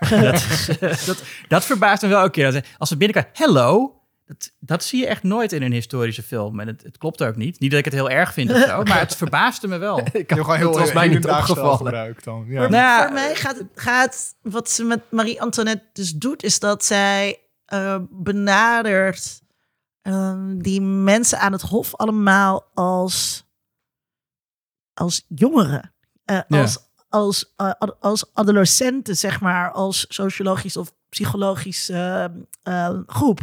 B: dat, is, eh, dat, dat verbaast me wel elke keer. Als ze binnenkomen, hello. Dat, dat zie je echt nooit in een historische film. En het, het klopt ook niet. Niet dat ik het heel erg vind of zo, maar het verbaasde me wel.
D: Ik
A: hebt gewoon heel
D: het was mij niet
A: hedendaags stijl
D: opgevallen.
A: gebruikt dan. Ja.
C: Voor,
B: Nou,
C: voor mij gaat, gaat wat ze met Marie Antoinette dus doet, is dat zij eh, benadert ehm, die mensen aan het hof allemaal als, als jongeren. Eh,
B: Ja.
C: Als, als, eh, ad- als adolescenten, zeg maar, als sociologisch of psychologisch eh, eh, groep.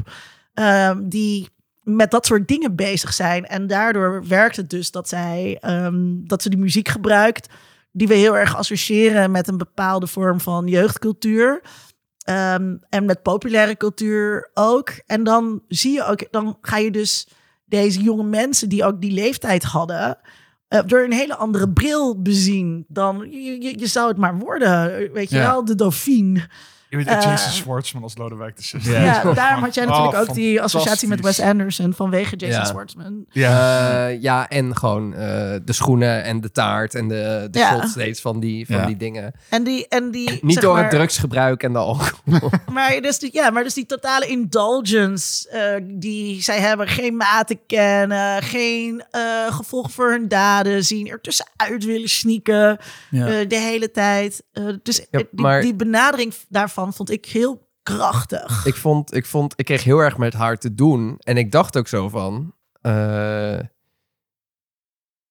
C: Ehm, die met dat soort dingen bezig zijn. En daardoor werkt het dus dat zij ehm, dat ze die muziek gebruikt die we heel erg associëren met een bepaalde vorm van jeugdcultuur. Ehm, en met populaire cultuur ook. En dan zie je ook, dan ga je dus deze jonge mensen die ook die leeftijd hadden, eh, door een hele andere bril bezien dan je, je, je zou het maar worden. Weet je
B: Ja.
C: wel, de Dauphine.
A: Je weet,
C: Eh,
A: Jason Schwartzman als Lodewijk de 16.
B: Ja.
C: Ja, daarom had jij natuurlijk
A: Oh,
C: ook die associatie met Wes. Anderson vanwege Jason
D: Ja.
C: Schwartzman.
A: Ja.
D: Eh, ja, en gewoon eh, de schoenen en de taart en de, de
C: Ja.
D: shot steeds van die, van
B: Ja.
D: die dingen.
C: En die, en die
D: Niet
C: zeg
D: door
C: maar,
D: het drugsgebruik en de alcohol.
C: Maar dus die, ja, maar dus die totale indulgence eh, die zij hebben, geen maten kennen, geen eh gevolgen voor hun daden zien, er tussenuit willen sneaken eh, de hele tijd. Dus
D: Ja,
C: die,
D: maar-
C: die benadering daarvan vond ik heel krachtig.
D: ik vond, ik vond, ik kreeg heel erg met haar te doen. En ik dacht ook zo van. eh,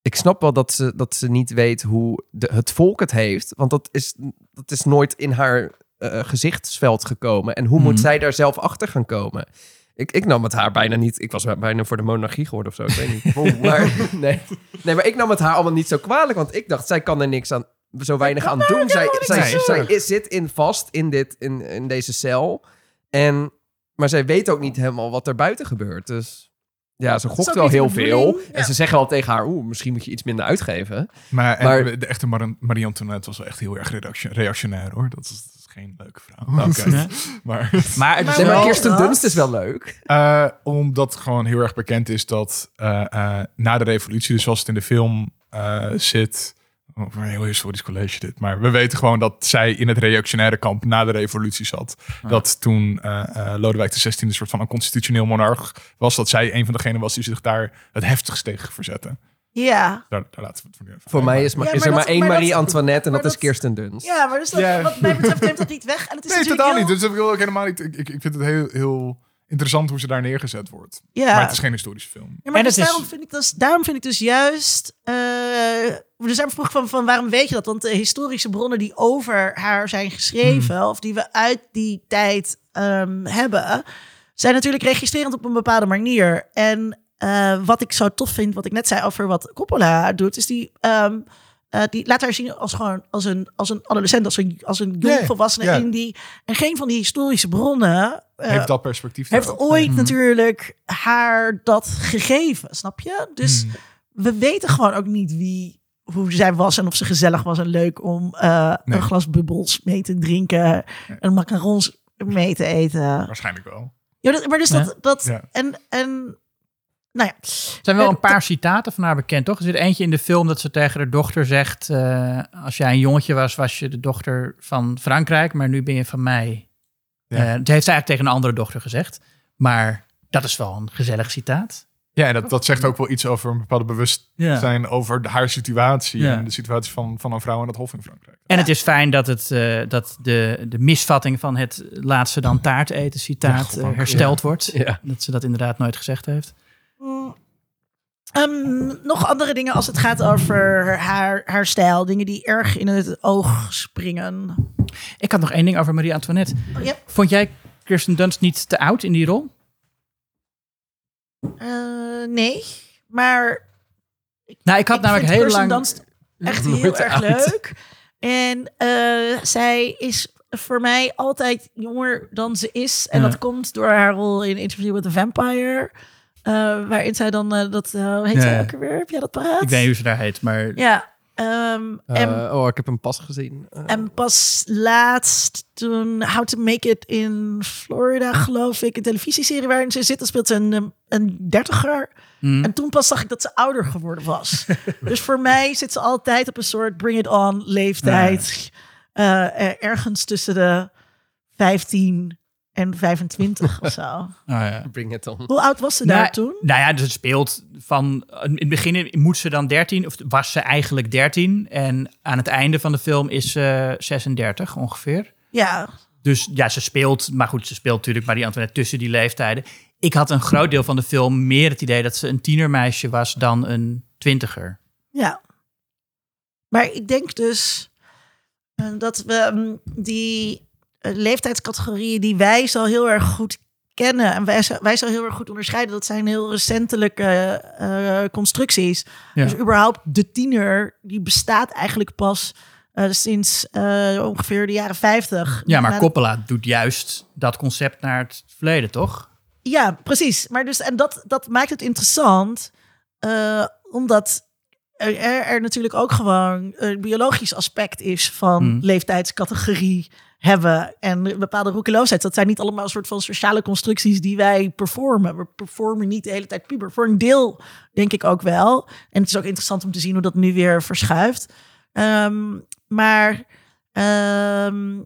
D: ik snap wel dat ze, dat ze niet weet hoe de, het volk het heeft. Want dat is, dat is nooit in haar eh, gezichtsveld gekomen. En hoe
B: Mhm.
D: moet zij daar zelf achter gaan komen? Ik, ik nam het haar bijna niet. Ik was bijna voor de monarchie geworden of zo. Ik weet niet. maar, nee. nee, maar ik nam het haar allemaal niet zo kwalijk. Want ik dacht, zij kan er niks aan. Zo weinig aan doen. Zij, zij, zij zit in vast in, dit, in, in deze cel. En, maar zij weet ook niet helemaal wat er buiten gebeurt. Dus ja, ze gokt wel heel veel. En ze zeggen wel tegen haar, oeh, misschien moet je iets minder uitgeven.
A: Maar, en
D: Maar-
A: de echte Mar- Marie Antoinette was wel echt heel erg reaction- reactionair hoor. Dat is, dat is geen leuke vrouw.
D: Oké.
B: Ja.
A: maar
B: Maar het is
D: Nee, maar Kirsten Dunst is wel leuk.
A: eh, omdat gewoon heel erg bekend is dat eh, eh, na de revolutie, dus zoals het in de film eh, zit. Een heel historisch college dit. Maar we weten gewoon dat zij in het reactionaire kamp na de revolutie zat. Dat toen eh, eh, Lodewijk XVI een soort van een constitutioneel monarch was. Dat zij een van degenen was die zich daar het heftigst tegen verzette.
C: Ja.
A: Daar, daar laten we het voor nu even
D: Voor mij is,
C: Ja,
D: is
C: maar
D: er
C: dat-
D: maar één
C: maar dat-
D: Marie Antoinette en dat is Kirsten Dunst.
C: ja, maar dus dat, wat mij betreft neemt dat niet weg. En het is
A: Nee, totaal
C: heel-
A: niet. Dus dat wil ik helemaal niet. Ik, ik, ik vind het heel, heel interessant hoe ze daar neergezet wordt.
C: Ja.
A: Maar het is geen historische film.
C: Ja, maar
B: En
C: dus
B: het is-
C: daarom, vind ik dus, daarom vind ik dus juist. eh dus daarom vroeg van waarom weet je dat? Want de historische bronnen die over haar zijn geschreven,
B: Hmm.
C: of die we uit die tijd ehm, hebben, zijn natuurlijk registrerend op een bepaalde manier. En eh, wat ik zo tof vind, wat ik net zei over wat Coppola doet, is die. ehm, eh, die laat haar zien als gewoon als een, als een adolescent, als een, als een jong
A: Ja,
C: volwassene.
A: ja.
C: In die, en geen van die historische bronnen eh,
A: Heeft dat perspectief
C: heeft
A: daarop.
C: ooit
B: Mhm.
C: natuurlijk haar dat gegeven, snap je? Dus
A: Hmm.
C: we weten gewoon ook niet wie, hoe zij was en of ze gezellig was en leuk om eh,
A: Nee.
C: een glas bubbels mee te drinken en macarons mee te eten.
A: Waarschijnlijk wel.
C: Ja, dat, maar dus dat, dat
A: Ja.
C: en, en nou ja,
B: Er zijn wel
C: Eh,
B: een paar citaten van haar bekend, toch? Er zit eentje in de film dat ze tegen haar dochter zegt... eh, als jij een jongetje was, was je de dochter van Frankrijk... maar nu ben je van mij.
A: Ja.
B: Eh, dat heeft ze eigenlijk tegen een andere dochter gezegd. Maar dat is wel een gezellig citaat.
A: Ja, en dat, dat zegt ook wel iets over een bepaalde bewustzijn over de- haar situatie
B: Ja.
A: en de situatie van, van een vrouw in het hof in Frankrijk.
B: En het is fijn dat, het, eh, dat de, de misvatting van het laat ze dan taart eten citaat hersteld wordt.
D: Ja.
B: Dat ze dat inderdaad nooit gezegd heeft.
C: Mm. Ehm, nog andere dingen als het gaat over haar, haar stijl. Dingen die erg in het oog springen.
B: Ik had nog één ding over Marie Antoinette.
C: Oh, ja.
B: Vond jij Kirsten Dunst niet te oud in die rol?
C: Eh, nee, maar
B: Nou, ik had
C: ik
B: namelijk heel
C: Kirsten
B: lang...
C: Dunst echt heel erg
D: oud.
C: leuk. En eh, zij is voor mij altijd jonger dan ze is. En
B: Ja.
C: dat komt door haar rol in Interview with the Vampire. Eh, waarin zij dan eh, dat... eh, hoe heet
B: Ja.
C: zij ook weer? Heb jij dat paraat?
B: Ik weet niet hoe ze daar heet, maar...
C: Ja. ehm, en
D: Eh, oh, ik heb hem pas gezien.
C: En pas laatst toen How to Make It in Florida, geloof ik, een televisieserie waarin ze zit, dan speelt ze een, um, een dertiger.
B: Hmm.
C: En toen pas zag ik dat ze ouder geworden was. dus voor mij zit ze altijd op een soort bring it on leeftijd. Ergens tussen de 15 en 25 of zo.
B: Oh, ja.
D: Bring it on.
C: Hoe oud was ze
B: Nou,
C: daar toen?
B: Nou ja, dus het speelt van... In het begin moet ze dan 13, of was ze eigenlijk 13. En aan het einde van de film is ze 36 ongeveer.
C: Ja,
B: Dus ja, ze speelt... Maar goed, ze speelt natuurlijk Marie Antoinette tussen die leeftijden. Ik had een groot deel van de film meer het idee dat ze een tienermeisje was dan een twintiger.
C: Ja. Maar ik denk dus eh, dat we mm, die leeftijdscategorieën die wij zo heel erg goed kennen en wij, zo- wij zo heel erg goed onderscheiden, dat zijn heel recentelijke eh, eh, constructies.
B: Ja.
C: Dus überhaupt de tiener, die bestaat eigenlijk pas eh, sinds eh, ongeveer de jaren 50.
B: Ja, maar Coppola doet juist dat concept naar het verleden, toch?
C: Ja, precies. Maar dus, en dat, dat maakt het interessant, eh, omdat er, er natuurlijk ook gewoon een biologisch aspect is van
B: Hmm.
C: leeftijdscategorie hebben en bepaalde roekeloosheid. Dat zijn niet allemaal een soort van sociale constructies die wij performen. We performen niet de hele tijd puber. Voor een deel denk ik ook wel. En het is ook interessant om te zien hoe dat nu weer verschuift. Ehm, maar ehm,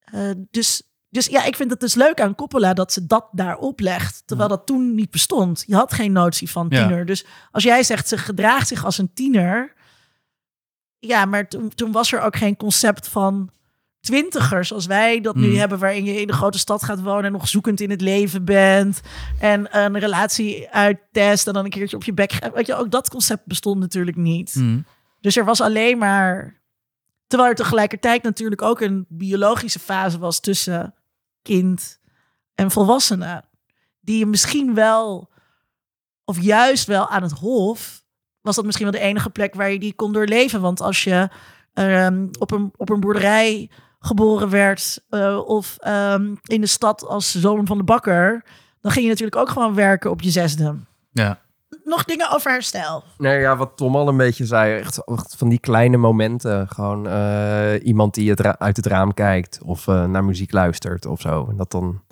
C: eh, dus dus ja, ik vind het dus leuk aan Coppola dat ze dat daarop legt. Terwijl dat toen niet bestond. Je had geen notie van
B: Ja.
C: tiener. Dus als jij zegt ze gedraagt zich als een tiener. Ja, maar toen, toen was er ook geen concept van twintigers zoals wij dat nu
B: Mm.
C: hebben. Waarin je in de grote stad gaat wonen en nog zoekend in het leven bent. En een relatie uittest en dan een keertje op je bek. gaat. Weet je, ook dat concept bestond natuurlijk niet.
B: Hmm.
C: Dus er was alleen maar. Terwijl er tegelijkertijd natuurlijk ook een biologische fase was tussen kind en volwassene. Die je misschien wel, of juist wel aan het hof, was dat misschien wel de enige plek waar je die kon doorleven. Want als je ehm, op, een, op een boerderij geboren werd eh, of ehm, in de stad als zoon van de bakker, dan ging je natuurlijk ook gewoon werken op je zesde.
B: Ja.
C: Nog dingen over haar stijl.
D: Nee, ja, wat Tom al een beetje zei, echt, echt van die kleine momenten. Gewoon eh, iemand die het uit het raam kijkt of eh, naar muziek luistert of zo. En dat dan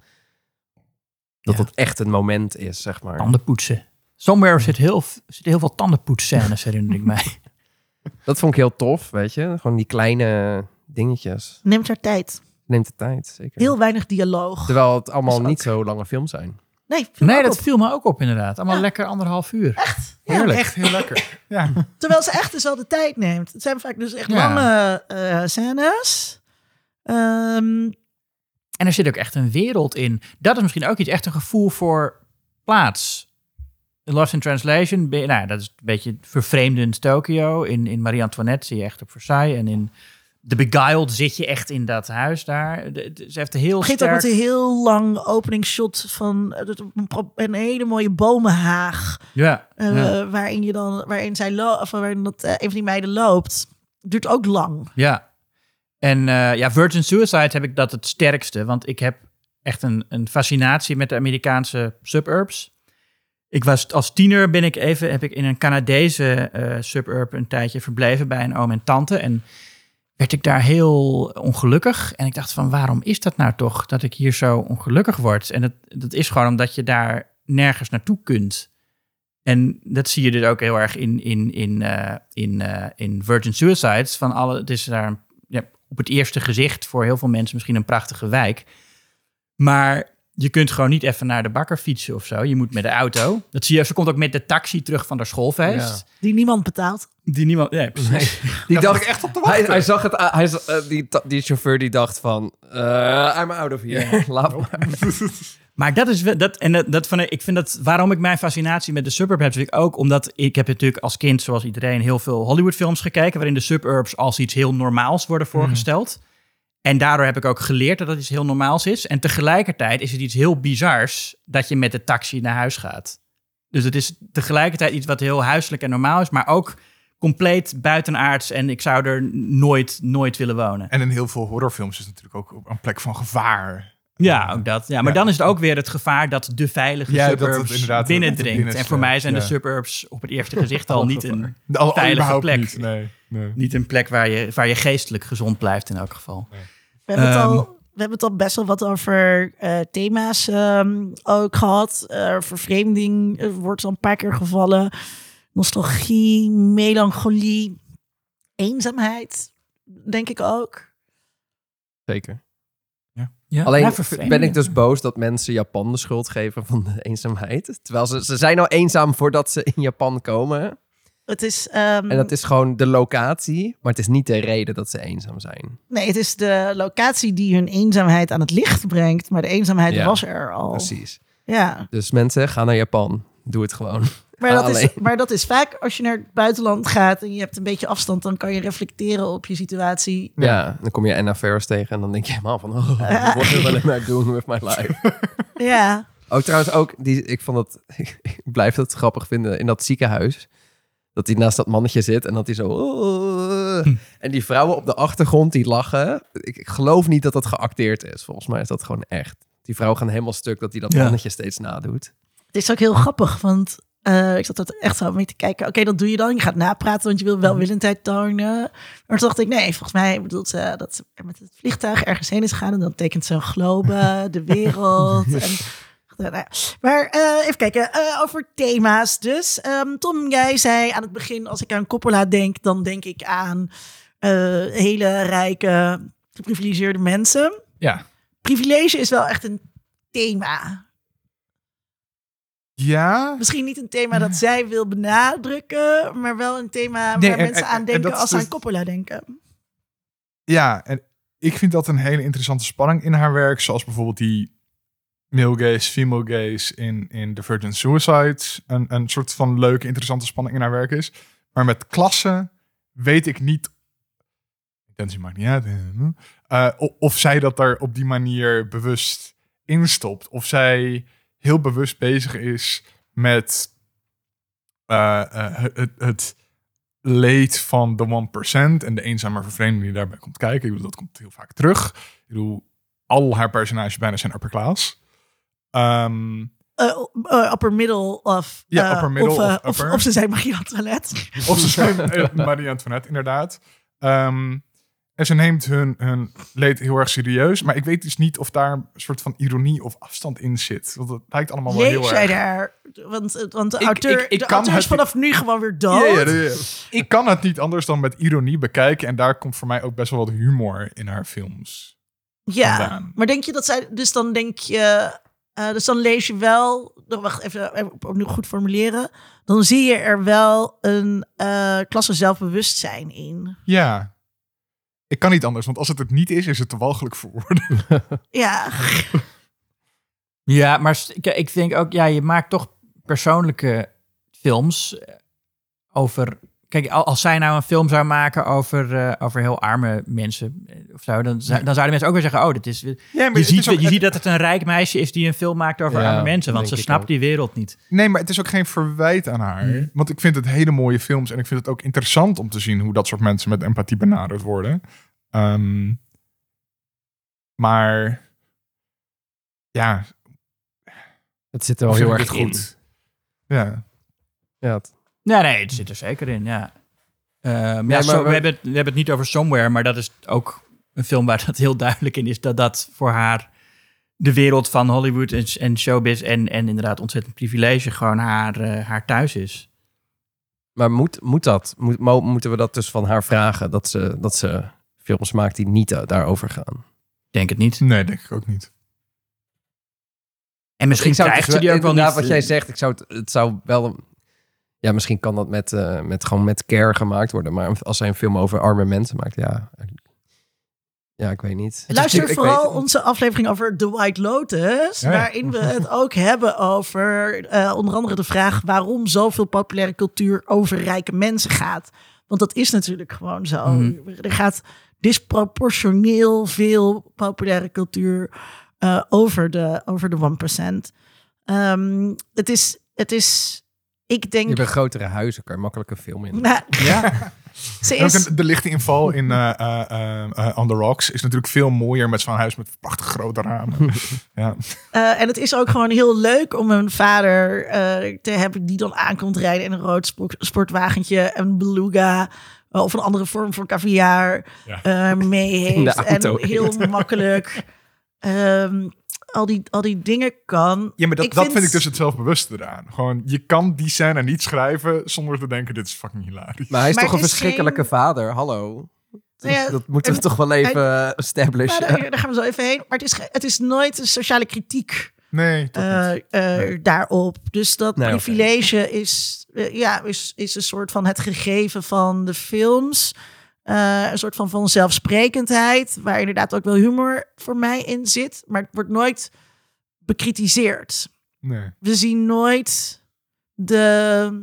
D: dat
B: Ja.
D: het echt een moment is, zeg maar.
B: Tandenpoetsen. Somewhere zit heel, zit heel veel tandenpoetsscènes, herinner ik mij.
D: Dat vond ik heel tof, weet je. Gewoon die kleine dingetjes.
C: Neemt haar tijd.
D: Neemt de tijd, zeker.
C: Heel weinig dialoog.
D: Terwijl het allemaal
C: ook-
D: niet zo lange films zijn.
C: Nee, viel
B: Nee, dat
C: op.
B: viel me ook op inderdaad. Allemaal
C: Ja.
B: lekker anderhalf uur.
C: Ja,
B: Heerlijk.
A: Echt heel lekker. Ja.
C: Terwijl ze echt dus wel de tijd neemt. Het zijn vaak dus echt
B: Ja.
C: lange eh, scènes. Ehm,
B: En er zit ook echt een wereld in. Dat is misschien ook iets, echt een gevoel voor plaats. In Lost in Translation, nou, dat is een beetje vervreemdend Tokio. In, in Marie Antoinette zie je echt op Versailles. En in The Beguiled zit je echt in dat huis daar. De- de- ze heeft een heel
C: begint ook
B: sterk...
C: met een heel lang openingsshot van eh, een hele mooie bomenhaag.
B: Ja,
C: eh,
B: ja,
C: waarin, je dan, waarin, zij of waarin dat, eh, een van die meiden loopt. Duurt ook lang.
B: ja. En ja, Virgin Suicide heb ik dat het sterkste. Want ik heb echt een, een fascinatie met de Amerikaanse suburbs. Ik was als tiener ben ik even heb ik in een Canadese suburb een tijdje verbleven bij een oom en tante en werd ik daar heel ongelukkig en ik dacht van waarom is dat nou toch dat ik hier zo ongelukkig word en dat dat is gewoon omdat je daar nergens naartoe kunt En dat zie je dus ook heel erg in, in, in, eh, in, eh, in Virgin Suicides. Van alle, het is daar ja, op het eerste gezicht voor heel veel mensen misschien een prachtige wijk. Maar je kunt gewoon niet even naar de bakker fietsen of zo. Je moet met de auto. Dat zie je. Ze komt ook met de taxi terug van de schoolfeest.
C: Die niemand betaalt.
B: Die niemand. Nee, precies.
D: Die dacht,
A: ik echt op te
D: hij,
A: wachten.
D: hij zag het, hij, eh, die, die chauffeur die dacht van, eh, I'm out of here. Laat maar.
B: Maar dat is wel- dat en dat, dat van ik vind dat waarom ik mijn fascinatie met de suburb heb, natuurlijk ook omdat ik heb natuurlijk als kind zoals iedereen heel veel Hollywoodfilms gekeken waarin de suburbs als iets heel normaals worden voorgesteld. En daardoor heb ik ook geleerd dat dat iets heel normaals is. En tegelijkertijd is het iets heel bizars dat je met de taxi naar huis gaat. Dus het is tegelijkertijd iets wat heel huiselijk en normaal is, maar ook compleet buitenaards. En ik zou er nooit, nooit willen wonen.
A: En in heel veel horrorfilms is het natuurlijk ook een plek van gevaar.
B: Ja, ook dat. Ja, maar
A: Ja.
B: dan is het ook weer het gevaar dat de veilige
A: Ja,
B: suburbs binnendringt.
A: binnen-
B: en voor mij zijn de suburbs op het eerste gezicht al niet een, Veilige plek.
A: niet. Nee, nee.
B: niet een plek waar je, waar je geestelijk gezond blijft in elk geval.
C: We hebben, het,
B: Ehm.
C: al, we hebben het al best wel wat over eh, thema's ehm, ook gehad. Eh, vervreemding eh, wordt al een paar keer gevallen. Nostalgie, melancholie, eenzaamheid, denk ik ook.
D: Zeker.
B: Ja,
D: Alleen
B: ja,
D: ben ik dus boos dat mensen Japan de schuld geven van de eenzaamheid. Terwijl ze, ze zijn al eenzaam voordat ze in Japan komen.
C: Het is, ehm,
D: En dat is gewoon de locatie, maar het is niet de reden dat ze eenzaam zijn.
C: nee, het is de locatie die hun eenzaamheid aan het licht brengt. Maar de eenzaamheid
D: Ja,
C: was er al.
D: Precies.
C: Ja,
D: Dus mensen, ga naar Japan. Doe het gewoon.
C: maar dat, is, maar dat is vaak als je naar het buitenland gaat en je hebt een beetje afstand, dan kan je reflecteren op je situatie.
D: Ja. dan kom je Anna Faris tegen en dan denk je helemaal van... Oh, what will I now doing with my life?
C: Ja,
D: Ook trouwens ook, die, ik vond het, ik blijf het grappig vinden in dat ziekenhuis. Dat hij naast dat mannetje zit en dat hij zo... "Oh." En die vrouwen op de achtergrond die lachen. Ik, ik geloof niet dat dat geacteerd is. Volgens mij is dat gewoon echt. Die vrouwen gaan helemaal stuk dat hij dat
B: Ja.
D: mannetje steeds nadoet.
C: Het is ook heel grappig, want eh, ik zat er echt zo mee te kijken. Oké, dat doe je dan. Je gaat napraten, want je wil welwillendheid tonen. Maar toen dacht ik, nee, volgens mij bedoelt ze dat ze er met het vliegtuig ergens heen is gegaan. En dan tekent ze een globe, de wereld. En, nou ja. maar eh, even kijken, eh, over thema's dus. Ehm, Tom, jij zei aan het begin, als ik aan Coppola denk, dan denk ik aan eh, hele rijke, geprivilegeerde mensen.
A: Ja.
C: Privilege is wel echt een thema.
A: Ja.
C: Misschien niet een thema dat zij wil benadrukken, maar wel een thema
A: Nee,
C: waar
A: en-
C: mensen
A: en-
C: aan
A: en
C: denken als ze
A: dus-
C: aan Coppola denken.
A: Ja, en ik vind dat een hele interessante spanning in haar werk. Zoals bijvoorbeeld die male gaze, female gaze in, in The Virgin Suicides. Een, een soort van leuke, interessante spanning in haar werk is. Maar met klassen weet ik niet... Intentie maakt niet uit. eh, of zij dat daar op die manier bewust instopt. Of zij heel bewust bezig is met eh, eh, het, het leed van de 1% en de eenzame vervreemding die daarbij komt kijken. Ik bedoel, dat komt heel vaak terug. Ik bedoel, al haar personages bijna zijn upper class.
C: Eh, upper middle of...
A: Ja,
C: eh,
A: upper middle
C: of,
A: of
C: of,
A: upper.
C: of ze zijn Marie Antoinette.
A: of ze zijn Marie Antoinette, inderdaad. Ehm, en ze neemt hun, hun leed heel erg serieus. Maar ik weet dus niet of daar een soort van ironie of afstand in zit. Want het lijkt allemaal wel heel erg...
C: daar? Want, want de
A: Ik-
C: auteur,
A: ik- ik
C: de
A: kan
C: auteur is vanaf nu gewoon weer dood.
A: Ja, ja, ja, ja. Ik kan het niet anders dan met ironie bekijken. En daar komt voor mij ook best wel wat humor in haar films.
C: Ja,
A: vandaan.
C: maar denk je dat zij... Dus dan denk je... eh, dus dan lees je wel... nog wacht, even, even opnieuw goed formuleren. Dan zie je er wel een eh klasse zelfbewustzijn in.
A: Ja. Ik kan niet anders, want als het het niet is, is het te walgelijk voor woorden.
C: Ja,
B: Ja, maar ik denk ook, ja, je maakt toch persoonlijke films eh, over. Kijk, al- als zij nou een film zou maken over, eh, over heel arme mensen eh, of zo, dan, zou- dan zouden mensen ook weer zeggen: Oh, dit is.
A: Ja, maar
B: Je, ziet, je ziet dat het een rijk meisje is die een film maakt over
D: Ja,
B: arme mensen, want ze snapt
D: ook.
B: die wereld niet.
A: Nee, maar het is ook geen verwijt aan haar.
B: Mhm.
A: Want ik vind het hele mooie films en ik vind het ook interessant om te zien hoe dat soort mensen met empathie benaderd worden. Ehm, maar ja,
D: Het zit er wel heel erg
A: het
D: in.
A: goed. Ja.
D: Ja, het-
B: Nee, nee, het zit er zeker in, ja. Ja,
D: maar we-
B: we, hebben het, we hebben het niet over Somewhere, maar dat is ook een film waar dat heel duidelijk in is dat dat voor haar de wereld van Hollywood en, en showbiz en, en inderdaad ontzettend privilege gewoon haar, eh, haar thuis is.
D: Maar moet, moet dat? Moet, mo- moeten we dat dus van haar vragen? Dat ze, dat ze films maakt die niet eh, daarover gaan?
B: Ik Denk het niet.
A: Nee, denk ik ook niet.
B: En misschien
D: zou
B: krijgt ze die ook wel niet.
D: inderdaad, wat jij zegt, ik zou het, het zou wel... Ja, misschien kan dat met, eh, met, gewoon met care gemaakt worden. Maar als zij een film over arme mensen maakt, ja... Ja, ik weet niet.
C: Luister
D: Ik
C: vooral onze aflevering over The White Lotus,
A: Ja, ja.
C: waarin we het ook hebben over eh, onder andere de vraag waarom zoveel populaire cultuur over rijke mensen gaat. Want dat is natuurlijk gewoon zo.
B: Mhm.
C: Er gaat disproportioneel veel populaire cultuur eh, over, de, over de 1%. Ehm, het, is, het is, ik denk...
D: Je hebt grotere huizen, kan je makkelijker film in.
C: Nou,
B: Ja,
C: ze is,
A: de lichte inval in eh, eh, eh, eh, On the Rocks is natuurlijk veel mooier met zo'n huis met prachtig grote ramen. ja.
C: Eh, en het is ook gewoon heel leuk om een vader eh, te hebben die dan aankomt rijden in een rood spo- sportwagentje, een beluga of een andere vorm van caviar
A: Ja.
C: eh, mee heeft. en heel makkelijk ehm, al, die, al die dingen kan.
A: ja, maar dat,
C: Ik
A: dat
C: vind-
A: vind ik dus het zelfbewuste eraan. Gewoon, je kan die scène niet schrijven zonder te denken, dit is fucking hilarisch.
D: Maar hij is
C: Maar
D: toch een
C: is
D: verschrikkelijke
C: geen-
D: vader, hallo.
C: Nou ja,
D: dat moeten we
C: en-
D: toch wel even eh, establishen.
C: Maar daar, daar gaan we zo even heen. Maar het is, het is nooit een sociale kritiek
A: Nee, toch
C: eh,
A: niet.
C: eh, daarop. Dus dat
D: Nee,
C: privilege is, eh, ja, is, is een soort van het gegeven van de films. Eh, een soort van vanzelfsprekendheid, waar inderdaad ook wel humor voor mij in zit. Maar het wordt nooit bekritiseerd.
A: Nee.
C: We zien nooit de,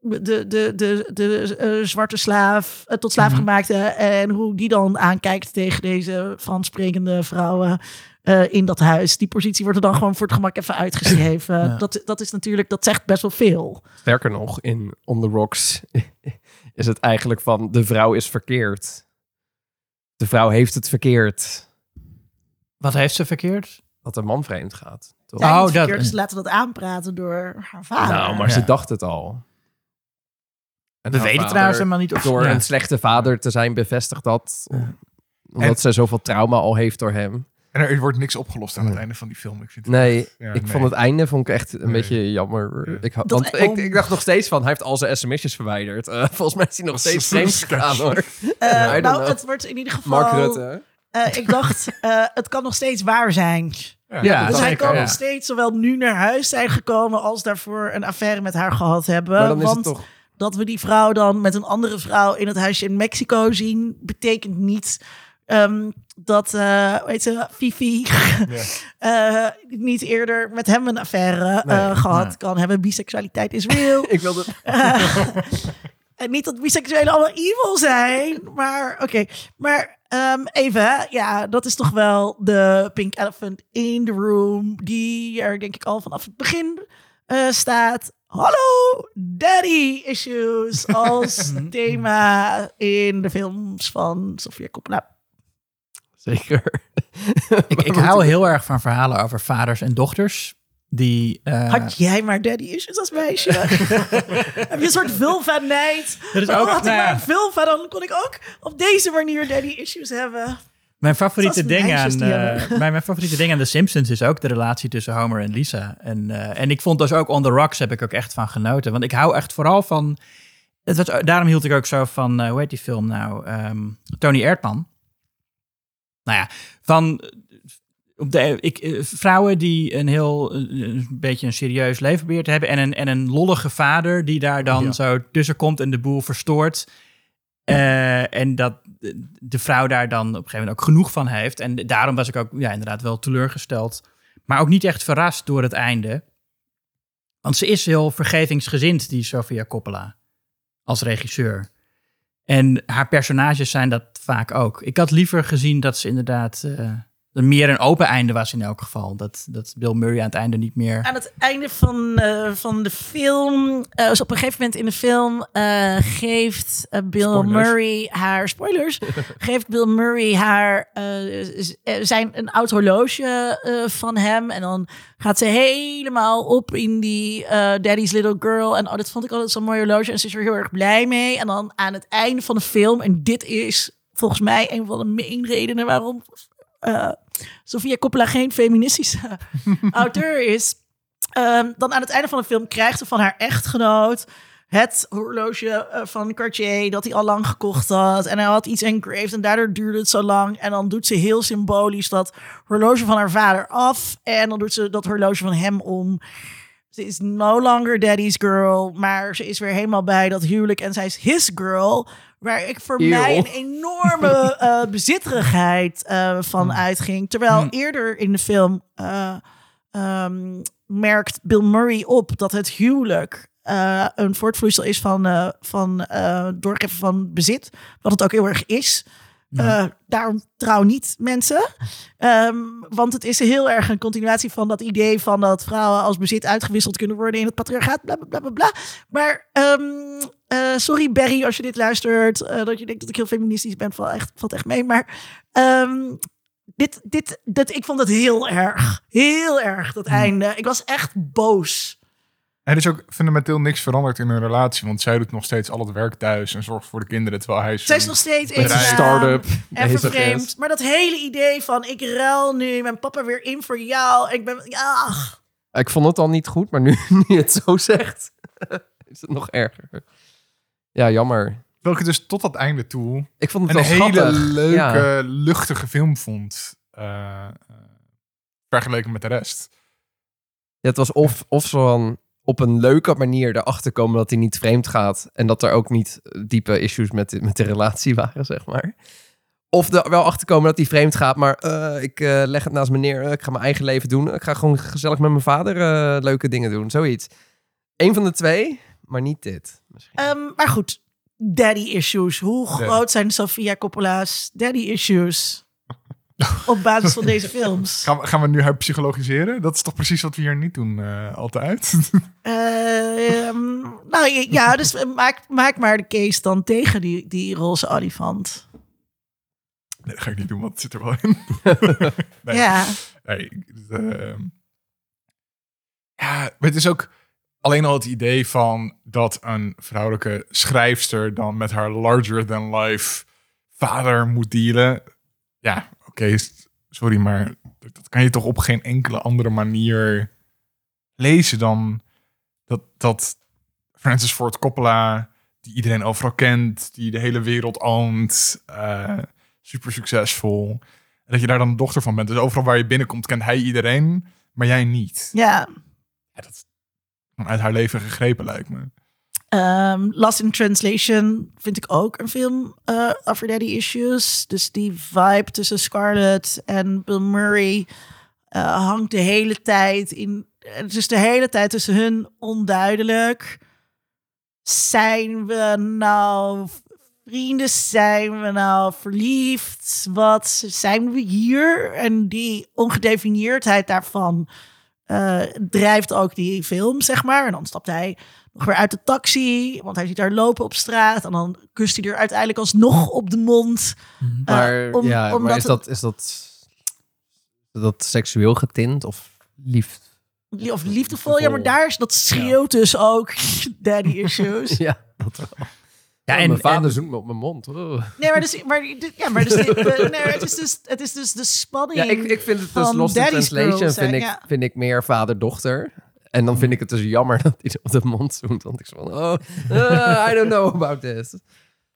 C: de, de, de, de eh, zwarte slaaf, eh, tot slaaf
B: Mhm.
C: En hoe die dan aankijkt tegen deze Frans sprekende vrouwen in dat huis. Die positie wordt er dan gewoon voor het gemak even uitgeschreven.
B: Ja.
C: Dat, dat is natuurlijk, dat zegt best wel veel.
D: Sterker nog, in On the Rocks is het eigenlijk van de vrouw is verkeerd. De vrouw heeft het verkeerd
B: wat heeft ze verkeerd?
D: dat de man vreemd gaat. Toch?
B: Oh, dat-
C: verkeerd, dus laten we dat aanpraten door haar vader.
D: nou, maar
B: Ja.
D: ze dacht het al. En
B: We weten trouwens helemaal niet of
D: Door
B: ja.
D: een slechte vader te zijn bevestigd dat.
B: Ja.
D: Omdat
A: En-
D: ze zoveel trauma al heeft door hem.
A: En er, wordt niks opgelost aan het einde van die film. Ik vind het
D: Nee,
A: echt- ja,
D: ik
A: nee.
D: vond het einde vond ik echt een
A: Nee.
D: beetje jammer.
A: Ja.
D: Ik, want ik, ik dacht nog steeds van, hij heeft al zijn sms'jes verwijderd. Eh, volgens mij is hij nog
A: Dat is
D: steeds vreemd
A: sketch.
D: gegaan hoor.
C: Eh, nou,
D: know.
C: het wordt in ieder geval...
D: Mark Rutte.
C: eh, ik dacht, eh, het kan nog steeds waar zijn.
A: Ja,
B: Ja,
C: Dus hij
B: zeker,
C: kan
B: ja.
C: nog steeds zowel nu naar huis zijn gekomen als daarvoor een affaire met haar gehad hebben.
D: Maar dan is
C: Want
D: het toch...
C: dat we die vrouw dan met een andere vrouw in het huisje in Mexico zien, betekent niet ehm, dat, eh weet ze, Fifi
A: Ja.
C: eh, niet eerder met hem een affaire eh, gehad
B: Nee.
C: kan hebben. Biseksualiteit is real.
D: Ik wilde...
C: En niet dat biseksuelen allemaal evil zijn, maar oké. Maar ehm, even, ja, dat is toch wel de pink elephant in the room, die er denk ik al vanaf het begin eh, staat. Hallo, daddy issues als thema in de films van Sofia Coppola.
D: Zeker.
B: Ik, ik hou heel erg van verhalen over vaders en dochters. Die, eh,
C: Had jij maar daddy issues als meisje? Heb je een soort vulva night?
B: Dat is ook-
C: had ik
B: nou
C: maar een vulva, dan kon ik ook op deze manier daddy issues hebben.
B: Mijn favoriete, ding aan, eh, mijn, mijn favoriete ding aan The Simpsons is ook de relatie tussen Homer en Lisa. En, eh, en ik vond dus ook On The Rocks heb ik ook echt van genoten. Want ik hou echt vooral van... Het was, daarom hield ik ook zo van, eh, hoe heet die film nou? Ehm, Tony Erdman. Nou ja, van... eh, Op de, ik, eh, vrouwen die een heel eh, een beetje een serieus leven te hebben en een, en een lollige vader die daar dan
A: Ja.
B: zo tussen komt en de boel verstoort. En dat de- de vrouw daar dan op een gegeven moment ook genoeg van heeft. En daarom was ik ook ja, inderdaad wel teleurgesteld. Maar ook niet echt verrast door het einde. Want ze is heel vergevingsgezind, die Sofia Coppola. Als regisseur. En haar personages zijn dat vaak ook. Ik had liever gezien dat ze inderdaad... eh, er meer een open einde was in elk geval. Dat, dat Bill Murray aan het einde niet meer...
C: Aan het einde van, eh, van de film, eh, dus op een gegeven moment in de film, eh, geeft Bill
A: Spoilers.
C: Murray haar, spoilers, geeft Bill Murray haar, zijn een oud horloge van hem. En dan gaat ze helemaal op in die Daddy's Little Girl. En oh, dat vond ik altijd zo'n mooi horloge. En ze is er heel erg blij mee. En dan aan het einde van de film, en dit is volgens mij een van de main redenen waarom Sofia Coppola geen feministische auteur is, ehm, dan aan het einde van de film krijgt ze van haar echtgenoot het horloge eh, van Cartier dat hij al lang gekocht had. En hij had iets engraved en daardoor duurde het zo lang. En dan doet ze heel symbolisch dat horloge van haar vader af. En dan doet ze dat horloge van hem om. Ze is no longer daddy's girl, maar ze is weer helemaal bij dat huwelijk en zij is his girl. Waar ik voor
D: Eeuw.
C: mij een enorme eh bezitterigheid eh, van uitging. Terwijl
B: Hmm.
C: eerder in de film ehm, merkt Bill Murray op dat het huwelijk een voortvloeisel is van, van doorgeven van bezit. Wat het ook heel erg is. Eh, daarom trouw niet mensen. Ehm, want het is heel erg een continuatie van dat idee van dat vrouwen als bezit uitgewisseld kunnen worden in het patriarchaat. Bla bla bla bla. bla. Maar ehm, eh, sorry Barry als je dit luistert. eh, dat je denkt dat ik heel feministisch ben. Valt echt, valt echt mee. Maar ehm, dit, dit, dit, ik vond het heel erg. Heel erg dat einde. Ik was echt boos.
A: Er is ook fundamenteel niks veranderd in hun relatie. Want zij doet nog steeds al het werk thuis en zorgt voor de kinderen. Terwijl hij...
C: Zij is nog steeds eenzaam
D: start-up
C: En
D: bezig
C: vervreemd. Maar dat hele idee van ik ruil nu mijn papa weer in voor jou. Ik ben... Ja,
D: Ik vond het al niet goed, maar nu, nu je het zo zegt, is het nog erger. Ja, jammer.
A: Welke dus tot dat einde toe
D: Ik vond het
A: een
D: wel
A: hele
D: schattig.
A: leuke,
D: Ja.
A: luchtige film vond. eh, eh, vergeleken met de rest.
D: Ja, het was of, of zo van op een leuke manier erachter komen dat hij niet vreemd gaat. En dat er ook niet diepe issues met, de- met de relatie waren, zeg maar. Of er wel achter komen dat hij vreemd gaat, maar eh, ik eh, leg het naast me neer. eh, ik ga mijn eigen leven doen. Ik ga gewoon gezellig met mijn vader eh, leuke dingen doen. Zoiets. Eén van de twee, maar niet dit. Misschien.
C: Ehm, maar goed. Daddy issues. Hoe
A: Ja.
C: groot zijn Sofia Coppola's daddy issues? Op basis van deze films.
A: Gaan we, gaan we nu haar psychologiseren? Dat is toch precies wat we hier niet doen eh, altijd?
C: Ehm, nou ja, dus maak, maak maar de case dan tegen die, die roze olifant.
A: nee, dat ga ik niet doen, want het zit er wel in. Nee.
C: Ja.
A: Nee, ehm, ja, maar het is ook alleen al het idee van dat een vrouwelijke schrijfster dan met haar larger-than-life vader moet dealen. Ja, oké, s- sorry, maar dat kan je toch op geen enkele andere manier lezen dan dat, dat Francis Ford Coppola, die iedereen overal kent, die de hele wereld oont, eh, super succesvol. En dat je daar dan de dochter van bent. Dus overal waar je binnenkomt, kent hij iedereen, maar jij niet.
C: Ja.
A: Ja, dat is uit haar leven gegrepen, lijkt me.
C: Ehm, Lost in Translation vind ik ook een film eh over daddy issues. Dus die vibe tussen Scarlett en Bill Murray eh, hangt de hele tijd in. Het is de hele tijd tussen hun onduidelijk. Zijn we nou vrienden? Zijn we nou verliefd? Wat zijn we hier? En die ongedefinieerdheid daarvan eh, drijft ook die film, zeg maar. En dan stapt hij nog weer uit de taxi, want hij ziet haar lopen op straat. En dan kust hij er uiteindelijk alsnog op de mond. Eh,
D: maar
C: om-
D: ja, maar is, dat, is, dat, is dat seksueel getint of lief?
C: Of liefdevol, ja, maar daar is dat schreeuwt dus ook daddy issues.
D: Ja, dat wel.
B: Ja, en,
D: mijn vader
B: en-
D: zoekt me op mijn mond. Oh.
C: Nee, maar, dus, maar, ja, maar dus, de- nee, het, is dus, het is dus de spanning.
D: Ja, ik, ik vind het dus Lost in
C: daddy's
D: Translation vind ik,
C: ja.
D: vind ik meer vader-dochter. En dan vind ik het dus jammer dat hij op de mond zoent. Want ik zo van, oh, eh, I don't know about this.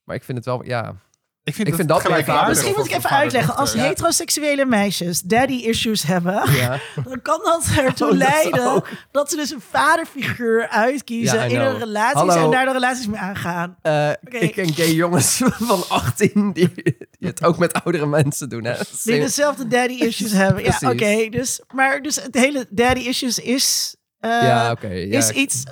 D: Maar ik vind het wel, ja.
A: Ik vind,
D: Ik vind dat meer-
C: Misschien moet ik even uitleggen. Als heteroseksuele meisjes daddy issues hebben,
D: ja.
C: dan kan dat ertoe
D: Oh, dat
C: leiden
D: ook.
C: dat ze dus een vaderfiguur uitkiezen
D: Ja,
C: in hun relaties
D: Hallo.
C: en daar de relaties mee aangaan.
D: Eh. Ik ken gay jongens van 18 die, die het ook met oudere mensen doen. Hè?
C: Die dezelfde daddy issues hebben. Ja, oké. Dus, maar dus het hele daddy issues is... eh,
D: ja, oké. ja.
C: is iets,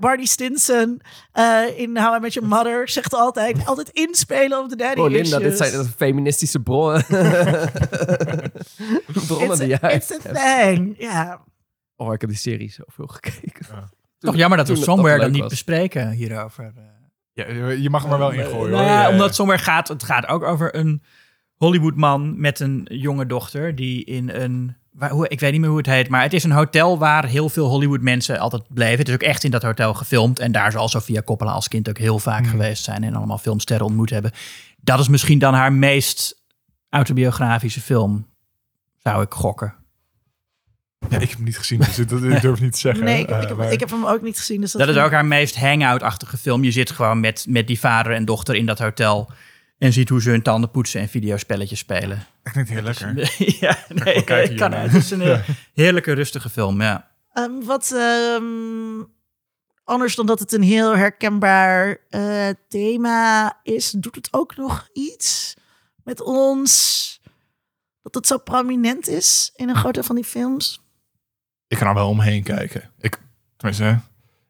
C: Barney Stinson eh, in How I Met Your Mother zegt altijd, altijd inspelen op de daddy
D: Oh,
C: issues.
D: Linda, dit zijn dat feministische bronnen. bronnen
C: It's,
D: die
C: a,
D: jij
C: it's a thing, ja.
D: Oh, ik heb die serie zoveel gekeken.
B: toch jammer dat we
D: toen het
B: Somewhere dan niet
D: was.
B: bespreken hierover. eh.
A: Ja, je mag hem er wel in gooien.
B: Nou
A: hoor.
B: ja,
A: Ja,
B: omdat Somewhere gaat, het gaat ook over een Hollywoodman met een jonge dochter die in een, waar, hoe, ik weet niet meer hoe het heet, maar het is een hotel waar heel veel Hollywood mensen altijd bleven. Het is ook echt in dat hotel gefilmd en daar zal Sofia Coppola als kind ook heel vaak geweest zijn en allemaal filmsterren ontmoet hebben. Dat is misschien dan haar meest autobiografische film. Zou ik gokken.
A: Ja, ik heb hem niet gezien, dus dat, ik durf niet te zeggen.
C: Nee, ik, ik, heb,
A: maar-
C: ik heb hem ook niet gezien. Dus dat,
B: Dat is ook haar meest hangout-achtige film. Je zit gewoon met, met die vader en dochter in dat hotel. En ziet hoe ze hun tanden poetsen en videospelletjes spelen.
A: Dat klinkt heel lekker.
B: ja, nee,
A: kijken
B: kan, het is een heerlijke, rustige film, ja.
C: Ehm, wat ehm, anders dan dat het een heel herkenbaar eh, thema is, doet het ook nog iets met ons. Dat het zo prominent is in een grote van die films.
A: Ik kan er wel omheen kijken. Ik, tenminste,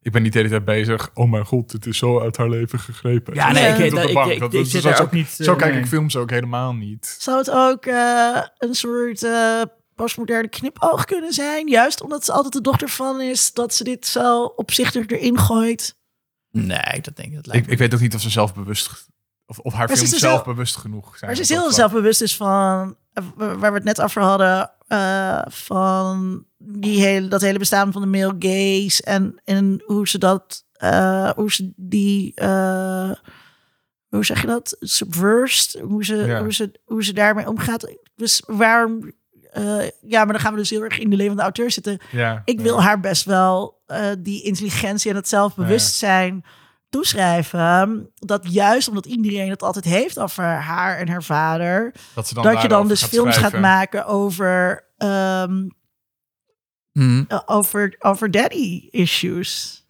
A: ik ben niet de hele tijd bezig. Oh mijn god, het is zo uit haar leven gegrepen.
B: Ja,
C: nee,
A: Zo
C: ik-
A: Dat-
B: ik zit daar ook niet, eh,
A: Zo kijk ik films ook helemaal niet.
C: Zou het ook eh, een soort eh, postmoderne knipoog kunnen zijn? Juist omdat ze altijd de dochter van is, dat ze dit zo opzichtig erin gooit.
B: Nee, dat denk ik. Dat lijkt
A: Ik, ik weet ook niet of ze zelfbewust... Of, of haar
C: Maar ze
A: films
C: is dus
A: zelfbewust genoeg zijn.
C: Maar ze is heel zelfbewust is van, waar we het net over hadden, eh, van die hele, dat hele bestaan van de male gaze en, en hoe ze dat, eh, hoe ze die, eh, hoe zeg je dat, subversed, hoe ze,
A: Ja.
C: hoe ze, hoe ze daarmee omgaat. Dus waarom, eh, ja, maar dan gaan we dus heel erg in de levende auteur zitten.
A: Ja,
C: Ik wil
A: ja.
C: haar best wel eh, die intelligentie en het zelfbewustzijn toeschrijven. Dat juist omdat iedereen het altijd heeft over haar en haar vader.
A: Dat, ze dan
C: dat je dan dus films gaat maken over, ehm,
B: Hmm.
C: eh, over, over daddy issues.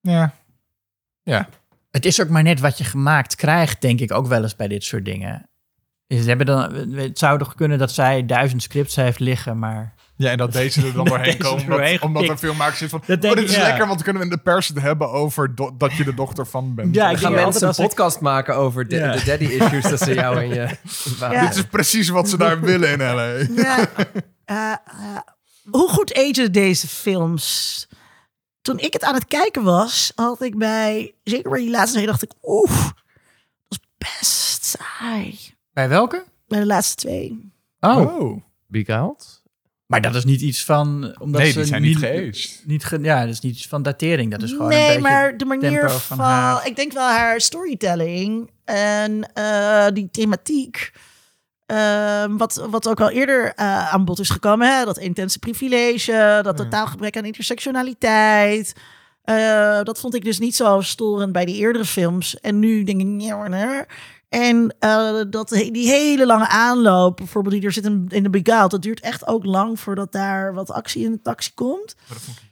A: Ja.
B: Het is ook maar net wat je gemaakt krijgt, denk ik ook wel eens bij dit soort dingen. Is- Ze hebben dan, het zou toch kunnen dat zij duizend scripts heeft liggen, maar...
A: ja, en dat deze er dan doorheen
B: er
A: komen.
B: doorheen
A: Omdat, omdat
B: gepikt.
A: een filmmaker zit van...
B: Dat
A: oh,
B: denk
A: dit
B: ik,
A: is
B: ja.
A: lekker, want dan kunnen we in de pers het hebben over do- dat je de dochter van bent.
B: Ja, ik
D: gaan
B: denk
D: mensen een
B: ik-
D: podcast maken over de,
B: Ja.
D: de daddy issues tussen jou en je vader.
C: Ja.
A: Dit is precies wat ze daar willen in L.A.
C: Ja, eh, eh, hoe goed agen deze films? Toen ik het aan het kijken was, had ik bij, zeker bij die laatste twee, dacht ik, oeh, dat is best saai.
B: Bij welke?
C: Bij de laatste twee.
B: Oh,
A: Oh.
D: Big Out?
B: Maar dat is niet iets van... Omdat
A: Nee,
B: ze
A: die zijn niet geaged.
B: Niet ge- ja, dat is niet iets van datering. Dat is gewoon een
C: nee,
B: beetje...
C: maar de manier van,
B: van haar.
C: ik denk wel haar storytelling en eh, die thematiek. ehm, wat, wat ook al eerder eh, aan bod is gekomen, hè? dat intense privilege, dat totaal gebrek aan intersectionaliteit. Eh, dat vond ik dus niet zo storend bij die eerdere films. En nu denk ik, nee, hoor, nee. En eh, dat, die hele lange aanloop, bijvoorbeeld die er zit in, in de Out, dat duurt echt ook lang voordat daar wat actie in de taxi komt.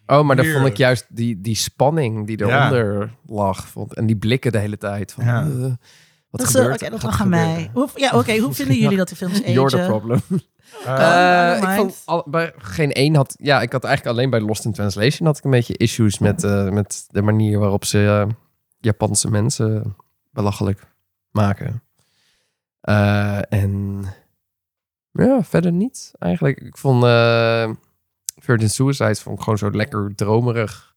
D: Oh, maar dan vond ik juist die, die spanning die
A: Ja.
D: eronder lag. Vond, en die blikken de hele tijd. Van,
A: Ja.
D: eh, wat
C: Dat is,
D: gebeurt er?
C: dat
D: Gaat
C: mag aan mij. Hoe, ja, oké. hoe vinden jullie dat de films
D: You're the problem.
A: Eh,
C: never
D: ik vond al, bij geen één had. Ja, ik had eigenlijk alleen bij Lost in Translation had ik een beetje issues met, eh, met de manier waarop ze Japanse mensen belachelijk maken. Eh, en ja, verder niet eigenlijk. Ik vond uh, Virgin Suicide vond ik gewoon zo lekker dromerig.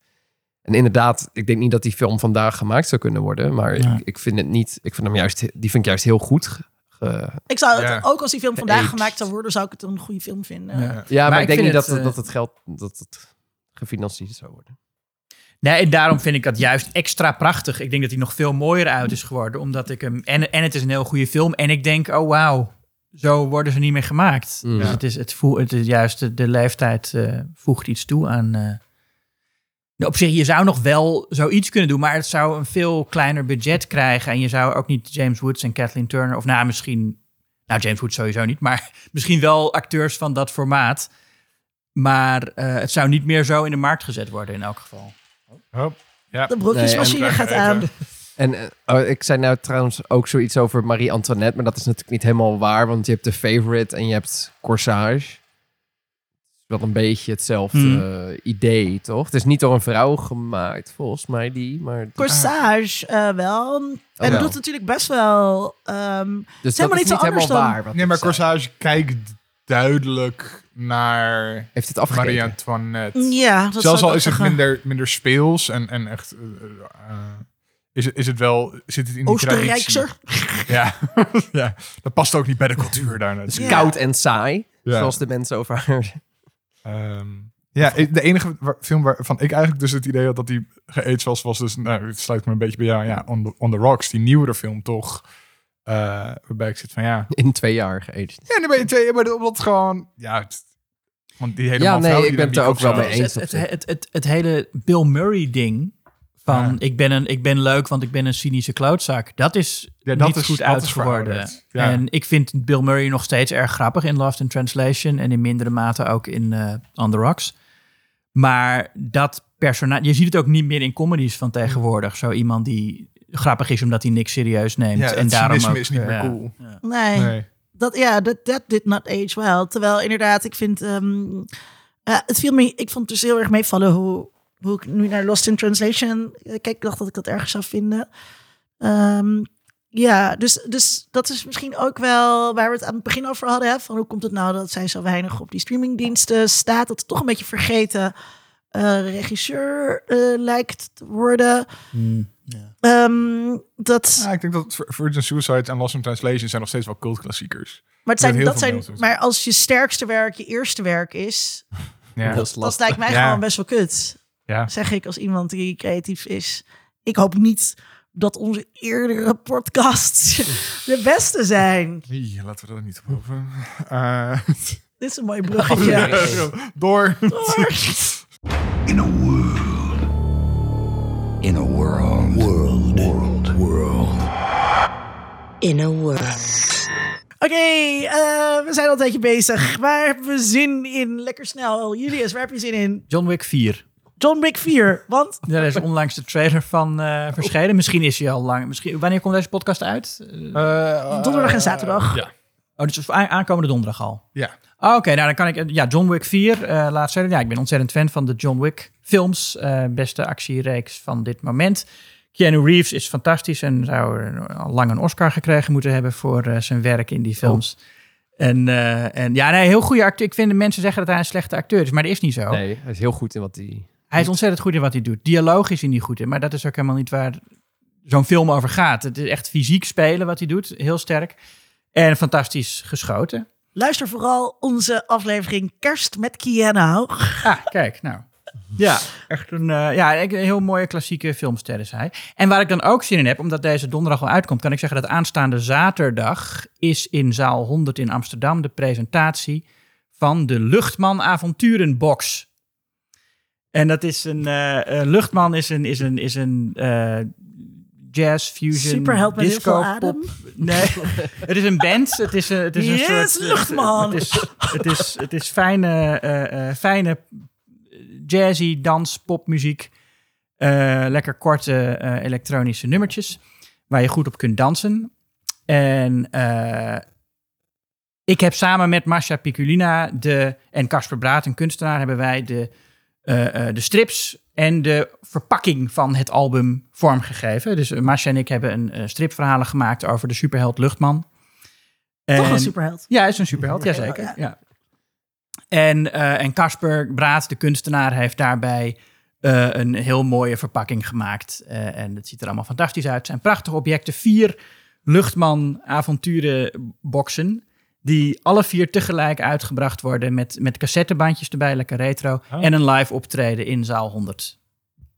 D: En inderdaad, ik denk niet dat die film vandaag gemaakt zou kunnen worden, maar
B: Ja.
D: ik, ik vind het niet. Ik vind hem juist, die vind ik juist heel goed. ge-
C: Ik zou het,
A: Ja.
C: ook als die film vandaag gemaakt zou worden, zou ik het een goede film vinden.
B: Ja.
D: Ja, maar,
B: Maar
D: ik
B: ik
D: denk niet dat,
B: het,
D: het,
B: eh,
D: dat het geld dat het gefinancierd zou worden.
B: Nee, en daarom vind ik dat juist extra prachtig. Ik denk dat hij nog veel mooier uit is geworden. Omdat ik hem. En, en het is een heel goede film. En ik denk, oh wauw, zo worden ze niet meer gemaakt.
D: Mm.
B: Dus het is, het, voel, het is juist de, de leeftijd eh, voegt iets toe aan. eh. Nou, op zich, je zou nog wel zoiets kunnen doen, maar het zou een veel kleiner budget krijgen. En je zou ook niet James Woods en Kathleen Turner, of nou misschien, nou James Woods sowieso niet, maar misschien wel acteurs van dat formaat. Maar eh, het zou niet meer zo in de markt gezet worden in elk geval.
A: Oh, ja.
C: De broodjesmachine
A: Nee, en-
C: gaat aan.
D: En eh, oh, ik zei nou trouwens ook zoiets over Marie Antoinette, maar dat is natuurlijk niet helemaal waar, want je hebt de favorite en je hebt Corsage. Het is wel een beetje hetzelfde
B: Hmm.
D: eh, idee, toch? Het is niet door een vrouw gemaakt, volgens mij die, maar
C: Corsage eh, wel. en
D: Oh, wel.
C: doet natuurlijk best wel... ehm,
D: dus
C: helemaal
D: dat is
C: niet
D: niet
C: zo
D: helemaal
C: anders dan-
D: waar.
A: Nee, maar. Corsage kijkt duidelijk naar
D: heeft het afgekeken.
A: Marie Antoinette.
C: ja, dat
A: Zelfs
C: zou
A: al
C: ik
A: is
C: ook
A: het
C: zeggen.
A: minder, minder speels en, en echt... eh, eh, is, het, is het wel... Zit het in?
C: Oostenrijkser.
A: Ja. ja, dat past ook niet bij de cultuur daar natuurlijk.
C: Ja.
D: Koud en saai,
A: Ja.
D: zoals de mensen over haar...
A: Ehm, ja, de enige waar- film waarvan ik eigenlijk dus het idee had dat die geaged was, was dus, nou, het sluit me een beetje bij jou, ja, On the, On the Rocks, die nieuwere film toch. Eh, waarbij ik zit van ja.
D: In twee jaar geaged.
A: Ja, nu ben je twee, maar omdat gewoon. Ja, het, want die hele
D: Ja, nee, ik ben het er ook wel mee eens.
B: het,
D: op
B: het, het, het, hele Bill Murray ding van
A: Ja.
B: ik, ben een, ik ben leuk, want ik ben een cynische klootzak. Dat is
A: Ja, dat
B: niet
A: is-
B: goed
A: dat is
B: uitgeworden.
A: Ja.
B: En ik vind Bill Murray nog steeds erg grappig in Lost in Translation en in mindere mate ook in eh, On the Rocks. Maar dat personage, je ziet het ook niet meer in comedies van tegenwoordig. Zo iemand die grappig is omdat hij niks serieus neemt.
A: ja,
B: en daarom ook,
A: is niet meer
B: ja.
A: cool.
C: Nee,
A: Nee.
C: dat, ja, dat that did not age well. Terwijl inderdaad, ik vind... ehm, ja, het viel me... Ik vond het dus heel erg meevallen hoe, hoe ik nu naar Lost in Translation... eh, Kijk, ik dacht dat ik dat ergens zou vinden. Ehm, ja, dus, dus dat is misschien ook wel waar we het aan het begin over hadden. Hè? Van hoe komt het nou dat zij zo weinig op die streamingdiensten staat? Dat het toch een beetje vergeten eh, regisseur eh, lijkt te worden.
B: Hmm, ja.
C: Ehm, dat,
A: Ja, ik denk dat Virgin Suicide en Lost in Translation zijn nog steeds wel cultklassiekers.
C: maar het zijn, dat zijn, maar als je sterkste werk je eerste werk is,
A: Ja.
D: Dat is
C: dat
D: lastig.
C: lijkt mij
A: Ja.
C: gewoon best wel kut.
A: ja.
C: Zeg ik als iemand die creatief is. Ik hoop niet dat onze eerdere podcasts de beste zijn.
A: Ie, laten we dat niet boven. Eh
C: Dit is een mooi bruggetje.
A: door.
E: In a world. In a world. World. World. World.
F: In a world.
C: Oké, eh, we zijn al een tijdje bezig. Waar hebben we zin in? Lekker snel. Julius, waar heb je zin in?
B: John Wick 4.
C: John Wick 4. Want
B: Daar is onlangs de trailer van eh, verschenen. Misschien is hij al lang. Misschien, wanneer komt deze podcast uit? Eh,
C: donderdag en zaterdag.
A: Ja.
B: Oh, dus aankomende donderdag al.
A: Ja.
B: Oh, Oké, nou dan kan ik... Ja, John Wick 4, eh laat zeggen. Ja, ik ben ontzettend fan van de John Wick films. eh, beste actiereeks van dit moment. Keanu Reeves is fantastisch en zou al lang een Oscar gekregen moeten hebben voor eh, zijn werk in die films. En, en ja, nee, heel goede acteur. Ik vind de mensen zeggen dat hij een slechte acteur is, maar dat is niet zo.
D: Nee, hij is heel goed in wat hij...
B: Hij is ontzettend goed in wat hij doet. Dialoog is hij niet goed in, maar dat is ook helemaal niet waar zo'n film over gaat. Het is echt fysiek spelen wat hij doet, heel sterk. En fantastisch geschoten.
C: Luister vooral onze aflevering Kerst met Keanu.
B: Ah, kijk, nou. Ja, echt een, eh, ja, een heel mooie klassieke filmster is hij. En waar ik dan ook zin in heb, omdat deze donderdag al uitkomt, kan ik zeggen dat aanstaande zaterdag is in zaal 100 in Amsterdam de presentatie van de Luchtman Avonturenbox. En dat is een, eh, Luchtman is een, is een, is een eh, jazz fusion
C: Superheld met
B: disco
C: adem.
B: pop. Nee, het is een band. Het is, een- het is een
C: Yes,
B: soort... het-
C: Luchtman.
B: Het is, het is, het is fijne, eh, eh, fijne jazzy dans, popmuziek. Eh, lekker korte eh, elektronische nummertjes. Waar je goed op kunt dansen. En eh, ik heb samen met Masha Picculina de, en Casper Braat, een kunstenaar, hebben wij de, eh, eh, de strips en de verpakking van het album vormgegeven. Dus uh, Masha en ik hebben een eh, stripverhalen gemaakt over de superheld Luchtman.
C: Toch
B: En-
C: een superheld.
B: ja, hij is een superheld, jazeker. Ja. En eh, en Casper Braat, de kunstenaar, heeft daarbij eh, een heel mooie verpakking gemaakt. Eh, en het ziet er allemaal fantastisch uit. Het zijn prachtige objecten. Vier luchtman avonturenboxen. Die alle vier tegelijk uitgebracht worden met, met cassettebandjes erbij, lekker retro. En een live optreden in zaal 100.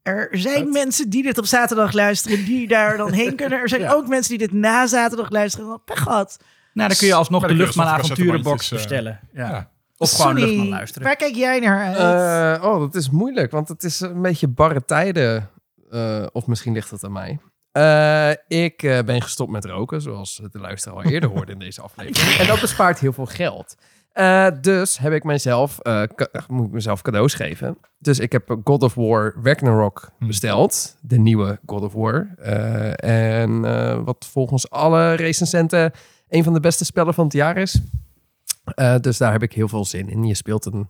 C: Er zijn mensen die dit op zaterdag luisteren, die daar dan heen kunnen. Er zijn
B: Ja.
C: ook mensen die dit na zaterdag luisteren pech gehad.
B: Nou, dan kun je alsnog
A: Maar
B: de Luchtman avonturenbox
A: cassettebandjes,
B: bestellen. Ja.
A: ja.
B: Of gewoon
C: Sorry,
B: Luchtman luisteren.
C: Waar kijk jij naar uit?
D: Eh, oh, dat is moeilijk, want het is een beetje barre tijden. Eh, of misschien ligt het aan mij. Eh, ik eh, ben gestopt met roken, zoals de luisteraar al eerder hoorde in deze aflevering. En dat bespaart heel veel geld. Eh, dus heb ik ka- moet ik mezelf cadeaus geven. Dus ik heb God of War Ragnarok besteld. De nieuwe God of War. En wat volgens alle recensenten een van de beste spellen van het jaar is. Dus daar heb ik heel veel zin in. Je speelt een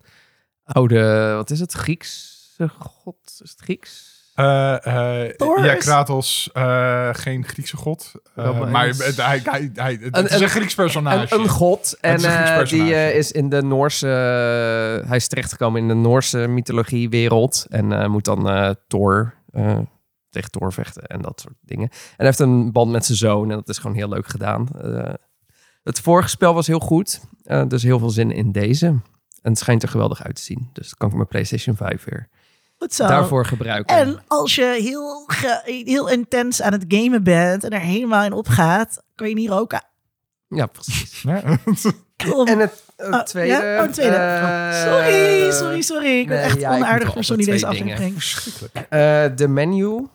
D: oude, wat is het? Griekse god? Is het Grieks?
A: Eh, eh,
C: Thor
A: ja, Kratos, eh, geen Griekse god. Eh, maar hij, hij, hij, het
D: Een-
A: is een
D: een-
A: Grieks personage.
D: Een, een god. En
A: is een Grieks
D: eh, die eh, is in de Noorse... hij is terechtgekomen in de Noorse mythologie-wereld. En eh, moet dan eh, Thor... eh, tegen Thor vechten en dat soort dingen. En hij heeft een band met zijn zoon. En dat is gewoon heel leuk gedaan. Eh, het vorige spel was heel goed. eh, dus heel veel zin in deze. En het schijnt er geweldig uit te zien. Dus dan kan ik mijn PlayStation 5 weer
C: Goed zo.
D: daarvoor gebruiken.
C: En als je heel, ge- heel intens aan het gamen bent en er helemaal in opgaat, kan je niet roken.
D: Ja, precies.
A: Ja.
D: En het eh,
C: Oh,
D: tweede...
C: ja? Oh, tweede.
D: eh,
C: sorry, sorry, sorry. Ik ben
D: nee,
C: echt
D: ja,
C: onaardig voor Sony deze aflevering.
D: Eh, de menu.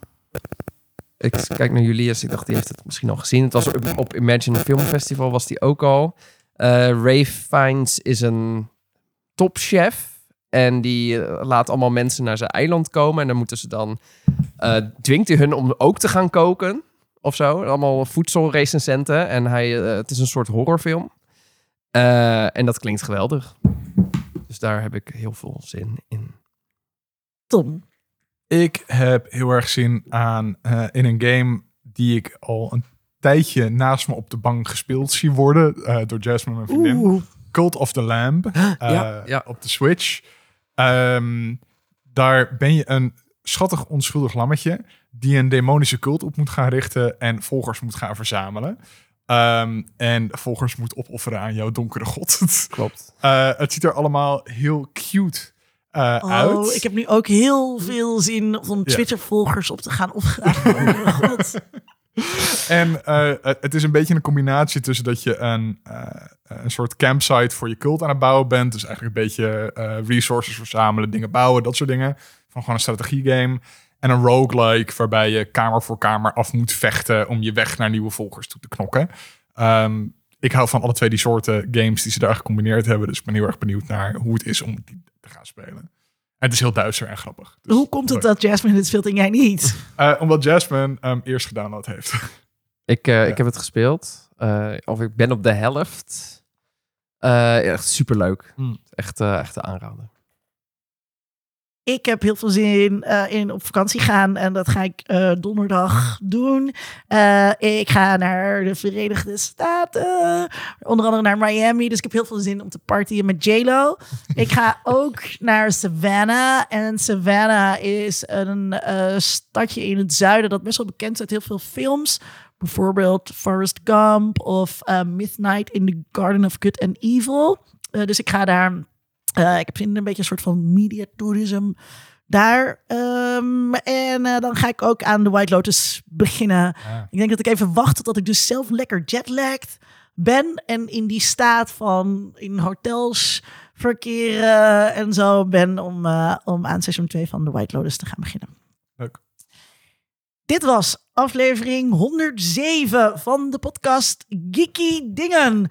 D: Ik kijk naar Julius. Ik dacht, die heeft het misschien al gezien. Het was op, op Imagine Film Festival was die ook al. Eh Ray Fiennes is een topchef. En die eh, laat allemaal mensen naar zijn eiland komen. En dan moeten ze dan... eh, dwingt hij hun om ook te gaan koken. Of zo. Allemaal voedselrecensenten. En hij, eh, het is een soort horrorfilm. Eh, en dat klinkt geweldig. Dus daar heb ik heel veel zin in.
C: Tom.
A: Ik heb heel erg zin aan eh, in een game die ik al een tijdje naast me op de bank gespeeld zie worden eh, door Jasmine, mijn vriendin.
C: Oeh.
A: Cult of the Lamb eh,
D: Ja, ja.
A: op de Switch. Ehm, daar ben je een schattig onschuldig lammetje die een demonische cult op moet gaan richten en volgers moet gaan verzamelen. Ehm, en volgers moet opofferen aan jouw donkere god.
D: Klopt.
A: Eh, het ziet er allemaal heel cute eh,
C: Oh,
A: uit.
C: ik heb nu ook heel veel zin om
A: Ja.
C: Twitter-volgers op te gaan. Oh mijn god.
A: En eh, het- het is een beetje een combinatie tussen dat je een, eh, een soort campsite voor je cult aan het bouwen bent. Dus eigenlijk een beetje eh, resources verzamelen, dingen bouwen, dat soort dingen. Van gewoon een strategiegame. En een roguelike waarbij je kamer voor kamer af moet vechten om je weg naar nieuwe volgers toe te knokken. Ehm, ik hou van alle twee die soorten games die ze daar gecombineerd hebben. Dus ik ben heel erg benieuwd naar hoe het is om die te gaan spelen. Het is heel duister en grappig. Dus
C: Hoe komt het
A: leuk.
C: dat Jasmine dit speelt en jij niet?
A: Eh, omdat Jasmine hem eerst gedownload heeft.
D: Ik, eh,
A: Ja.
D: ik heb het gespeeld. Eh, of ik ben op de helft. Eh, echt superleuk.
A: Hmm.
D: Echt, echt een aanrader.
C: Ik heb heel veel zin eh, in op vakantie gaan en dat ga ik eh, donderdag doen. Eh, ik ga naar de Verenigde Staten, onder andere naar Miami. Dus ik heb heel veel zin om te partyen met J-Lo. Ik ga ook naar Savannah. En Savannah is een stadje in het zuiden dat best wel bekend is uit heel veel films. Bijvoorbeeld Forrest Gump of Midnight in the Garden of Good and Evil. Dus ik ga daar eh, ik heb zin in een beetje een soort van media tourism daar. Ehm, en eh, dan ga ik ook aan de White Lotus beginnen.
A: Ja.
C: Ik denk dat ik even wacht totdat ik dus zelf lekker jetlagged ben. En in die staat van in hotels verkeren en zo ben om, eh, om aan seizoen 2 van de White Lotus te gaan beginnen.
A: Leuk.
C: Dit was aflevering 107 van de podcast Geeky Dingen.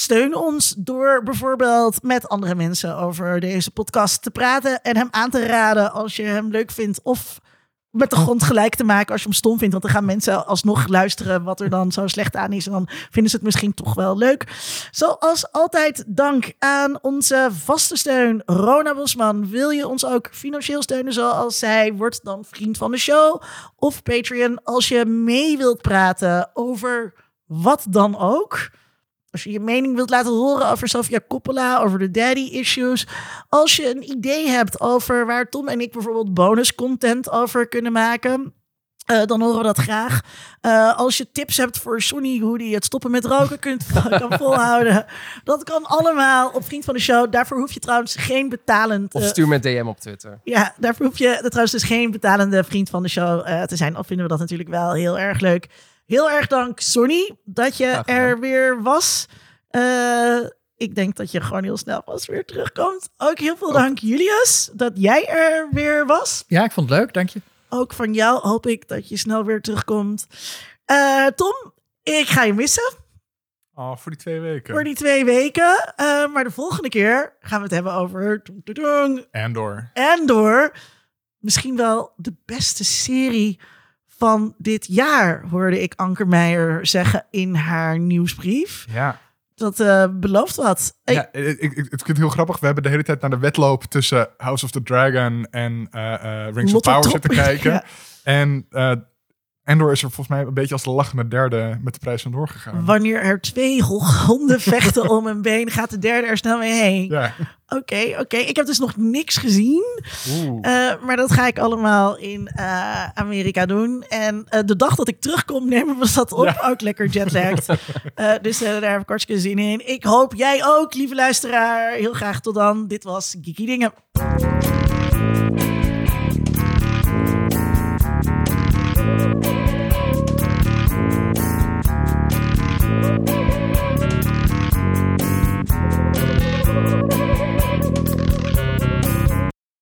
C: Steun ons door bijvoorbeeld met andere mensen over deze podcast te praten en hem aan te raden als je hem leuk vindt. Of met de grond gelijk te maken als je hem stom vindt. Want dan gaan mensen alsnog luisteren wat er dan zo slecht aan is. En dan vinden ze het misschien toch wel leuk. Zoals altijd dank aan onze vaste steun Rona Bosman. Wil je ons ook financieel steunen zoals zij? Word dan vriend van de show of Patreon. Als je mee wilt praten over wat dan ook. Als je je mening wilt laten horen over Sofia Coppola, over de daddy issues. Als je een idee hebt over waar Tom en ik bijvoorbeeld bonus content over kunnen maken. eh, dan horen we dat graag. Eh, als je tips hebt voor Sonny, hoe die het stoppen met roken kunt, kan volhouden. Dat kan allemaal op Vriend van de Show. Daarvoor hoef je trouwens geen betalend...
D: Of
C: eh,
D: stuur met DM op Twitter.
C: ja, daarvoor hoef je trouwens dus geen betalende vriend van de show te zijn. Of vinden we dat natuurlijk wel heel erg leuk. Heel erg dank, Sonny, dat je er weer was. Eh, ik denk dat je gewoon heel snel pas weer terugkomt. Ook heel veel dank, Julius, dat jij er weer was.
B: Ja, ik vond het leuk, dank je.
C: Ook van jou hoop ik dat je snel weer terugkomt. Eh, Tom, ik ga je missen
A: Oh, voor die twee weken.
C: voor die twee weken. Eh, maar de volgende keer gaan we het hebben over...
A: En door
C: misschien wel de beste serie van dit jaar, hoorde ik Anker Meijer zeggen in haar nieuwsbrief.
A: Ja.
C: Dat eh, belooft wat. Hey,
A: ja ik, ik, het vind het heel grappig. We hebben de hele tijd naar de wedloop tussen House of the Dragon en eh, eh, Rings of Power zitten kijken.
C: Ja.
A: En Endor is er volgens mij een beetje als de lachende derde met de prijs van doorgegaan.
C: Wanneer er twee honden vechten om een been, gaat de derde er snel mee heen.
A: Ja.
C: Oké, oké. Ik heb dus nog niks gezien. Eh, maar dat ga ik allemaal in eh, Amerika doen. En eh, de dag dat ik terugkom, nemen we dat op. Ook lekker jetlagged. Dus daar heb ik hartstikke zin in. Ik hoop jij ook, lieve luisteraar. Heel graag tot dan. Dit was Geeky Dingen.